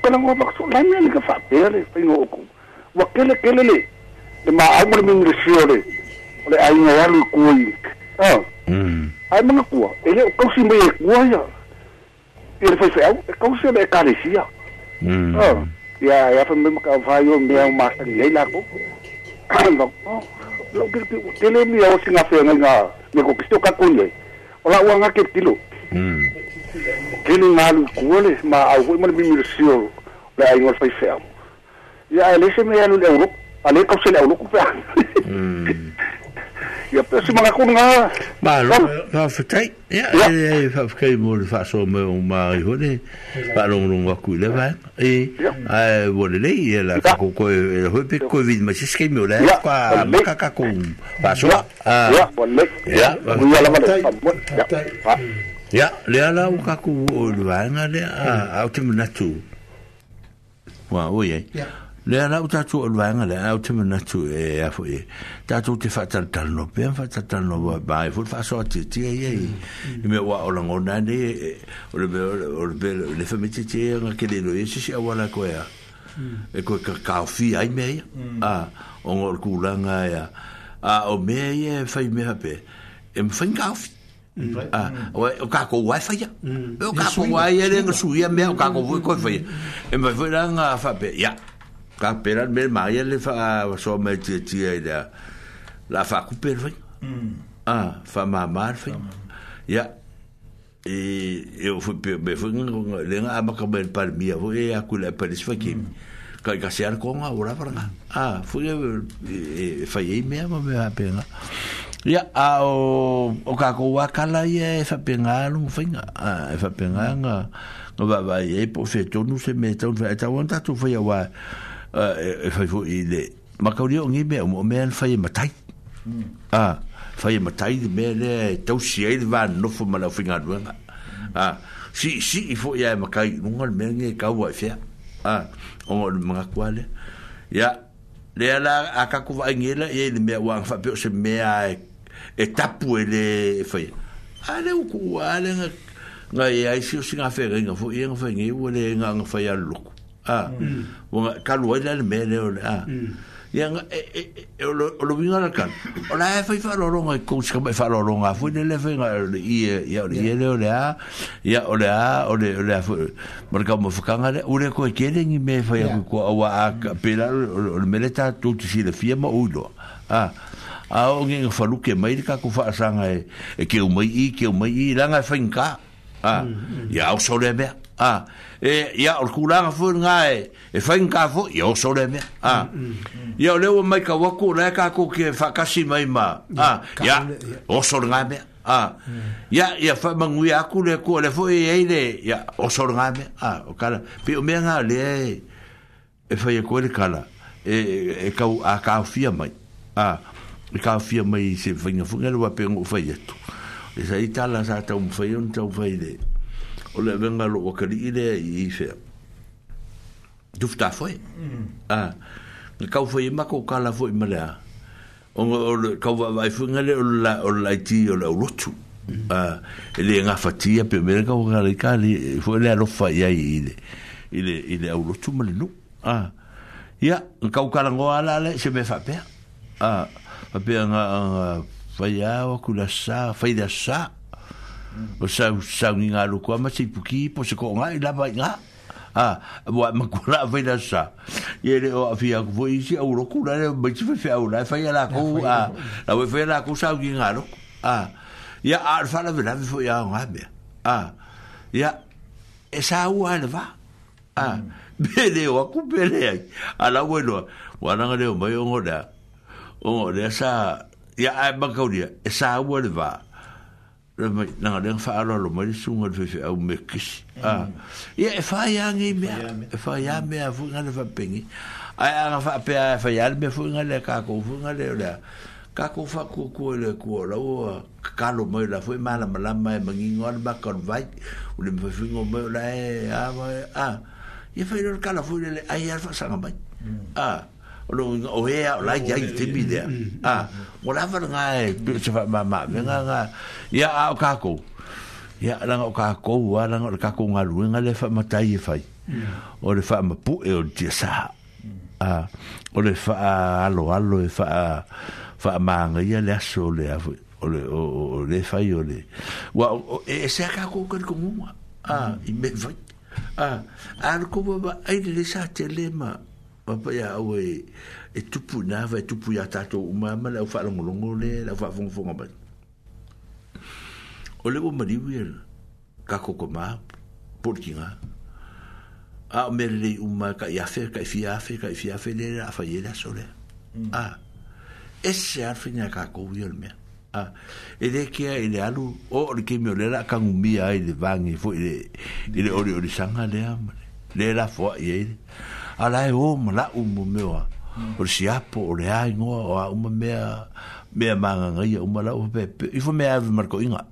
kalang wapak so lai ni ka fa pele pe ngo ko wa kele kele le le ma ai mo min resiore le ai ngo ya lu kui ah mm ai mo ko ele ko si me ko ya ele foi fel ko si me ka lesia mm ah ya ya fa me ka fa yo me o ma ka le la ko lo que que le mi o singa fe nga me ko kisto ka kunye ola wa nga ke kilo mm. Kini malu kuole ma au ko man bimir sio la ai ngol fai fam. Ya ele se me alu leuruk, ale ko se leuruk pa. Hmm. Ya pe se mala kunga. Ba lo fa fikai. Ya e fa fikai mo fa so me o mari hole. Ba lo lo ngwa ku le va. E a vole le e la ko ko e ho pe ko vid ma se ske me le kwa ma ka ka ko. Ba so. Ya Ya. Eh. Eh, eh, ya Ya. Ya, le ala o kaku o luanga le a au te manatu. Wa, o ye. Le ala o tatu o luanga le a au te manatu e a fo ye. Tatu te fatal talno, pe am fatal talno wa ba e fulfa so ati ti e ye. I me wa o lango nane, e, o le be o le be le fa miti ti e nga ke le noye si si a wala ko ea. E ko e ka kao fi ai me ye. Mm. A, o ngol kulanga ya. A, o me ye fai me hape. E me fai nga fi Hum. Ah, hum. o ka ko wai fai ya. O ka ko wai ele nga suia me o ka ko voi ko fai. E mai foi nga fa pe ya. Ka pera me mai ele fa so me tia ti ida. La fa ku per fai. Ah, fa ma mar fai. Ya. E eu fui pe me foi le hum. a ma ka ben par mia foi a ku la pa lis fai ki. Ka ka se ar ko nga ora par nga. Ah, foi e fai me ma me a pena. Mm. ia a o o ka ko wa kala ia e fa penga lu fenga a e fa penga nga no va va e po fe to nu se me to va ta won ta tu fa ia wa e fa e fo i le ma ka ri o ngi me o me an fa ia matai a fa ia matai de me le to si e va no fo ma la fenga lu a si si i fo ia e ma kai nu ngal me ngi e ka wa fe a o ma ka le ia le ala akakuvaʻaigiela ia i le mea uaga faapeo se mea e e tapu e le e fai. A le uku, a le nga, nga e ai si o singa fai ringa, fu i e nga fai ngewa le nga nga fai al luku. A, o mm. nga, kalu e le me le o le, a. Mm. I nga, e, e, e, o lo vinga la kan. O la e fai fai lo ronga, e mai fai lo fu i le le fai nga, i e, i e, i e le o le a, i e, o le a, o le, o le a, fu, marika mo fukanga le, u le koe kere me fai a kukua, o a, pela, o le mele ta, tu tisi fia ma uilo a o nge fa luke mai ka ku fa sanga e e ke mai i ke mai i langa fa inka a ya mm, mm. o so lebe a e ya o ku langa fu nga e e fa inka fu ya o so lebe a ya mm, o lewa mai ka waku la ka ku ke fa kasi mai ma a ya o so nga me a ya ya fa mangu ya ku le ku le fu e ye de ya o so nga me a o kala pe o me nga le e fa ye ku le kala e e, e ka ka fia mai a e ka fia mai se vinga fu ngelo pe ngo fai eto e sa ita la sa ta un fai un ta un fai de o le venga lo wakari ide i i fe du fta foi mm. a ah. ne ka foi ma ko kala foi ma le a o le ka va vai fu ngelo o la o la ti o la lotu mm. a ah. e le nga fatia pe me ka o ngale ka le fo le lo fai ai ide ile ile au lotu ma le no a ah. ya ka ka ngo ala le se me fa pe a a pe nga fai awa ku la sa, fai la sa. O sa sa ni nga lo kwa ma se puki po se ko nga la ba nga. Ah, wa ma ku la fai la sa. Ye le o a fi e mm. aku fo isi au lo ku la le ma chi fai au la fai la ko a la we fai la ko sa ni nga lo. Ah. Ya ar fa la vela vi fo ya nga be. Ah. Ya e sa u a le va. Ah. Be le o ku be le ai. Ala we lo. Wa na nga le o mai o nga da. Ah o le sa ya ai ba ka dia e sa wa le va le mai na le fa alo lo mai su ngal fe fe au me kis a ya e fa ya ngi me e fa ya me a fu ngal fa pengi ai a fa pe a fa ya me fu ngal le ka ko fu ngal le le ka ko fa ko ko le ko la o ka lo mai la fu ma la ma la mai ma ngi ngol ba kon vai u le fu ngo me la e a a ye fa lo ka la fu le ai ar fa sa ngamai a lo o he a la ya i te bide mm, mm, ah, a o la va nga e se va ma ma venga nga ya a o kako ya la nga o kako wa la nga o kako nga lu nga le fa mata i fai e mm. o le fa ma pu e o di sa a o le fa a lo e a lo e fa fa ma nga ya le so le a o le o le fa i o le wa e, e se a kako ka ko mo a i me fa a a ko ba ai le sa te le ma Papa ya awe e tupu nava e tupu ya tato umama la long long le la ufa fongo fongo bani. O le o mariwi el kako koma porkinga. A o merele uma ka iafe ka ifiafe ka ifiafe le la afa yela sole. Mm. A ese arfe nya kako wiel mea. Ah, ele que le alu o le que me olera kan umia ele vangi fo le ele ore ore sanga le am le la fo ele ala e o mala u mo me wa o si apo o le ai ngo o u mo me me ma nga ngai u mala u pe i fo me ave marko inga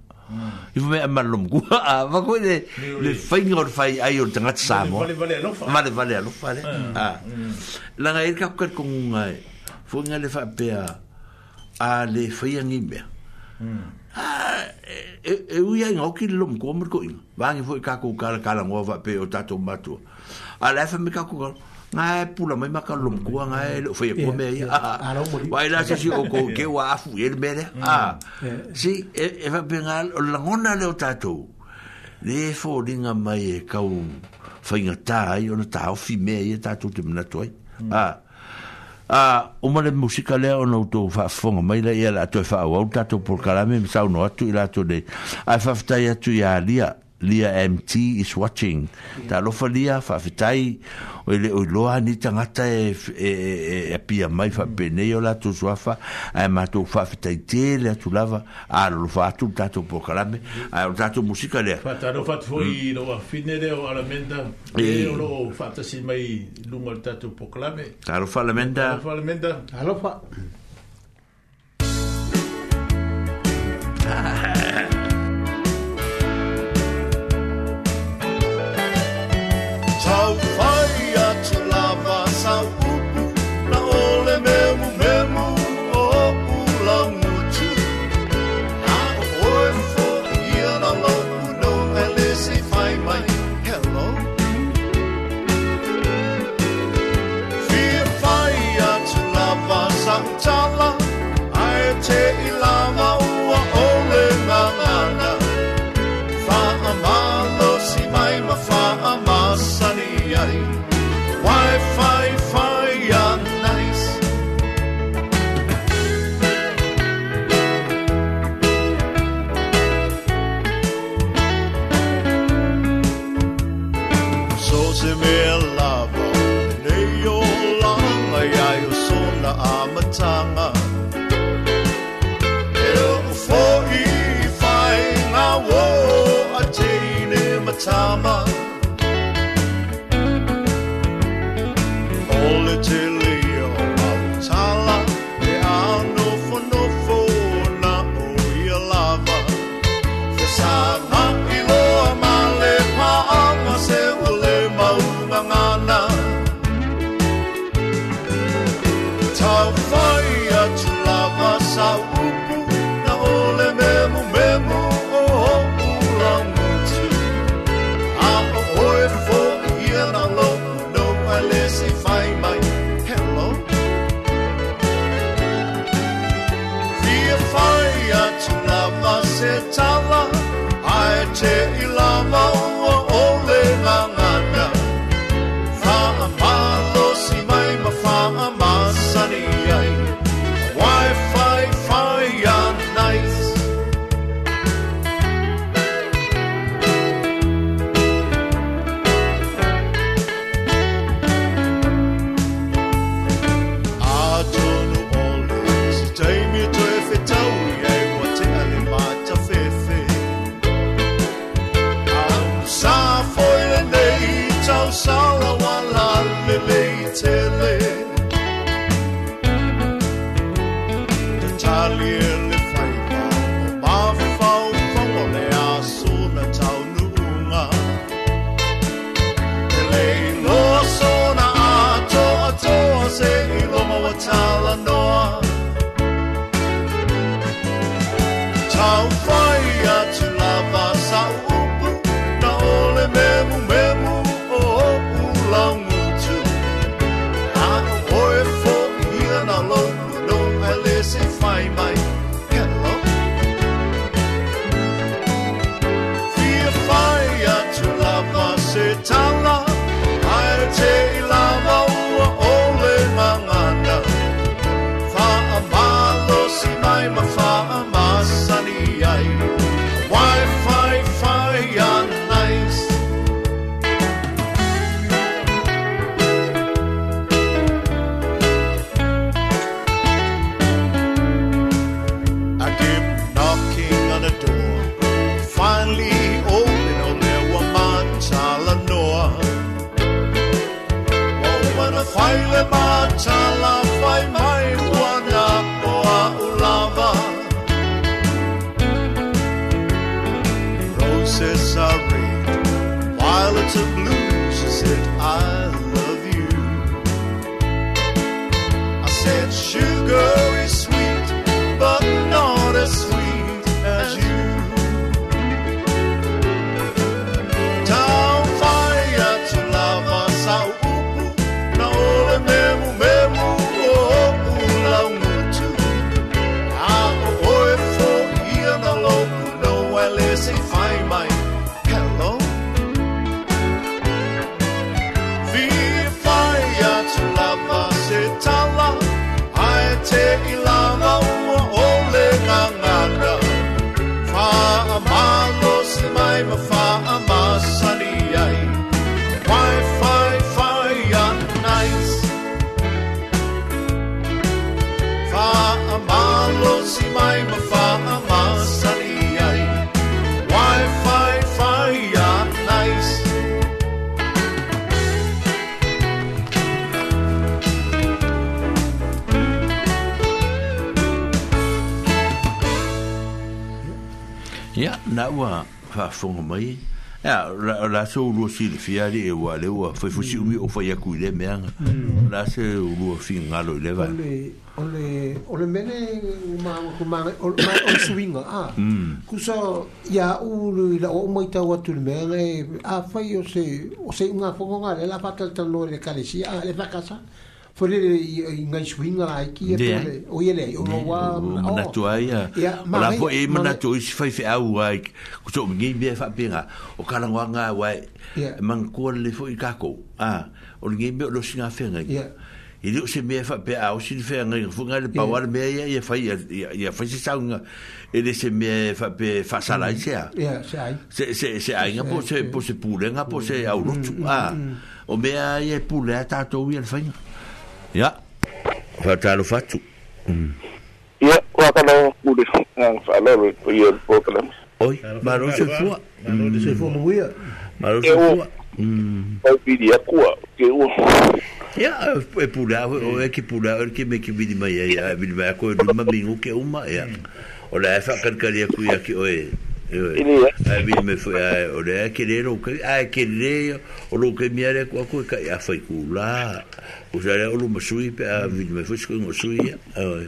i fo me ma lo mo a va ko le le fainga o fai ai o tanga tsa mo vale vale lo fa vale vale lo fa le ah, mm. la ngai e ka ko ko ngai fo nga le fa pe a a le fai ngi me mm. e, e, e u ia ngau ki lom ko mer ko in wang fo ka ko ka ka la ngo va pe o tato matu a la fa me ka ko ngai pula mai maka lum kua ngai le fo ye pome ya wai la si o ko ke wa afu yel mele mm. ah si e va e pengal o la ngona le o tato le fo dinga mai e ka u fa inga ta ai o ta e mm. o fi me ye tato te mna toi ah ah o mala musika le o no to fa fong mai la ye la to fa o tato por kala me sa no atu ila to de a fa fta ya tu ya lia lia MT is watching. Yeah. Ta lofa lia whawhitai o le oiloa ni tangata e, e, e, e pia mai whapene o la tu suafa a e mātou whawhitai te le atu lava a lo whātu tātou pokarame a o tātou musika lea. Whataro whatu i roa mm. whine reo alamenda e o lo whātasi mai lunga tātou pokarame. Taro whalamenda. Taro whalamenda. Alofa. Ha ha ha. ua fa fonga mai ya la la so lu si le fiali e wa le wa fo fo si mi o fa ya ku le me an la se lu fi nga lo le va le o le o le mene u ma ku ma o ma o swinga a mm. ku so ya u lu la o mo ita wa tu le me e, a fa yo se o se nga fo nga le la pata tan lo le kalesi a le va casa for i ngai swinga ai ki e o ele o no wa na tu ai ya la po e mana tu is fai fai au ai ko so mi ngi be fa pinga o kala wa nga wa man ko le fo i kako a o ngi be lo singa fenga i lu se me fa pe au sin fenga fu ngai le pa war me ya ya fai ya fai si sa nga e le se me fa pe fa sa la se se se se ai nga po se po se pou le nga po se mm. au lu mm, a mm, o me ai e pou le ta to wi al fenga ya faatalo fatu mm. ya ia kana kule faalalo ia potalami oi malo se fua malo mm. se fua muia malo se fua Vai mm. pidi a kua, ke u ya e pula, o e ki pula, o ke me ki vidi mai, ia, e, vidi e, mai, a koe rima mingu ke uma, ya e, O la kan whakarkari ya ku ya ki oe. É. a me foi ah, é, olha ore é a querer o que a querer o que me era com a coisa a foi cula o já era o lo masui pe a vi me foi com o sui ah,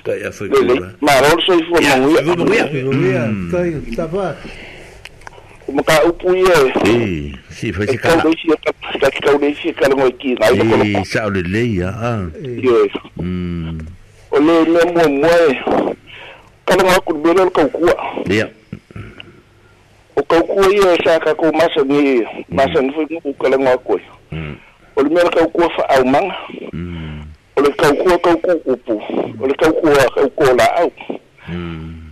então, a foi cula marol sou foi não ia não ia não ia tá tava como ka upu ia e si foi se ka ka ka ka o deixa ka ngoi ki na e sa o le ia ah yes mm o le le mo mo e ka ngoi ku belo ka ku ia o kaukua ia e sa kakou masani e ia masani foi nuku kalago aku ai o le mea mm. le kaukua faaumaga o mm. le kaukua kaukuu upu o le kaukua kaukua laau o mm.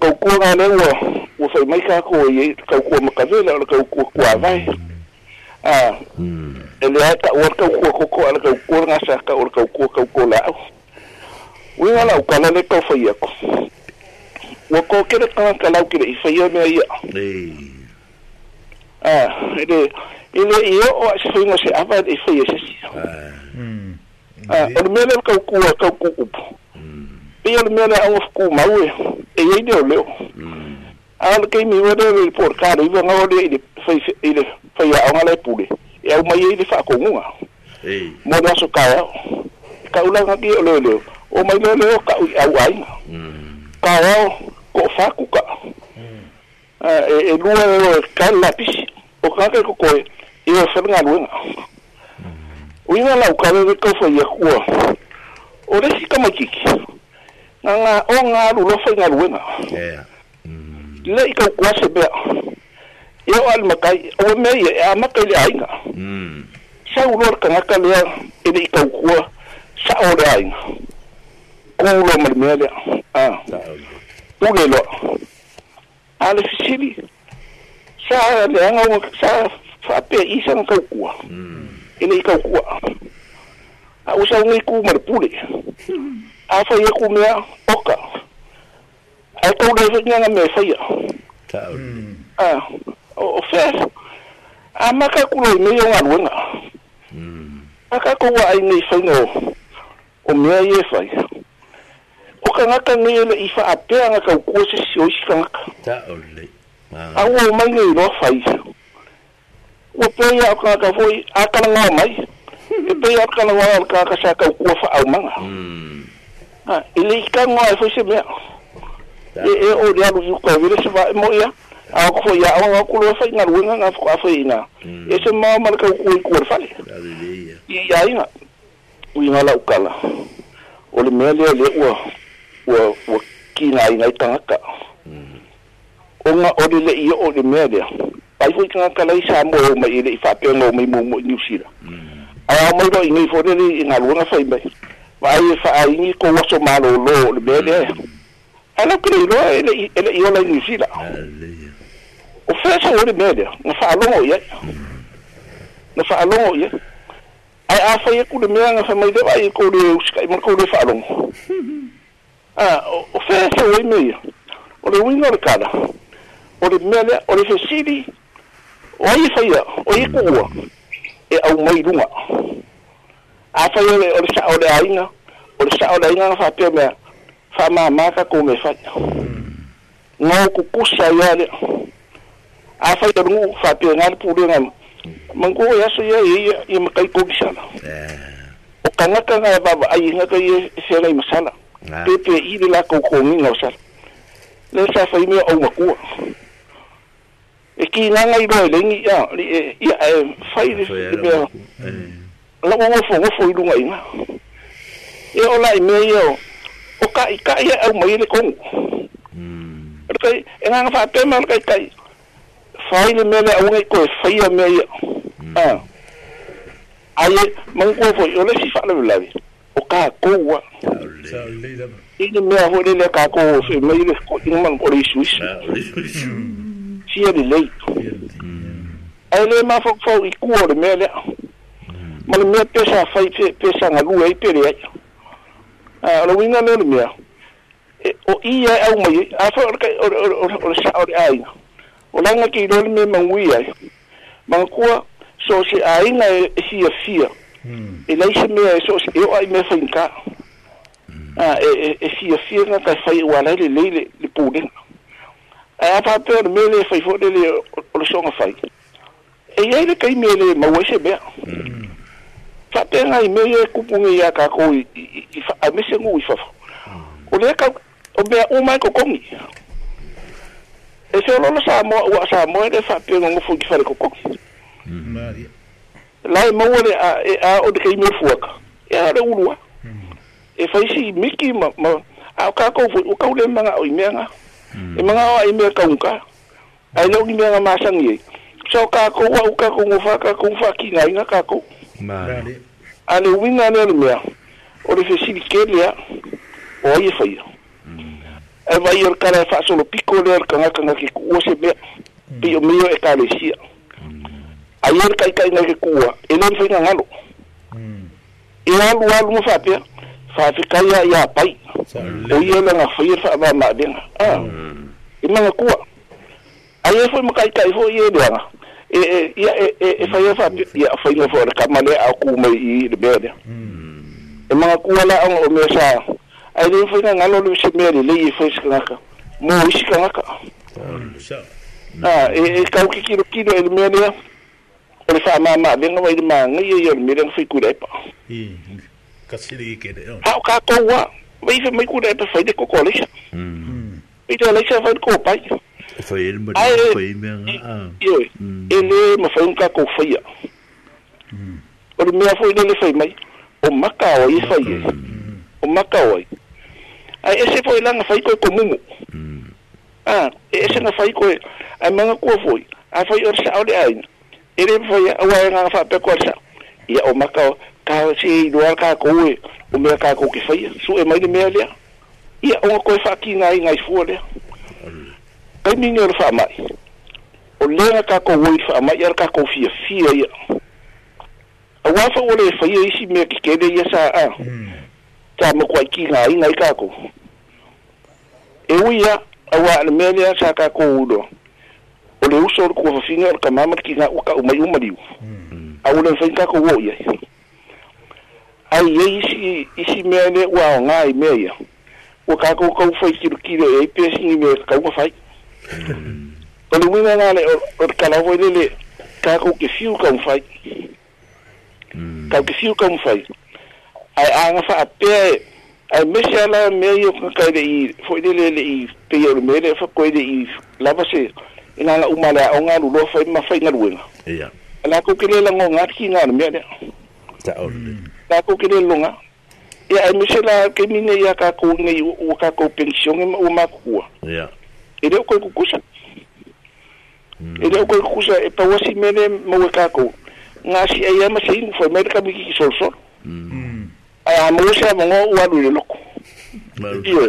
kaukua gale ua ua faimai kakou ai ai kaukua makavela o le kaukua kuavae a ah. e leae taʻua le kaukua kokoa le kaukua le gasaka o le kaukua kaukua laau uiga laukala le kaufaia ako Ua ko kere ka lau kere ifa whaia mea ia. Ei. Ah, ele, ele i o o ase whinga se awa e whaia se si. Ah, ele mele ka kau ka kau kukupu. Pei ele mele au fuku maue, e ide o leo. Hmm. Ah, ele kei mi wera le por kare, iwa ngā ole ile faya au ngala e pule. E au mai ile whakongunga. Ei. Mo aso kaya. Ka ulanga ki o leo leo. O mai leo leo ka ui au aina. Mm. Ka au fákuka e lua o kai lapisi o kake kokoe i o feregaluega uiga laukaveve kaufaia kua o lesi kamaikiki gaga o galulo faigaluega le'i kaukuase pea ia o alimakai aua mea ia e amaka i le aiga sauloa mm. lekagaka lea e le'i kaukua sa'o le aiga kouloa malemea lea uge lo ale sicili sa le anga o sa fa pe isa no kau kua mm. ele kau kua a usa un iku marpule hmm. a fa ye ku mea oka a e tau le fa nga me fa ya ta a o fe a maka ku lo me yo nga luenga mm. a ka ku wa ai me fa no o mea ye fa ya fukangaka gaiana i faapea ga kaukua sesioi sigagaka taole aua o mai gai loa faisa ua pe ia o kagaka foi akalagao mai e pe ia o kalagao hmm. le kagaka sa kaukua faaumaga i le ikago ae foi se mea e e o le alu fiukavile se vae mo ia ako foi ao ga kuloa faigaluega ga fokaa faina hmm. e se mao ma le kaukua ikua le fale i aiga uiga laukala o le mea lea le ua ua ua kina ai nai tangata o nga o le i o le mea lea pai fo kanga kala mm. i sa mo o mai i le i whapea ngō mai mō mō i usira a o mai roi ngai fōrere i ngā luanga whai mai ma ai e wha ai ngi ko waso malo lo mm. le mea lea a lau kere i roa e le i o lai New Zealand o whesa o le mea lea nga whaalongo i ai mm. nga whaalongo i ai ai a whai e kule mea nga whamai lewa i kore usika i mara kore whaalongo a ah, o fe se o ime o le winga o le kala o le mele o le fesili o ai e faia o i e kuua e au mai lunga a faia o le o le sa o le ainga o le sa o le ainga fa pe me fa ma ma ka ko me fa ngau ku kusa ya le a ia lungu fa pe ngal pure ngam mangu ya se ya i i makai ko bisala eh. o kanga kanga baba ai e nga ka ye se ngai masala Pe pe i le la kou kou ngi ngau sara. Le sa fai mea au makua. E ki nganga i loe lengi ia, ia e fai le mea. La wangofo ngofo i lunga inga. E o lai mea ia o ka i ka ia au mai le kongu. Kai, e nganga wha pēma kai kai. Fai le mea le au ngai koe, fai a mea ia. Ai e, mangu kua fo i o le si wha o ka koua ini mea hore le ka kou fe mei le ina man kore isu isu sia le lei ai le ma fo fo i kua le mea ma le mea pesa fai pesa nga lua i pere ai a lo winga le mea o ia au mai a fo o sa o ai o langa ki lo le mea mangui ai mangkua so se ai aina e hia fia e laise mea e so'ose'eo ai mea faigā mm. ah, e e fiafia e ga kae fai ua lai lelei le le pulega ae faapea ona mea le fai foʻi lele o le soga fai e iai le kaimi le maua ai se mea faapega i mea ia e kupugi iā kakou i aemesegu i fafa o lea ka o mea uma e e feololo sa ua sa moa e le faapega gofo i ki falekokogi mm. lai mau le a e a o de kei fuaka e a le ulua e fai si miki ma ma a o kako o kau le manga o imeanga e manga o a ime kaunka ai no ni manga masangi e so kako wa o kako o fa kako fa ki ngai nga kako vale ale winga ne le mea o le fesi di kelia o ai fai e vai er kala fa solo piko le kanga kanga ki o se be mm. pio mio e kalesia mm. ayen kai kai na kua ele fe nga ngalo mm e alu alu mo fafi fa fi ya pai o ye na na fi fa ba ma den ah e na kua ayen fo mo kai kai fo ye de e e ya e e, e fa hmm. ya fa ya fa ina fo ka male aku mai i de bede mm e ma kua la o me sa ai ni fo na ngalo lu se mere le i fo e, skaka mo e, skaka hmm. ah e kau kikiro kiro ele o le faamāmalenga mai le magai ai o le mea lega faikuleai pa kasili kele o ha ka ko wa vai fe mai kuda pa fai de ko kolisa mm i to lesa fai ko pai fai el mo fai me a ah. hmm. ele ma fai un ka ko fai mm o me fai le fai mai o maka o i fai hmm. o maka o ai ese foi langa fai ko ko mumu mm ah ese na fai ko e. ai manga ko foi ai fai or sa o le ai ere fo ya wa nga fa pe ko sa ya o maka ka si do ka ko u o me ka ko ke fa ya su e mai me ya ya o ko fa ki nga nga fu le ai mi ngor fa mai o le ka ko u fa mai ya ka ko fi fi ya a wa fa o le fa ya isi me ki ke de ya sa a ta mo ko ki nga nga ka ko e u ya a wa le me ya sa ka ko u do o le uso o kua el o ...que que le kiga'u ka'u hmm. a uma liu aua le mafai Ay, ai ...y isi isi mea le ua ...o i mea si me fai o le uiga o le ...Caco que siu kakou ke fiu kau fai kau ke fiu kau fai ae ...a faapea e ai se ala mea que de i foi le le e, e le e, ina la umala le o nga lu lo fai ma fai nga luenga ia la ko kile la ngo nga ki nga me le ta o la ko kile lo nga ia e mise la ke mine ia ka ko ne o ka ko pension e o ma ku ia e le ko ku kusa e le ko ku kusa e pa wasi mele mo ka ko nga si ia ma sei mo fai me ka mi ki sol sol a mo se mo ngo wa lu le loko Ia.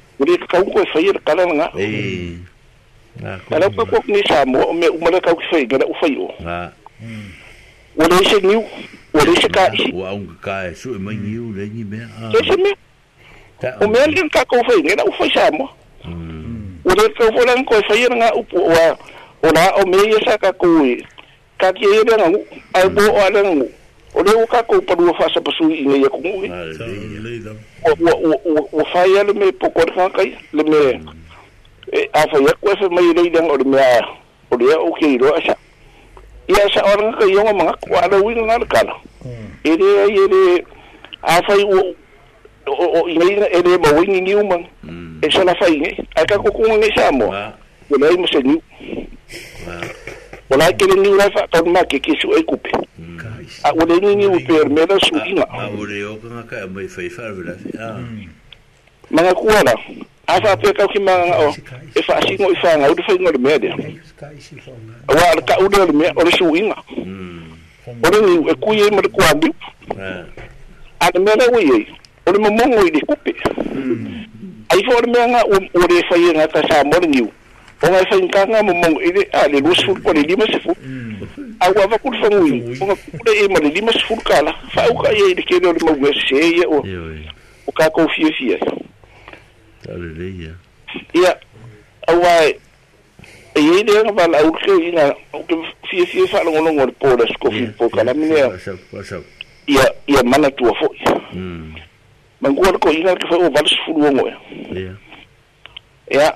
Guri que ko sayir kala nga. Eh. Kala pa ko ni samo me umala kau ko é gana ufayo. Nga. Wala o niu. Wala siya ka. Wa ang ka so man niu le ni me. Ese me. O me alin ka ko fay gana ufay samo. Wala ka wala ko sayir nga upo wa. Ola o me yesa ka ko. Ka ki yera nga ai bo ala nga. o le o ka ko pa dua fasa pasu i ngai ko ngi o o o fa ya le me poko de fa kai le me mm. e a fa ya ko fa mai le dang o le me o le o ke ro asa ia sa orang ka yo ma ko ala wi na le kala mm. e, e le e le mm. e a fa o o i ngai e le ba wi ngi u man e sa la fa i ka ko ko ngai sa mo le mo se ni wala e kele niu lai faataunaga kekesu ai kupe auole niuni upe alemea suiga auole okaga ka mai fai faavelave magakua la a faapekaukimaga o e faasigo i fagau le faiga o le mea lea aua le kaʻule o le mea ya mm. oh, e o e le suiga e o le niu mm. e kui ai ma le kualiu mm. a le mea laui o le momogo i le kupe ai foʻa le mea gaua le faiega ka sa mo le niu o ga faigkaga momog ele a le lua sefulu ma le lima sefulu aua vakulu fagui oga kule e ma le lima sefulu kala faauka ia e le kele o le mauese ia ua o kakou fiafia aleleia ia auae iai lea ga valaau leke iga fiafia faalogologo le pola ia ia mana foʻi magua lekoiga leke fai ua vale sefulu ia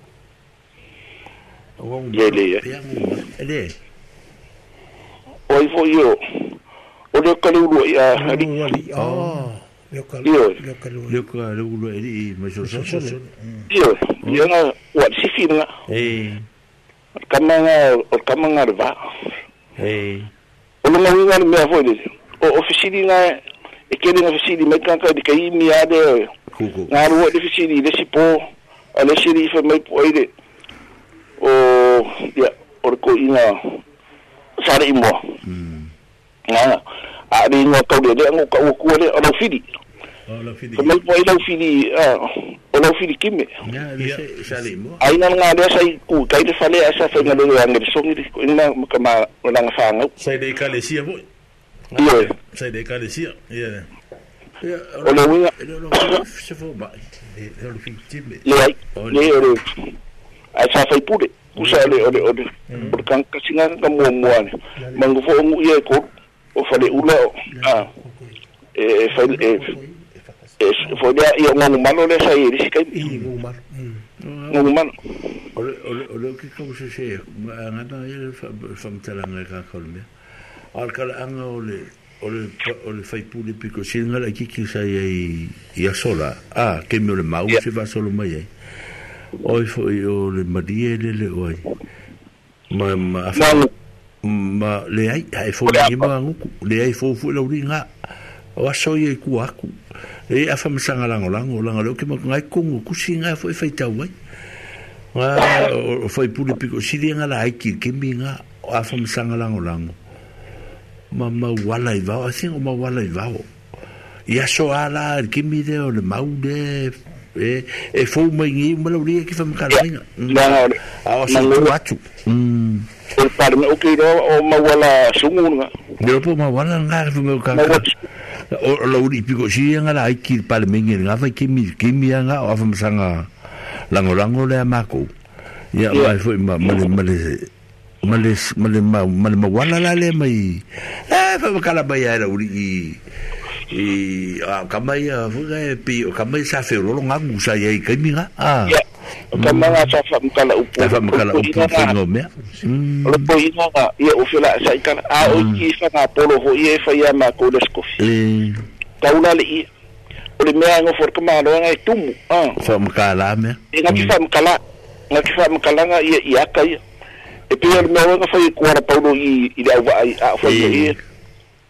yele ele oi fo yo o le kalu lo ya ali oh le kalu le kalu le kalu lo ele ma so so yo yo na wa kamanga o kamanga va eh o le ngi ngi me fo de o ofisini na e kele na ofisini me kan ka de kai mi ade na ro ofisini de sipo ale shirifa me po ide o ia o le koʻiga saleʻi moa a aʻale igoa taulealea go kauakua lea o lau fili ko mai poai lau fili o lau fili kime aina laga lea sai kuikai le falea e sa faigalele age le sogi le koʻiga ma kama laga fagau sai le ikalesia foʻi ie sai le ikalesia ia o le uiga le ai le asafai pure usale ole ole por mm. kan kasingan kamu muan mangu fo ngu ye ko o fale ula a ah. e fai e es e, e, fo dia ia e, ngu malo le sai ri sikai ngu malo mm. ngu malo ole ole ole ki ko se se ngata ye fam talanga ka kolme al kala anga ole ole ole fai pure piko singa la ki ki sai ia sola ah ke me ole mau se va solo mai oi fo i o le maria le le oi ma ma afa ma le ai ai fo ni ma nguku le ai fo fu lau ringa o aso i ku aku e afa msanga lango lango lango lo ke ma ngai kongo kusinga fo i faita wai nga fo i puli piko siri nga la ai ki ke mi nga afa msanga lango lango ma ma wala i vao i think ma wala i vao ia so ala ke mi de o le mau de e e fou mai ngi malauria ki famakalaina ao asutu atu e parme o kira o mawala sungunga de po mawala nga fu me ka o lo uri piko si nga la ki parme ngi nga fa ki mi ki mi nga o fa msanga lango lango le mako ya wa fu ma ma ma ma ma ma ma wala la le mai e fa kala bayara uri i a kamai a fuga e pi o kamai sa fe lo longa musa ye kai minga a o kamai a sa fa mukala upu fa mukala upu fa no me lo po ina ga ye o fela sa ikan a o ki fa na polo ho ye fa ya ma ko les ko fi kaula le i o le mea ngo for kama lo ngai tumu a fa mukala me ina ki fa mukala nga ki fa mukala nga ye ya kai e pe o me nga fa i ko ra paulo i i da wa a fa ye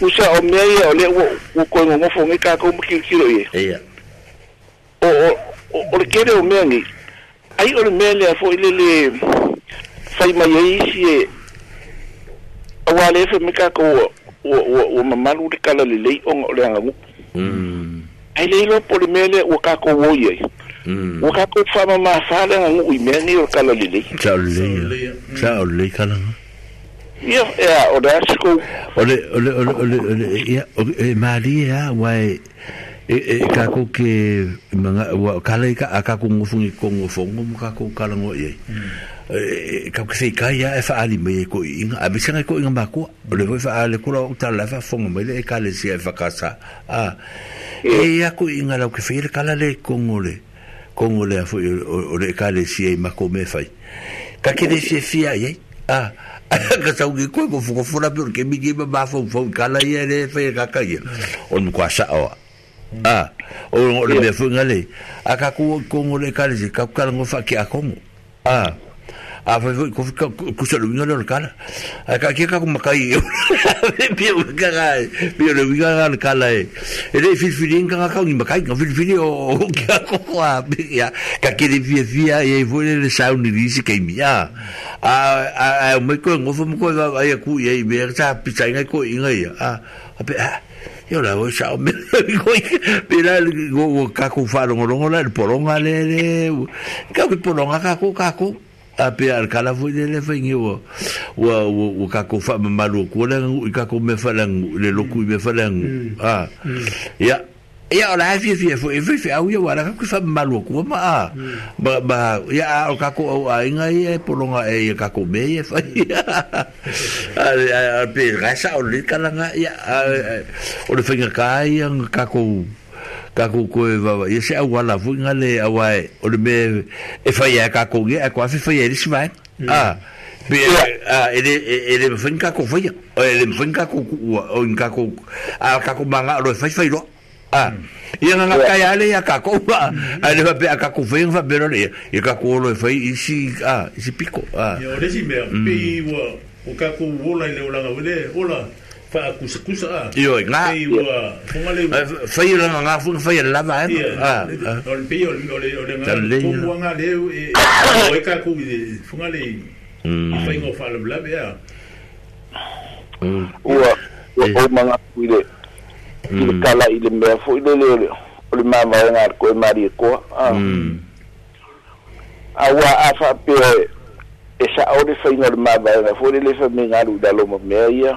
usa omeye ole wo ko ngo fo ngika ko mukikiro ye iya o o o kere o mengi ai o mele fo ile le sai mai isi e awale fo mika ko wo wo wo mamalu de kala le lei on ole ngamu mm ai le lo po mele wo ka ko wo ye mm wo ka ko fa ma fa le ngamu i mengi o kala le lei chao le chao kala ngamu Ia, ia, o da asku. Ole, ole, ole, ole, ole, ia, e maari ea, wai, e, e, kako ke, mga, wa, kala i ka, a kako ngofungi kongo fongo, mo kako kalango i, e, mm. øh, øh, kako ke kai ia, e faali mai e ko inga, a bisanga e ko inga mako, ole voi e faale kura o ta lafa fongo mai le, e kale si e fakasa, a, e ia ko inga lau ke feire kala le kongo le, kongo le a fo, ole e kale si e mako me fai, ka kere si e fia, ia, a, ka sa ugi ko fo ko fora por ke mi giba e ba fo fo kala ye re fe ka ka ye on kwa sa o a o le me fo ngale aka ko ko ngole kale ka ka ngo fa ke a ko a a fa foi ko ka ku sa lumina lo kala a ka ke ka ku makai pi o ka ga pi o lumina ga kala e ele fi filin ka ka ni makai ka fi fili o ka ko a ya ka ke de fi fi a e vo ah. ah, ah, oh, le sa oh, un ni oh, si ke mi a a a me ko ngo fo mo ko ga ya ku ye be sa pi sa ngai ko inga ya a a pe yo la voy a me digo mira go ka ku fa lo ngolo la el poronga le ka ku poronga ka ku ka ku apea ar kala foi le fa ngi o o ka ko fa malu ko le i ka ko me fa le loku me fa mm. ah mm. ya ya ola fi fi fo e fi fi au ya wala ka fa malu ko ma ah mm. ba ba ya o ka ko a inga e polonga e ka ko me e fa a pe rasa o le kala nga ya o le fa ka ya ka ko kako ko e va ia se awa la funga le awa e o le me e fa ia ka ko ia e. mm. ah, e, ah, e ko fa ia risi vai a pe a ele ele funga ko fa ia ele funga ko o in ka ko a ka ko manga lo fa fa lo a ia nga ka ia le ia ka ko ah, mm. a le va pe a ka ko fa va pero le ia ka ko lo fa isi a isi pico a ia le si me mm. pe o ka ko wola le ola ga ole ola fa kusa kusa a ah. io nga io fonga le fa io ah. eh, nga nga fonga fa io lava e a ol pe ol ol ol nga hmm. fonga nga le e o ka ku fonga le fa ingo fa le bla bia ua o manga ku le ile kala ile me fo ile le le o mama nga ko mari ko a awa afa pe esa ole fa ingo le mama nga fo le fa me nga lu dalo mo me ia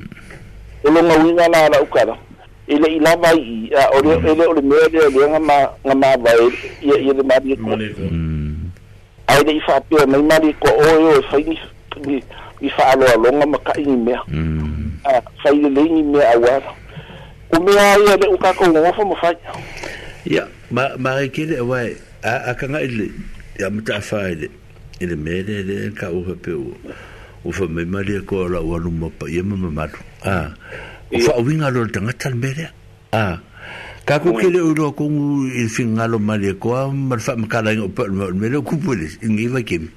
o longa uiga la ala ukala i le i lava ii a o mm. e le o le mea lea lea gama ga mavae ia ia le malieko e mm. ae le'i fa'apea mai malieko oe mm. o e fai e i fa'aloaloga ma ka'igi mea a fai leleigi mea auala o mea ia le u kakaugogofa ma fai ia ma maikele wa a kaga'i le ia mataafā ele ile le mea lea lea ka'uha pe ua ua fa mai malieko alau aluma pa ia ma ma Ah. Fa winga lo tanga tal mere. Ah. Ka ko kele o lo ko ngu il finga lo mali ko ma fa ma kala ngo pa mere ku pole ngi va kem.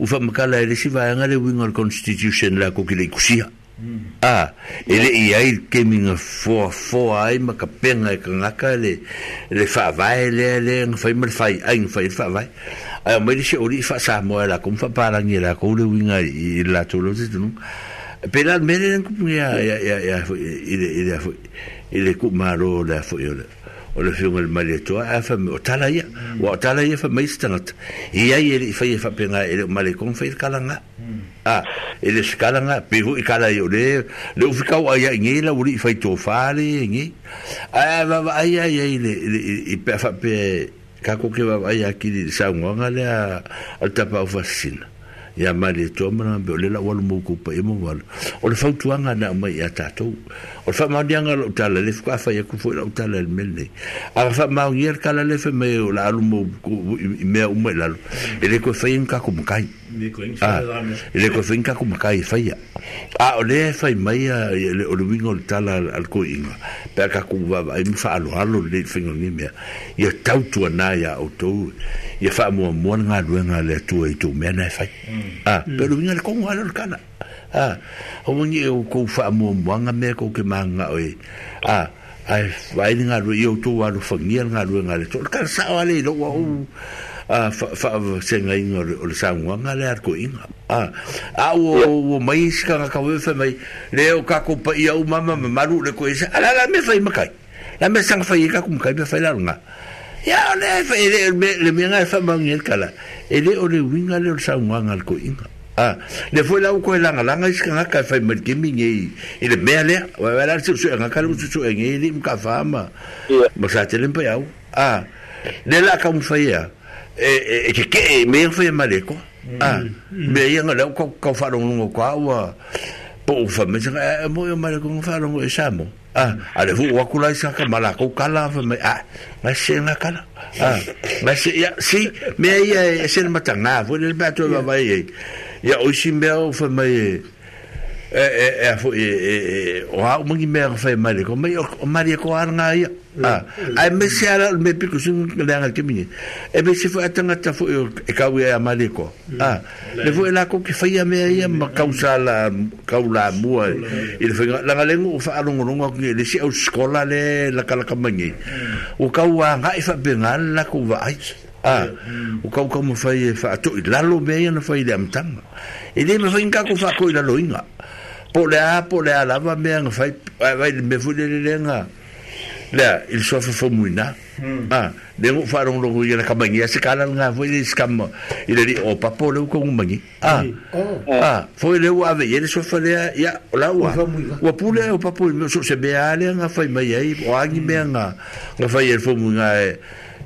U fa ma kala re si va nga le winga lo constitution la ko kele ku sia. Hmm. Ah. Ele i ai kem nga fo fo ai ma ka penga e ka nga ka le le fa va le le fa ma fa ai fa fa va. Ai mo le si o li fa sa mo la ko fa pa la ngi la ko le winga i la to lo zitu. Ah pela mere nku ya ya ya ya ile ile ile ku maro da fo yo o le fiongal maleto a fa o tala ya mm. wa tala ya fa maistanat ya ile fa ya e fa pinga ile male kon fa e mm. kala nga a ile skala nga pe vu kala yo le le u fika wa ya ngi la uri fa to fa le ngi a va va ya ya ile ile i pe fa pe ka ko ke va ya ki di sa ngwa le a ta pa o fascina ia mai le mana be wal le laʻua lomou koupa ia mauala o le fautuaga na mai iā tatou o le faamauliaga lau talale fakaafai aku foʻi lau tala le mele nei a faamaugia le kalalefe mai o la alumou i mea uma i lalo e le koe faia gakakakumakai e le koe ku mkai e faia a o le fai mai a e le o le wingo le tala al ko inga pe ka ku va e mi fa alo alo le fingo ni me ia tau tu na ya o to ia fa mo mo nga nga le tu e tu me na fai a pe le wingo le ko alo le kana a o mo ni e o ku fa mo mo nga me ko ke manga o a ai vai nga ro yo tu alo fingo nga ro nga le to ka sa ale lo wa a ah, fa se ngai no le sangu nga le ar ko inga a ah, a o o mai ska nga ka wefa mai le o ka ko pa ia o mama maru le ko isa ala la me fai makai la me sang fai ka kum kai me fai la nga ya le fai le me nga fa mangi kala ele o le winga le sangu nga ko inga Ah, le foi la ko la la ngai ska ka fa mer ke mi ngi ile e mele wa wa la su su e nga ka lu su su e ngi ile mka fa ma ma sa tele mpa yau ah le la ka mu fa ya e ke ke e me fe male ko a me ia ngala ko ko faro no ko a po fa me se mo yo male ko faro e samo a ale fu wa kula isa ka mala ko kala fa me a ma se na kala a ma se ya si me ia se ma tanga vo le ba ba ba ye ya o si me o fa me e e e o ha mo ngi me fa male me o mari ar nga Ah, ai ah, me se ara me piku sin le anga ke mini. E me se fo atanga ta fo e ka wi a maliko. Ah, le fo la ko ke fa ia me ia ma mm. causa la caula mua. Mm. Il fo la nga fa alongo longo ke le se au skola le la kala kamangi. O mm. ka wa nga ah. e fa bengal la ko va ai. Ah, o ka ka mo fa e fa to lalo me ia na fa ile amtanga. E le me fa inga ko fa ko ila loinga. Po a po a lava me nga vai eh, me fu le le lea mm. ah, i le soa fafamuina oh, le go faalogologo iana kamagi a ah. se kalalaga oh. ah, foi le skama i le lii o papa o le ukagumagi a foi le ua aveia le soafalea ia o la ua ua pule ai o papa o imeo so o se meaalea ga fai mai ai o agi mea mm. ga ga fai ai le famuiga e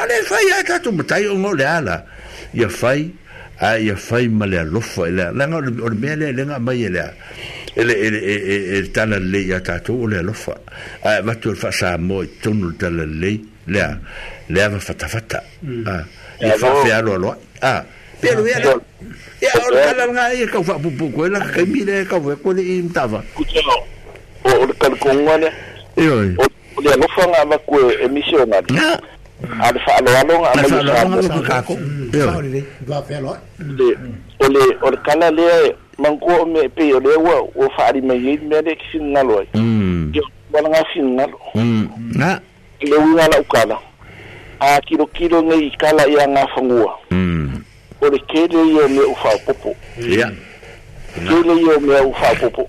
a le fai ai tatu matai o ngore ala ia fai a ia fai ma le alofa ele langa o le mea le lenga mai ele ele ele ele e, e tala le ia tatu o le alofa a vatu le fasa mo i tonu tala le lea lea va fatafata mm. a ia fa fea lo aloa a pero ia e ia o le nga ia kau fa pupu koe la kai mire kau fa koe le i mtava kutelo o le kalkonga le Iyo. O le alofa nga ma koe emisionga ale fa'aloaloga amaisaako ole ole kala lea manko o mea pei mm. mm. o lea ua ua fa'alimai ai mea lea kisinagalo ai walaga sinagalo le uiga la'u kala a kilokilo gei kala ia gafagua mm. o le kele ia me mea u fa'apopo kele ia o mea u popo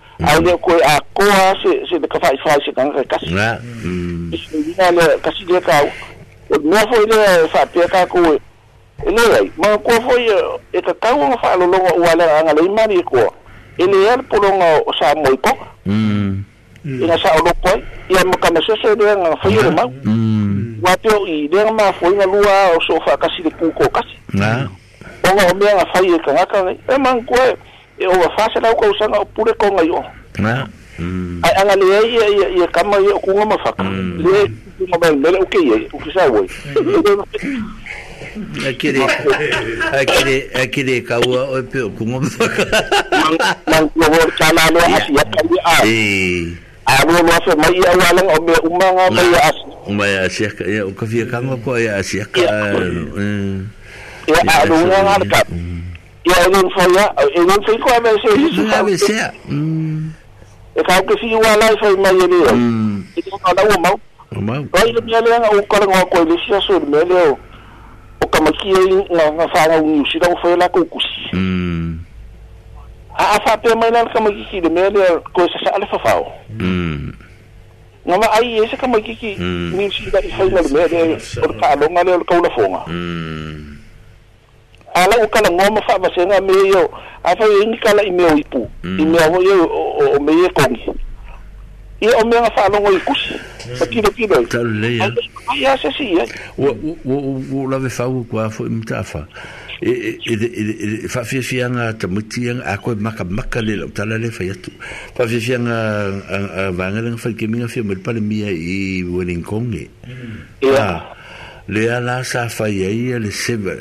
aulia koe a koa se se ka fai fai se kan ka kasi na ina le kasi le ka no foi le fa pe ka koe ele ai ma ko foi e ka ka o fa lo lo o ala anga le mari ko ele er polonga o sa moi ko mm ina sa o lo ko ia mo ka me se se de nga foi le ma wa pe i de ma foi na lua o so fa kasi le ku kasi na o nga o me nga fai ka nga ka e ¿eh? man ko pues, e o fasa lau kau sanga o pure konga yo na ai anga le ai ai ai kama yo kunga mafaka le kunga ba le o ke ye o ke sa woi akire akire akire kaua o pe kunga mafaka man ko wor tala lo asi ya kali a eh Aku mau masuk mai ia walang obe umang apa ya as. Umang ya asyik ya kafir kamu kok ya asyik. Ya, ya, ya, ya, ya, ya, ya, ya, ya, e não idan sai kuma é, mai sai é su ka be sai isso ka ka si wa lai que se ne yo idan ka da wama wama ko ile mi ale o ko ngo ko ile sia so me le o ka maki e nga nga que nga u si da fo la ko kusi a fa pe mai nan é maki ki de me le ko sa alfa fa o mm nga ma ai ese ka maki ki que si da fa le le o ala o kala ngoma fa vasenga me yo afa ni kala i meo ipu i meo yo o me ye kongi i o mea faalogo i kusi fa kilokilo i taluleia ai a se si ai ua lave fau kuā foʻi mataafa e faafiafiaga tamuiti a koe makamaka le lautala le fai atu faafiafiaga a vagalega faikemiga fia ma le palemia i wellingkong e a lea la sa fai ai le seva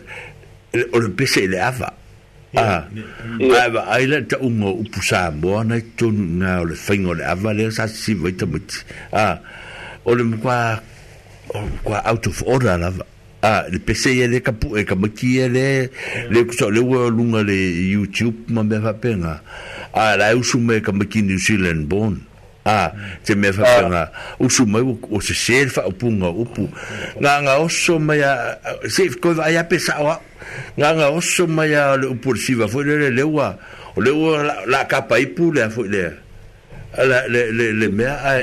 o le pese le ava ah. ai a a ila ta ungo upusa mo na tonu na o le o le ava le sa si vai muti a ah. o le mkwa o out of order lava a ah, le pese ia e le kapu e ka maki ia e le le le ua lunga le YouTube ma mea faapega a la usu me ka New Zealand born a ah, te mea whawhenga ah. usu mai o se sēr wha upunga upu ngā ngā oso mai a se koe vai ape sawa ngā ngā oso mai a le upu le foi fwoi le leua o leua la kapa ipu lea fwoi lea le mea ai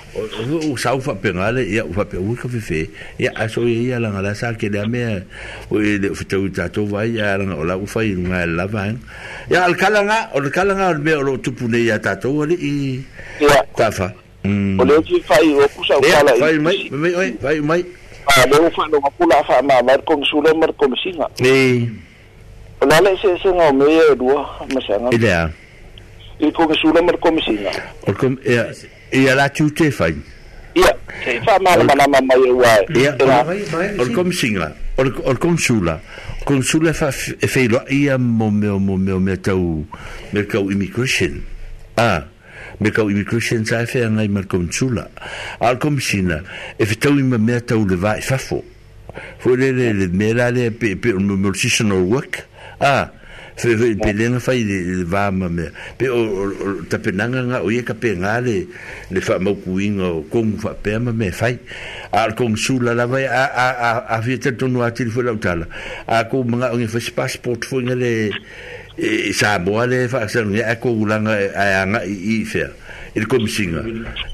o sau fa pengale ia fa pe u ka fe ia aso ia la ngala sa ke da me o le fete u ta to vai ia la ola u fa i la van ia al kalanga o kalanga o me o ne ia ta to le i ta fa o le ti fa i o ku sa i mai mai mai mai a le fa no pula fa ma mar kon sule mar kon singa e o la le se se ngome e dua masanga ile a i kon sule mar kon singa o kom ia ia latu te fai ia te fa ma ma ma ma ia ia ia or kom singla or or kom sula kom sula fa e fe lo ia mo me mo me me tau me kau immigration a me kau immigration sa fe ngai mar kom sula al kom singla e fe tau me me tau le vai fa fo fo le le le me la le pe pe mo mo work a ah fefe i pelega fai le vama mea pe o tapenaga ga o ia kapega le le faamaukuiga o kogu faapea ma mea fai a le kogusula lava afia talitonu atili foi lautala a kou magaoge fai se passport foi ga le e, saboa le faasanogea a kogulaga ae agai ii fea i le komisiga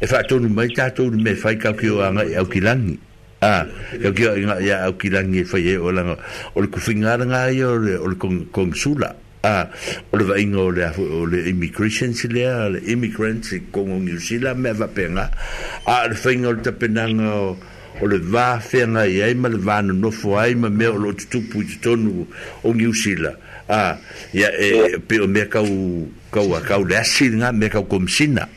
e faatonu mai tatou le mea fai kaukio agai aukilagi ah ke ke ya ya au ki lang ye fa eh, ye o lang o le kufinga lang ai o le o le kong sula ah o le vaingo le o le immigration si le le immigrants kong o new sila me va penga a ah, le fingo le tapenang o o le va fenga ye ma le va no fo ai ma me o lo tutu pu tonu o new Ah, eh, eh, a ia e pe o me ka u ka u ka u lesi nga me ka komisina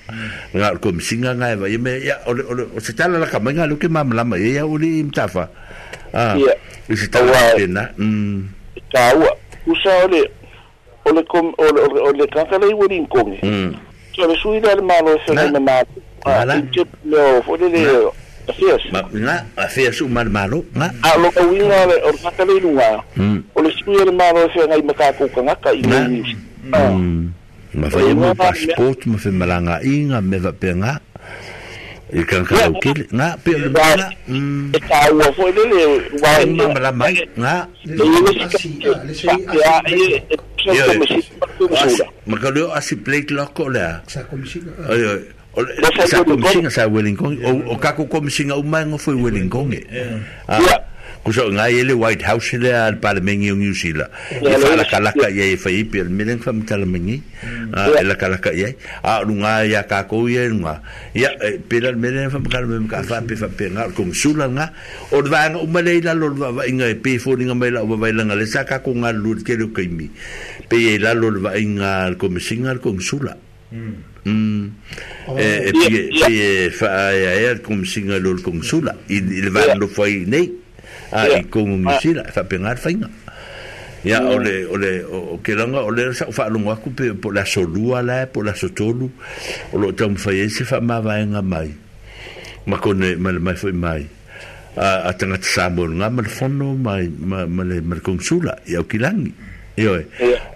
nga komisina nga e me ia o o se tala la kama nga lo ke mam lama ia e o li mtafa a ah, ia e se tala pena mm ka u usa ole ole kom ole ole ka ka le wori kongi mm so le suida le malo e se me ma ala ke lo fo le Afias. Nga, afias umar maro, nga. A ka winga mm. mm. mm. ah". le, or nga ka leinu nga. O le sui ele maro e ngai makako ka ngaka i ngai. Ma fai emu passport, ma fai malanga i me va pe nga. I kan ka au kele, nga, pe ole mala. E ua fo ele le, e nga. mai, Le le e e, Ma ka leo asi plate loko lea. Sa Oi, oi. Sa komisinga sa Wellington o, o kako komisinga o mango foi Wellington e. Yeah. Ko ah, so ngai ele White House le al parmengi o New Zealand. E fala kalaka ye e fai per milen fam talmengi. Mm. Ah ele kalaka ye. A ah, lunga ya kako ye lunga. Ya eh, per milen fam kalmem ka fa pe fa pe ngar kom sula nga. O va nga umale e la lol va inga e pe fo nga mela va va nga le saka ko ngar lut ke lo kaimi. Pe la lol va inga komisinga kom sula. Mm. Mm. Eh, e pia, pia whaaea ea kong singa lor kong sula i, i le vāno whai nei a i kong ngisira whapengar whainga ya mm. ole ole o ke langa ole sa fa lo ngaku pe po la solua la po la sotolu o lo tam fa ese fa ma va nga mai ma kone ma mai fa mai ah, a tanga tsa nga ma fono mai ma ma le ma konsula ia o kilangi Io.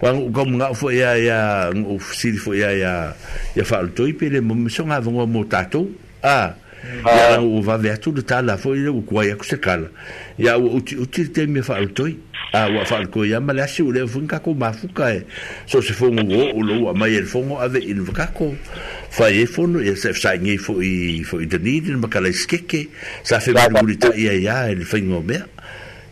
Wan ko mga fo ia ia o siri fo ia ia ia fal toi pele mo vou songa vango mo tato. Ah. Ia o va tudo de tala fo o kwa ia se kala. Ia o uti te me fal toi. Ah wa fal ko ia mala si o le fun ka ko mafuka e. So se fo ngo o lo wa mai el fongo ave il vaka ko. Fa e fo no ia se sa ngi fo i fo i de nidin makala skeke. Sa fe mo lita ia ia el fingo mea.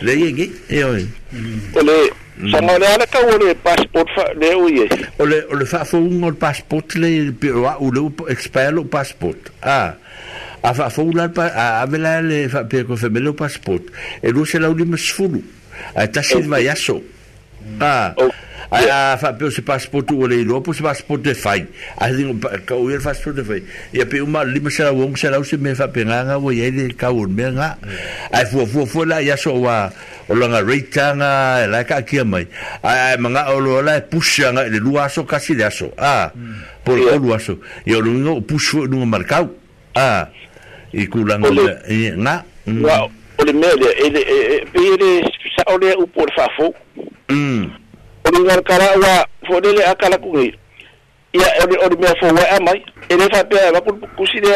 le ye ngi e oi ole sanga le ala ka ole passport fa le o ye ole ole fa fo un ol passport le pero a ule expire o passport ah a fa fo ula a avela le fa pe ko fe melo passport e lu se la uli mesfulu a ta silva yaso ah Aia fa pe se passportu o leilo, po se passportu e fai. A dingo ka o fa sto de fai. Ia pe uma lima se la wong se la se me fa pe nga wo ye le ka o me nga. Ai fu fu fu la ia so wa o langa reitanga e la ka ki mai. Ai manga o lo la e pusha nga e le lua so ka si le so. Ah. Por o lua so. Ia lo no pusho no marcau. Ah. I kulanga nga. Mm. Wow. Ole mele ele ele sa ole upor fa fo. Mm. ringal kara wa fo dele akala kungi ia ode e ode mea fo wa amai ele fa pe wa kun kusine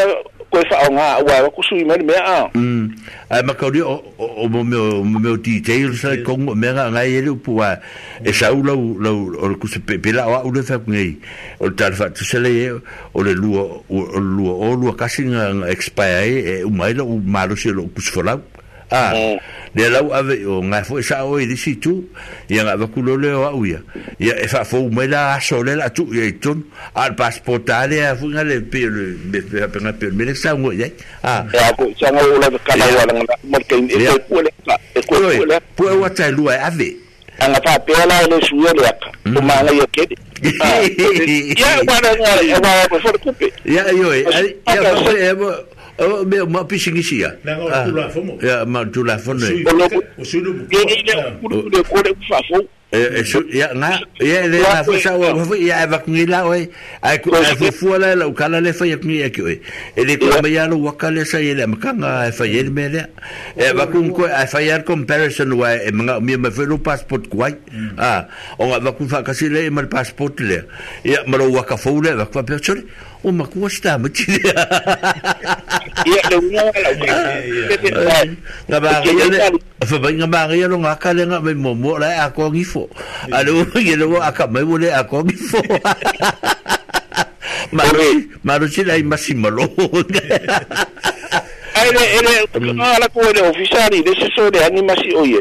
koe fa nga wa wa kusui mani mea a mm ai makauri o o me o me o detail sa e kong me nga nga ele upu wa e sa u lau lau o kusi pe pe la wa u le fa kungi o tal fa tu sele o le lu e, o lu o lu kasi nga expire e u mai lo u malo se lo kusi fo lau ah le lau ave o nga foi e sa o i si tu ia nga va kulo le o ia ia e fa fo me la so le la tu e ton al pasportale a fu nga le pe le be pe pe na pe me le sa ngo ia ah. a ko sa ngo la ka la wala nga mo ke e ko le ka e ko le po e wa tai lu e ave nga fa pe la e le su le ka o ma nga ia ke ia wa nga ia wa ko fo ku pe ia yo ya ia fo e o oh, me ma pisingisi ya na o oh, tulafono ah. ya ma tulafono o sulu o sulu o kore kufafo e eh, eh, su ya na ya le na fa sa wa ya va kni la oi ai ku ai fu fu la la kala le fa ya kni ya ki oi e le ko me ya lo wa kala sa ye le ma ka nga e, fa ye me le e va ku ko ai e, fa ya comparison wa e ma mi me fa lo passport ku ai mm. ah o va ku fa ka si le e, ma passport le ya ma lo wa ka fo le va ku pa pe ôi mà cũng có star mà chứ iya dong nga lah nga ba nga yan fa ba nga ba nga yan nga ka nga may momo la ako ang ifo ano yan mo aka may mo la ako ang ifo maru maru sila ay masimalo Ah, ele ele mm. ah, ala ko ele officiali de se sole animasi oye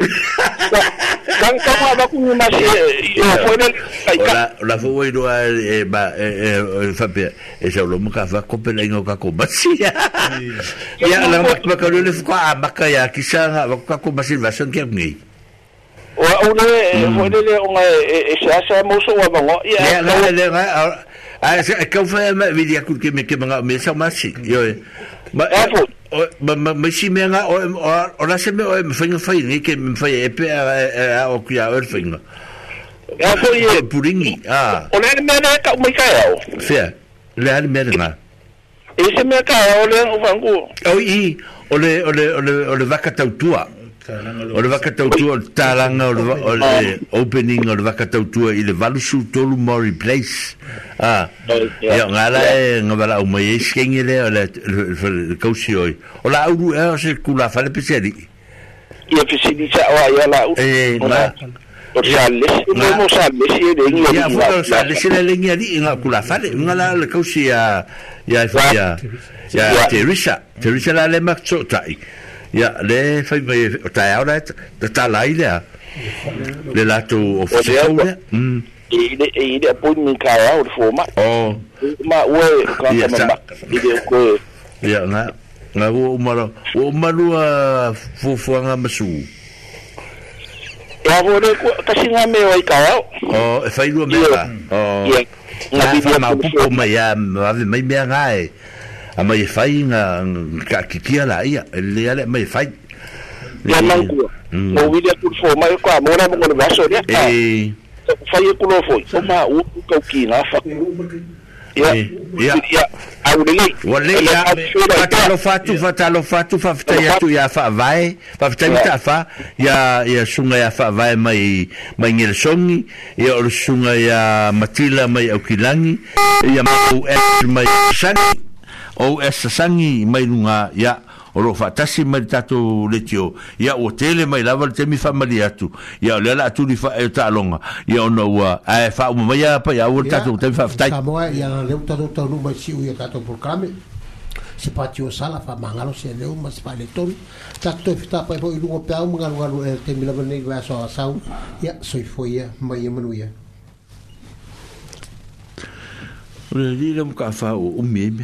kan kama ba ku masi yo fone ola ola fo woi doa e ba e fa pe e se lo muka fa ko pele mm. ngo ka ko masi ya ya la ba ka le fko a ba ka ya kisanga ba ka ko masi va son kem ngi o ona e fone le o e se asa mo so wa ngo ya la le ga a ka fa ma vidia ku ke me ke nga me sa masi mm. yo ma apo si me nga o o la se me o me fenga fai ni ke me fai e pe a o ki a o fenga ya so ye puringi a o le me na ka me ka o fia le al me na e se me ka o le o vangu o i o le o le o le o le vaka tautua o le vakatautua o le tālaga o le opening o le eh, vakatautua i le valusutolu mori place a ah. ia gala e eh, gavalaau mai ai sekegi lea o le kausi oi o la ea o se kulafale le pesealii ia pesilisa o ai ala o le kausi ya ya ya ya ia le fai mai o tae au lai ta lai lea le latu o fisau lea ile ile appointment ka au le fōma o ma ue ka kama ma ile koe ia ngā ngā ua umara ua umarua fufuanga masu Ia vore kasi ngā mea o i ka au o e fai lua mea o ia ngā vidia kupu mai a mawe mai mea ngā e a mai e fai nga ka kikia la ia le ale mai e fai ia mai kua mm. o wili atu fo mai kwa mora mo ngone vaso ne ka eh. fai e kulo fo so ma u ka ki na fa eh, ia ia au le nei wa le ia fatalo fatu fatalo fatu fa fitai atu ia fa vai fa fitai ta fa ia ia sunga ia fa vai mai mai ngel songi ia o sunga ia matila mai au kilangi ia mau e mai sangi ou e sasangi mai lunga ia o lo fatasi mai le tatou le tio ia o tele mai lava le temi faamali longa ia o le ala atuli fae eh, o taaloga ia o ua ae faaumamai a pai au le tatou temi faafetai ia no tatou taunuu mai siʻu ia por polokame se patio sala fa mangalo se leu mas pa le ton tak to fita pa po ilu pe au mangalo ngalo e eh, te mila bene va so sau ya i foia mai manu ya Ule li le muka fa o umi eme.